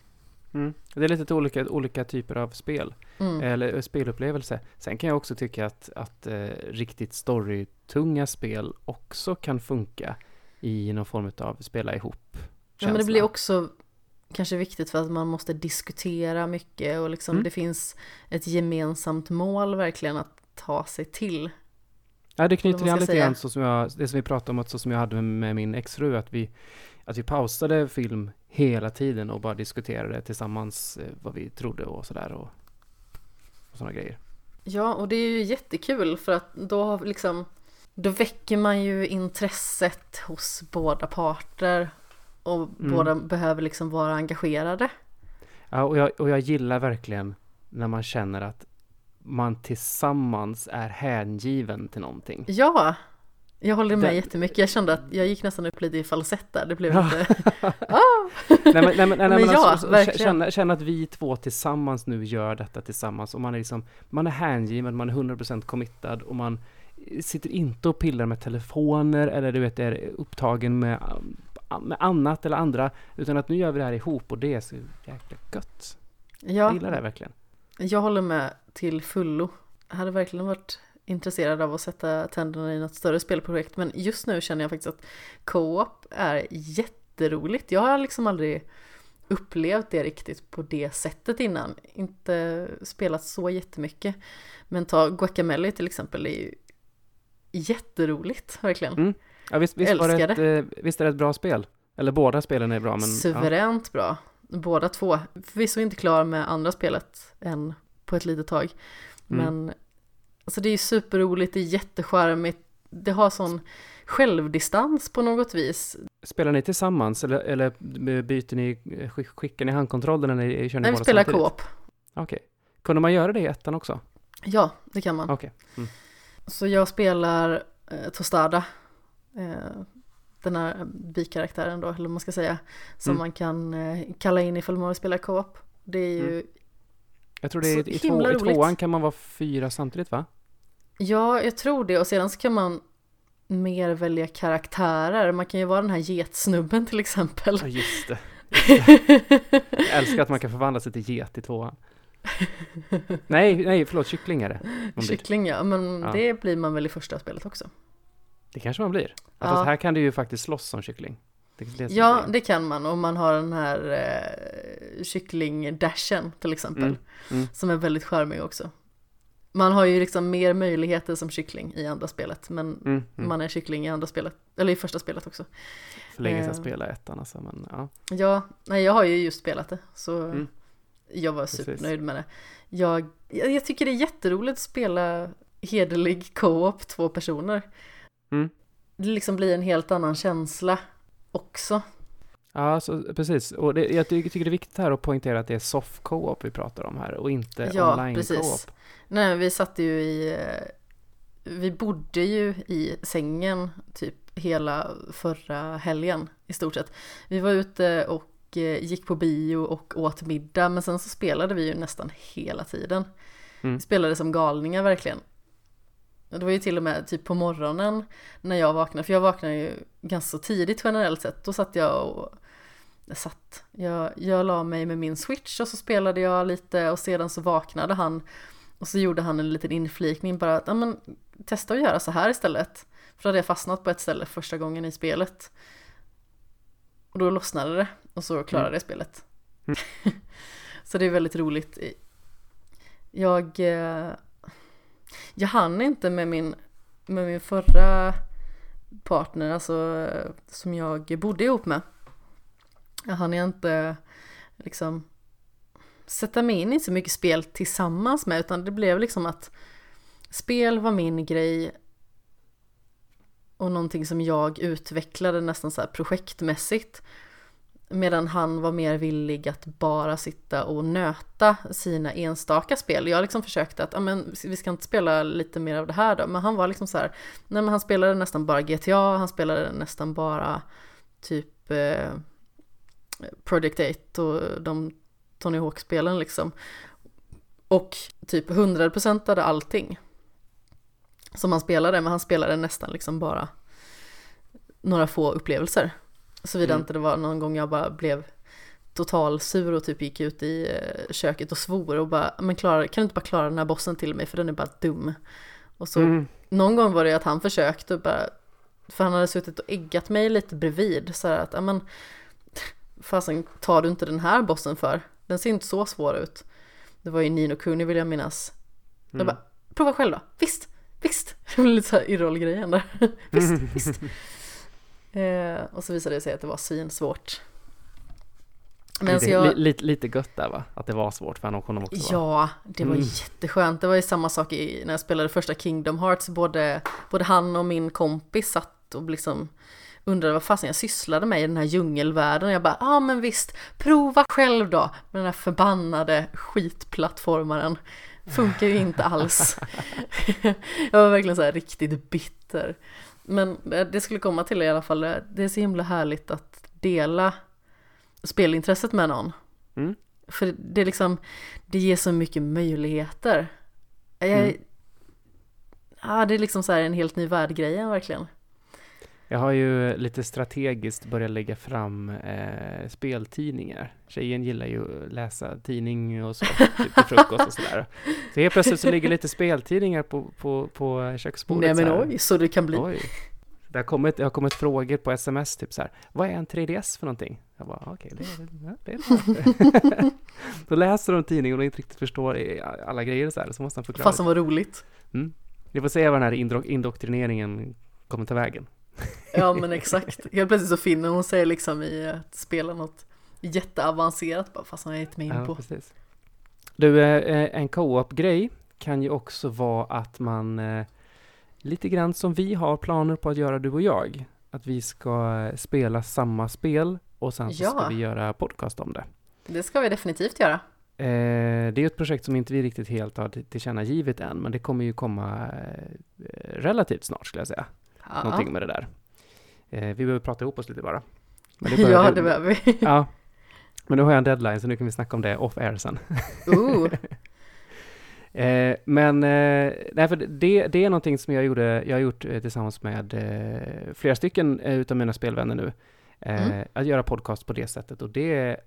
Mm. Det är lite olika, olika typer av spel, Mm. eller spelupplevelse. Sen kan jag också tycka att, att eh, riktigt storytunga spel också kan funka i någon form av spela ihop Ja, men det blir också kanske viktigt för att man måste diskutera mycket och liksom Mm. det finns ett gemensamt mål verkligen att ta sig till. Ja, det knyter an lite grann så som jag, det som vi pratade om, att så som jag hade med min exfru, att vi, att vi pausade film hela tiden och bara diskuterade tillsammans eh, vad vi trodde och sådär och, och sådana grejer. Ja, och det är ju jättekul för att då har liksom då väcker man ju intresset hos båda parter och Mm. båda behöver liksom vara engagerade. Ja, och jag, och jag gillar verkligen när man känner att man tillsammans är hängiven till någonting. Ja, jag håller med Det- jättemycket. Jag kände att jag gick nästan upp lite i falsett där. Det blev lite... nej, men, nej, men, nej, Men men ja, alltså, verkligen. känna, känna att vi två tillsammans nu gör detta tillsammans och man är liksom, man är hängiven, man är 100% committad och man sitter inte och pillar med telefoner eller du vet är upptagen med, med annat eller andra utan att nu gör vi det här ihop och det är så jäkla gött. Jag Ja, gillar det verkligen. jag håller med till fullo. Jag hade verkligen varit intresserad av att sätta tänderna i något större spelprojekt men just nu känner jag faktiskt att co-op är jätteroligt. Jag har liksom aldrig upplevt det riktigt på det sättet innan. Inte spelat så jättemycket. Men ta Guacamele till exempel, det är ju jätteroligt verkligen. Mm. Ja, visst, visst, var det Älskar ett, eh, visst är det ett bra spel? Eller båda spelen är bra men... Ja. Suveränt bra. Båda två. Förvisso inte klar med andra spelet än på ett litet tag. Mm. Alltså det är ju superroligt, det är jättecharmigt. Det har sån självdistans på något vis. Spelar ni tillsammans eller, eller byter ni, skick- skickar ni handkontrollen eller kör ni Nej, vi båda spelar samtidigt? co-op. Okej. Kunde man göra det i ettan också? Ja, det kan man. Okej. Mm. Så jag spelar eh, Tostada. Eh, den här bikaraktären då, eller vad man ska säga. Som Mm. man kan eh, kalla in ifall man vill spela co-op. Det är ju, Mm. Jag tror det är i, två, i tvåan kan man vara fyra samtidigt va? ja jag tror det. Och sedan så kan man mer välja karaktärer. Man kan ju vara den här getsnubben till exempel. Ja just det. Jag älskar att man kan förvandla sig till get i tvåan. Nej, nej förlåt, kyckling är det. Kyckling ja, men Ja. det blir man väl i första spelet också. Det kanske man blir. Ja. Fast här kan du ju faktiskt slåss som kyckling. Det, Ja, det kan man om man har den här eh, kycklingdashen till exempel. Mm, mm. Som är väldigt charmig också. Man har ju liksom mer möjligheter som kyckling i andra spelet. Men Mm, mm. man är kyckling i andra spelet. Eller i första spelet också. För länge sedan eh. spela ettan alltså, men ja. Ja, nej jag har ju just spelat det. Så Mm. jag var Precis. supernöjd med det. Jag, jag, jag tycker det är jätteroligt att spela hederlig co-op två personer. Mm. Det liksom blir en helt annan känsla också. Ja, så, precis. Och det, jag ty- tycker det är viktigt här att poängtera att det är soft co-op vi pratar om här och inte Ja, online precis. co-op. Nej, vi satt ju i... eh, Vi bodde ju i sängen typ hela förra helgen i stort sett. Vi var ute och eh, gick på bio och åt middag men sen så spelade vi ju nästan hela tiden. Mm. Vi spelade som galningar verkligen. Det var ju till och med typ på morgonen när jag vaknade, för jag vaknade ju ganska tidigt generellt sett. Då satt jag och jag satt, jag, jag la mig med min switch och så spelade jag lite och sedan så vaknade han och så gjorde han en liten inflikning bara att, ja men testa att göra så här istället. För då hade jag fastnat på ett ställe första gången i spelet. Och då lossnade det och så klarade Mm. jag spelet. Mm. så det är väldigt roligt. Jag, eh, jag hann inte med min, med min förra partner, alltså som jag bodde ihop med. Jag hann inte liksom sätta mig in i så mycket spel tillsammans med utan det blev liksom att spel var min grej och någonting som jag utvecklade nästan så här projektmässigt medan han var mer villig att bara sitta och nöta sina enstaka spel. Jag liksom försökte att, ja men vi ska inte spela lite mer av det här då, men han var liksom så här, nej men han spelade nästan bara GTA, han spelade nästan bara typ eh, Project 8 och de Tony Hawk-spelen liksom. Och typ 100% av allting som han spelade, men han spelade nästan liksom bara några få upplevelser. Såvida Mm. inte det var någon gång jag bara blev total sur och typ gick ut i eh, köket och svor och bara, men klara, kan du inte bara klara den här bossen till mig för den är bara dum. Och så Mm. någon gång var det att han försökte bara, för han hade suttit och äggat mig lite bredvid så här att, ja men, fasen tar du inte den här bossen för? Den ser inte så svår ut. Det var ju Nino Kuni vill jag minnas. Jag Mm. bara, prova själv då. Visst, visst. Det var lite så här Yrrol-grejen där. visst, visst. Eh, och så visade det sig att det var svinsvårt. Men lite, jag, li, lite, lite gött där va? Att det var svårt för honom också va? Ja, det var Mm. jätteskönt. Det var ju samma sak i, när jag spelade första Kingdom Hearts. Både, både han och min kompis satt och liksom undrade vad fasen jag sysslade med i den här djungelvärlden. Och jag bara, ja ah, men visst, prova själv då. Men den här förbannade skitplattformaren funkar ju inte alls. jag var verkligen så här riktigt bitter. Men det skulle komma till i alla fall, det är så himla härligt att dela spelintresset med någon. Mm. För det är liksom, det ger så mycket möjligheter. Jag, Mm. ja, det är liksom så här en helt ny värld-grejen verkligen. Jag har ju lite strategiskt börjat lägga fram eh, speltidningar. Tjejen gillar ju att läsa tidning och så, typ till frukost och sådär. Så helt plötsligt så ligger lite speltidningar på, på, på köksbordet. Nej men så oj, så det kan bli. Oj. Det har, kommit, det har kommit frågor på sms, typ så här. Vad är en 3DS för någonting? Jag bara, okej, det, är- det är bra. Då läser de tidningen och inte riktigt förstår alla grejer så här, så måste han förklara. Fasen vad roligt. Vi får se vad den här indok- indoktrineringen kommer ta vägen. Ja men exakt. Helt plötsligt så finner hon sig liksom i att spela något jätteavancerat. Bara, fast han har gett mig in Ja, på. precis. Du, eh, en co-op-grej kan ju också vara att man eh, lite grann som vi har planer på att göra du och jag. Att vi ska eh, spela samma spel och sen så ska Ja. vi göra podcast om det. Det ska vi definitivt göra. Eh, det är ett projekt som inte vi riktigt helt har till- tillkännagivit än, men det kommer ju komma eh, relativt snart skulle jag säga. Ja, Någonting med det där. Eh, vi behöver prata ihop oss lite bara. Men börjar ja det behöver vi. Ja, men nu har jag en deadline så nu kan vi snacka om det off air sen. Ooh. Eh, men eh, nej, för det, det är någonting som jag, gjorde, jag har gjort eh, tillsammans med eh, flera stycken eh, utav mina spelvänner nu. Eh, Mm. Att göra podcast på det sättet och det,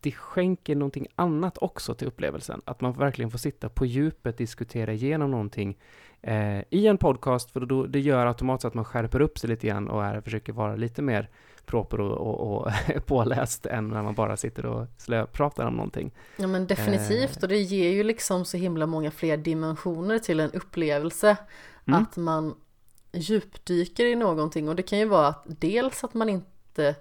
det skänker någonting annat också till upplevelsen. Att man verkligen får sitta på djupet, diskutera igenom någonting eh, i en podcast, för då, det gör automatiskt att man skärper upp sig lite grann och är, försöker vara lite mer proper och, och, och påläst än när man bara sitter och slöpratar om någonting. Ja men definitivt Eh. och det ger ju liksom så himla många fler dimensioner till en upplevelse. Mm. Att man djupdyker i någonting och det kan ju vara att dels att man inte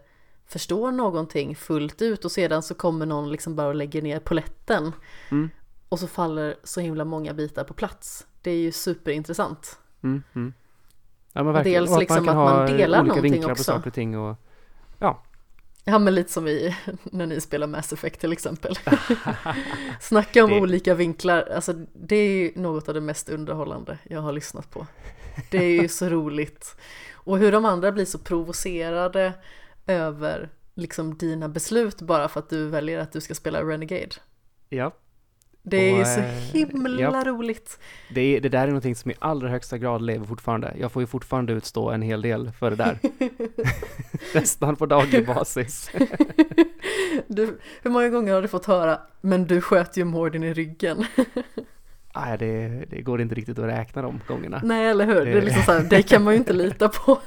förstår någonting fullt ut och sedan så kommer någon liksom bara och lägger ner poletten. Mm. Och så faller så himla många bitar på plats. Det är ju superintressant. Mm, mm. Ja, men verkligen. Dels Och liksom kan att man delar olika någonting vinklar också. på saker och ting och Ja men lite som i när ni spelar Mass Effect till exempel. Snacka om Det- olika vinklar, alltså det är ju något av det mest underhållande jag har lyssnat på. Det är ju så roligt. Och hur de andra blir så provocerade över liksom dina beslut bara för att du väljer att du ska spela Renegade. ja, Det är ju så eh, himla japp. roligt. det, är- det där är någonting som i allra högsta grad lever fortfarande. Jag får ju fortfarande utstå en hel del för det där. Nästan på daglig basis. Du, hur många gånger har du fått höra men du sköt ju Mordin i ryggen? Nej, det, det går inte riktigt att räkna de gångerna. Nej eller hur, det är liksom så här, det kan man ju inte lita på.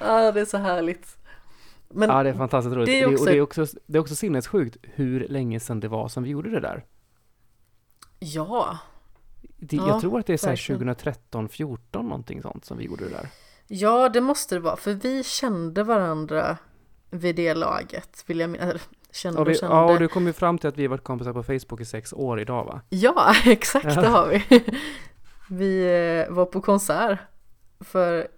Ja, det är så härligt. Men ja, det är fantastiskt roligt. det är också- och det är också, det är också sinnessjukt hur länge sedan det var som vi gjorde det där. ja, Det, Ja, jag tror att det är så här verkligen. 2013, 14 någonting sånt som vi gjorde det där. ja det måste det vara, för vi kände varandra vid det laget, vill jag minnas. Kände Och och vi, kände. ja, och du kom ju fram till att vi har varit kompisar på Facebook i sex år idag va? Ja, exakt det har vi. Vi eh, var på konsert för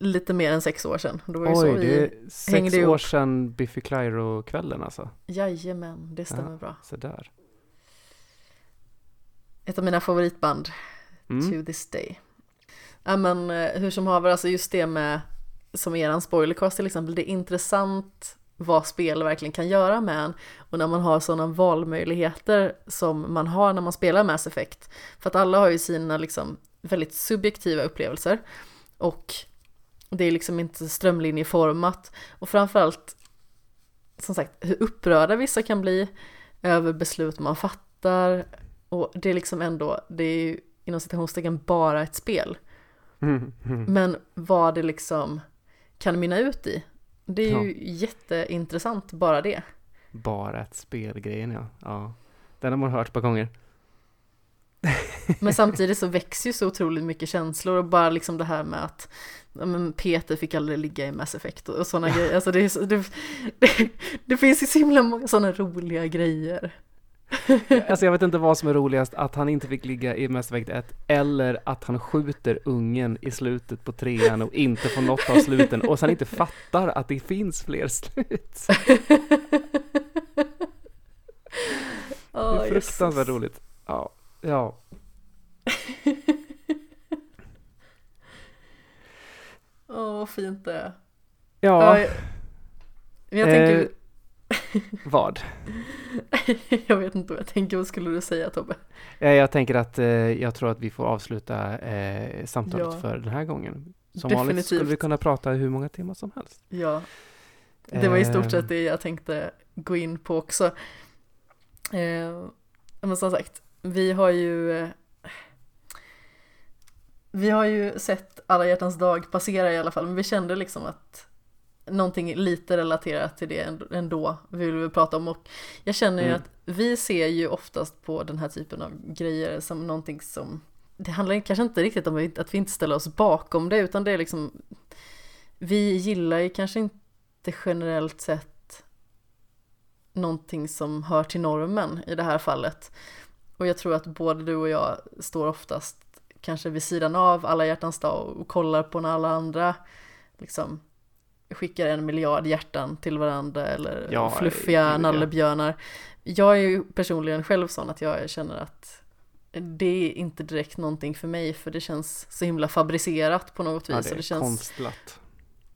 lite mer än sex år sedan. Det var så Oj, vi... det är sex år ihop. sedan Biffy Clyro-kvällen alltså. Jajamän, det stämmer bra. Så där. Ett av mina favoritband Mm. to this day. Ja men eh, hur som haver, alltså just det med som eran spoilercast till exempel, det är intressant vad spel verkligen kan göra med en och när man har sådana valmöjligheter som man har när man spelar Mass Effect. För att alla har ju sina liksom väldigt subjektiva upplevelser och det är liksom inte strömlinjeformat och framförallt som sagt hur upprörda vissa kan bli över beslut man fattar och det är liksom ändå, det är ju inom citationstecken bara ett spel. Mm, mm. Men vad det liksom kan mynna ut i, det är Ja. ju jätteintressant bara det. Bara ett spelgrejen ja. ja. Den har man hört ett par gånger. Men samtidigt så växer ju så otroligt mycket känslor och bara liksom det här med att men Peter fick aldrig ligga i Mass Effect och sådana grejer. Alltså det, så, det, det, det finns ju så himla många sådana roliga grejer. Alltså jag vet inte vad som är roligast, att han inte fick ligga i Mass Effect 1 eller att han skjuter ungen i slutet på trean och inte får något av sluten och sen inte fattar att det finns fler slut. Det är fruktansvärt roligt. Ja, ja. Åh, vad fint det är. Ja, jag, men jag tänker, vad? jag vet inte vad jag tänker, vad skulle du säga Tobbe? Eh, Jag tänker att eh, jag tror att vi får avsluta eh, samtalet Ja. för den här gången. Som vanligt skulle vi Definitivt. kunna prata hur många timmar som helst. Ja, det var i stort Ehm. sett det jag tänkte gå in på också. Eh, men som sagt, vi har ju eh, vi har ju sett alla hjärtans dag passera i alla fall, men vi kände liksom att någonting lite relaterat till det änd- ändå vill vi prata om och jag känner ju Mm. att vi ser ju oftast på den här typen av grejer som någonting som det handlar kanske inte riktigt om att vi inte ställer oss bakom det utan det är liksom vi gillar ju kanske inte generellt sett någonting som hör till normen i det här fallet. Och jag tror att både du och jag står oftast kanske vid sidan av alla hjärtans dag och kollar på när alla andra liksom skickar en miljard hjärtan till varandra eller Ja, fluffiga gud, nallebjörnar. Jag är ju personligen själv sån att jag känner att det är inte direkt någonting för mig för det känns så himla fabricerat på något vis. Ja, det är det känns konstlat.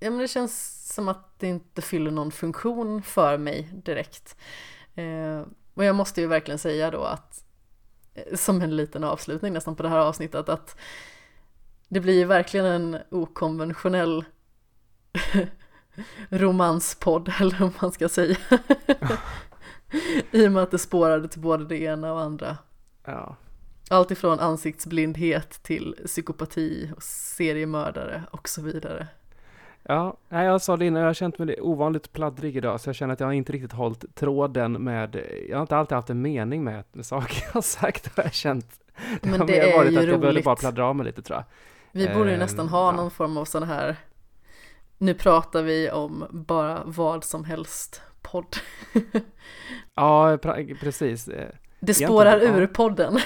Ja men det känns som att det inte fyller någon funktion för mig direkt. Eh, och jag måste ju verkligen säga då att, som en liten avslutning nästan på det här avsnittet, att det blir ju verkligen en okonventionell romanspodd, eller vad man ska säga. I och med att det spårade till både det ena och andra. Ja. Allt ifrån ansiktsblindhet till psykopati och seriemördare och så vidare. Ja, nej, jag sa det innan, jag har känt mig ovanligt pladdrig idag, så jag känner att jag inte riktigt hållit tråden med, jag har inte alltid haft en mening med, med saker jag har sagt, har jag känt. Men har det mer är varit ju att jag behövde roligt. bara pladdra av mig lite tror jag. Vi borde ju Ehm, nästan ha ja. någon form av sån här Nu pratar vi om bara vad som helst podd. Ja, precis. Eh, Det Egentligen, spårar ja. ur podden.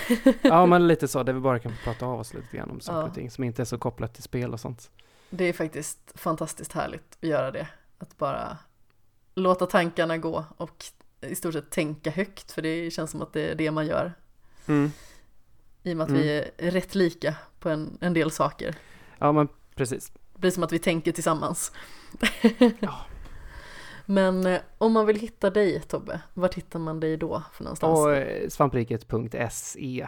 Ja, men lite så, där vi bara kan prata av oss lite grann om saker Ja. och ting som inte är så kopplat till spel och sånt. Det är faktiskt fantastiskt härligt att göra det. Att bara låta tankarna gå och i stort sett tänka högt för det känns som att det är det man gör. Mm. I och med att Mm. vi är rätt lika på en, en del saker. Ja, men precis. Det blir som att vi tänker tillsammans. Ja. Men eh, om man vill hitta dig Tobbe, vart hittar man dig då för någonstans? Och eh, svampriket.se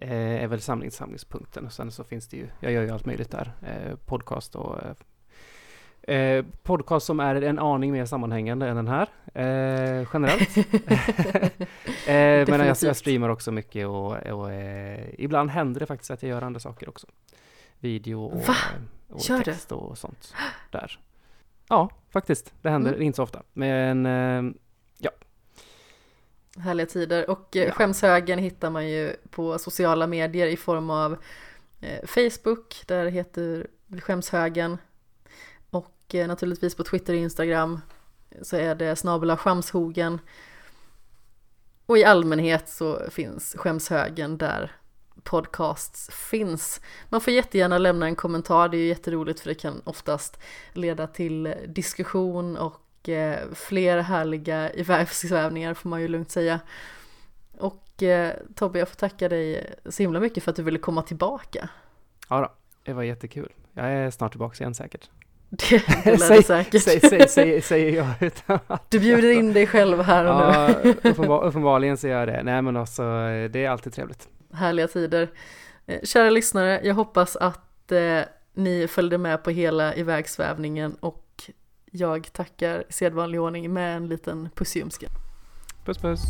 är väl samlingssamlingspunkten. Sen så finns det ju, jag gör ju allt möjligt där. Eh, podcast och eh, eh, podcast som är en aning mer sammanhängande än den här, eh, generellt. eh, men jag, jag streamar också mycket och, och eh, ibland händer det faktiskt att jag gör andra saker också. Video och, och text och sånt där. Ja, faktiskt. Det händer Mm. inte så ofta. Men eh, Härliga tider. Och eh, Ja. skämshögen hittar man ju på sociala medier i form av eh, Facebook, där heter skämshögen. Och eh, naturligtvis på Twitter och Instagram så är det snabela skämshogen. Och i allmänhet så finns skämshögen där podcasts finns. Man får jättegärna lämna en kommentar, det är ju jätteroligt för det kan oftast leda till diskussion och eh, fler härliga ivägsvävningar får man ju lugnt säga. Och eh, Tobbe, jag får tacka dig så himla mycket för att du ville komma tillbaka. ja då, det var jättekul. Jag är snart tillbaka igen säkert. Det, det det säkert. Säg, säg, säg, säger jag utan att... Du bjuder in dig själv här och Ja, nu. uppenbar, uppenbarligen så gör jag det. Nej men alltså, det är alltid trevligt. Härliga tider. Eh, Kära lyssnare, jag hoppas att eh, ni följde med på hela ivägsvävningen och jag tackar i sedvanlig ordning med en liten pussljumske. Puss puss!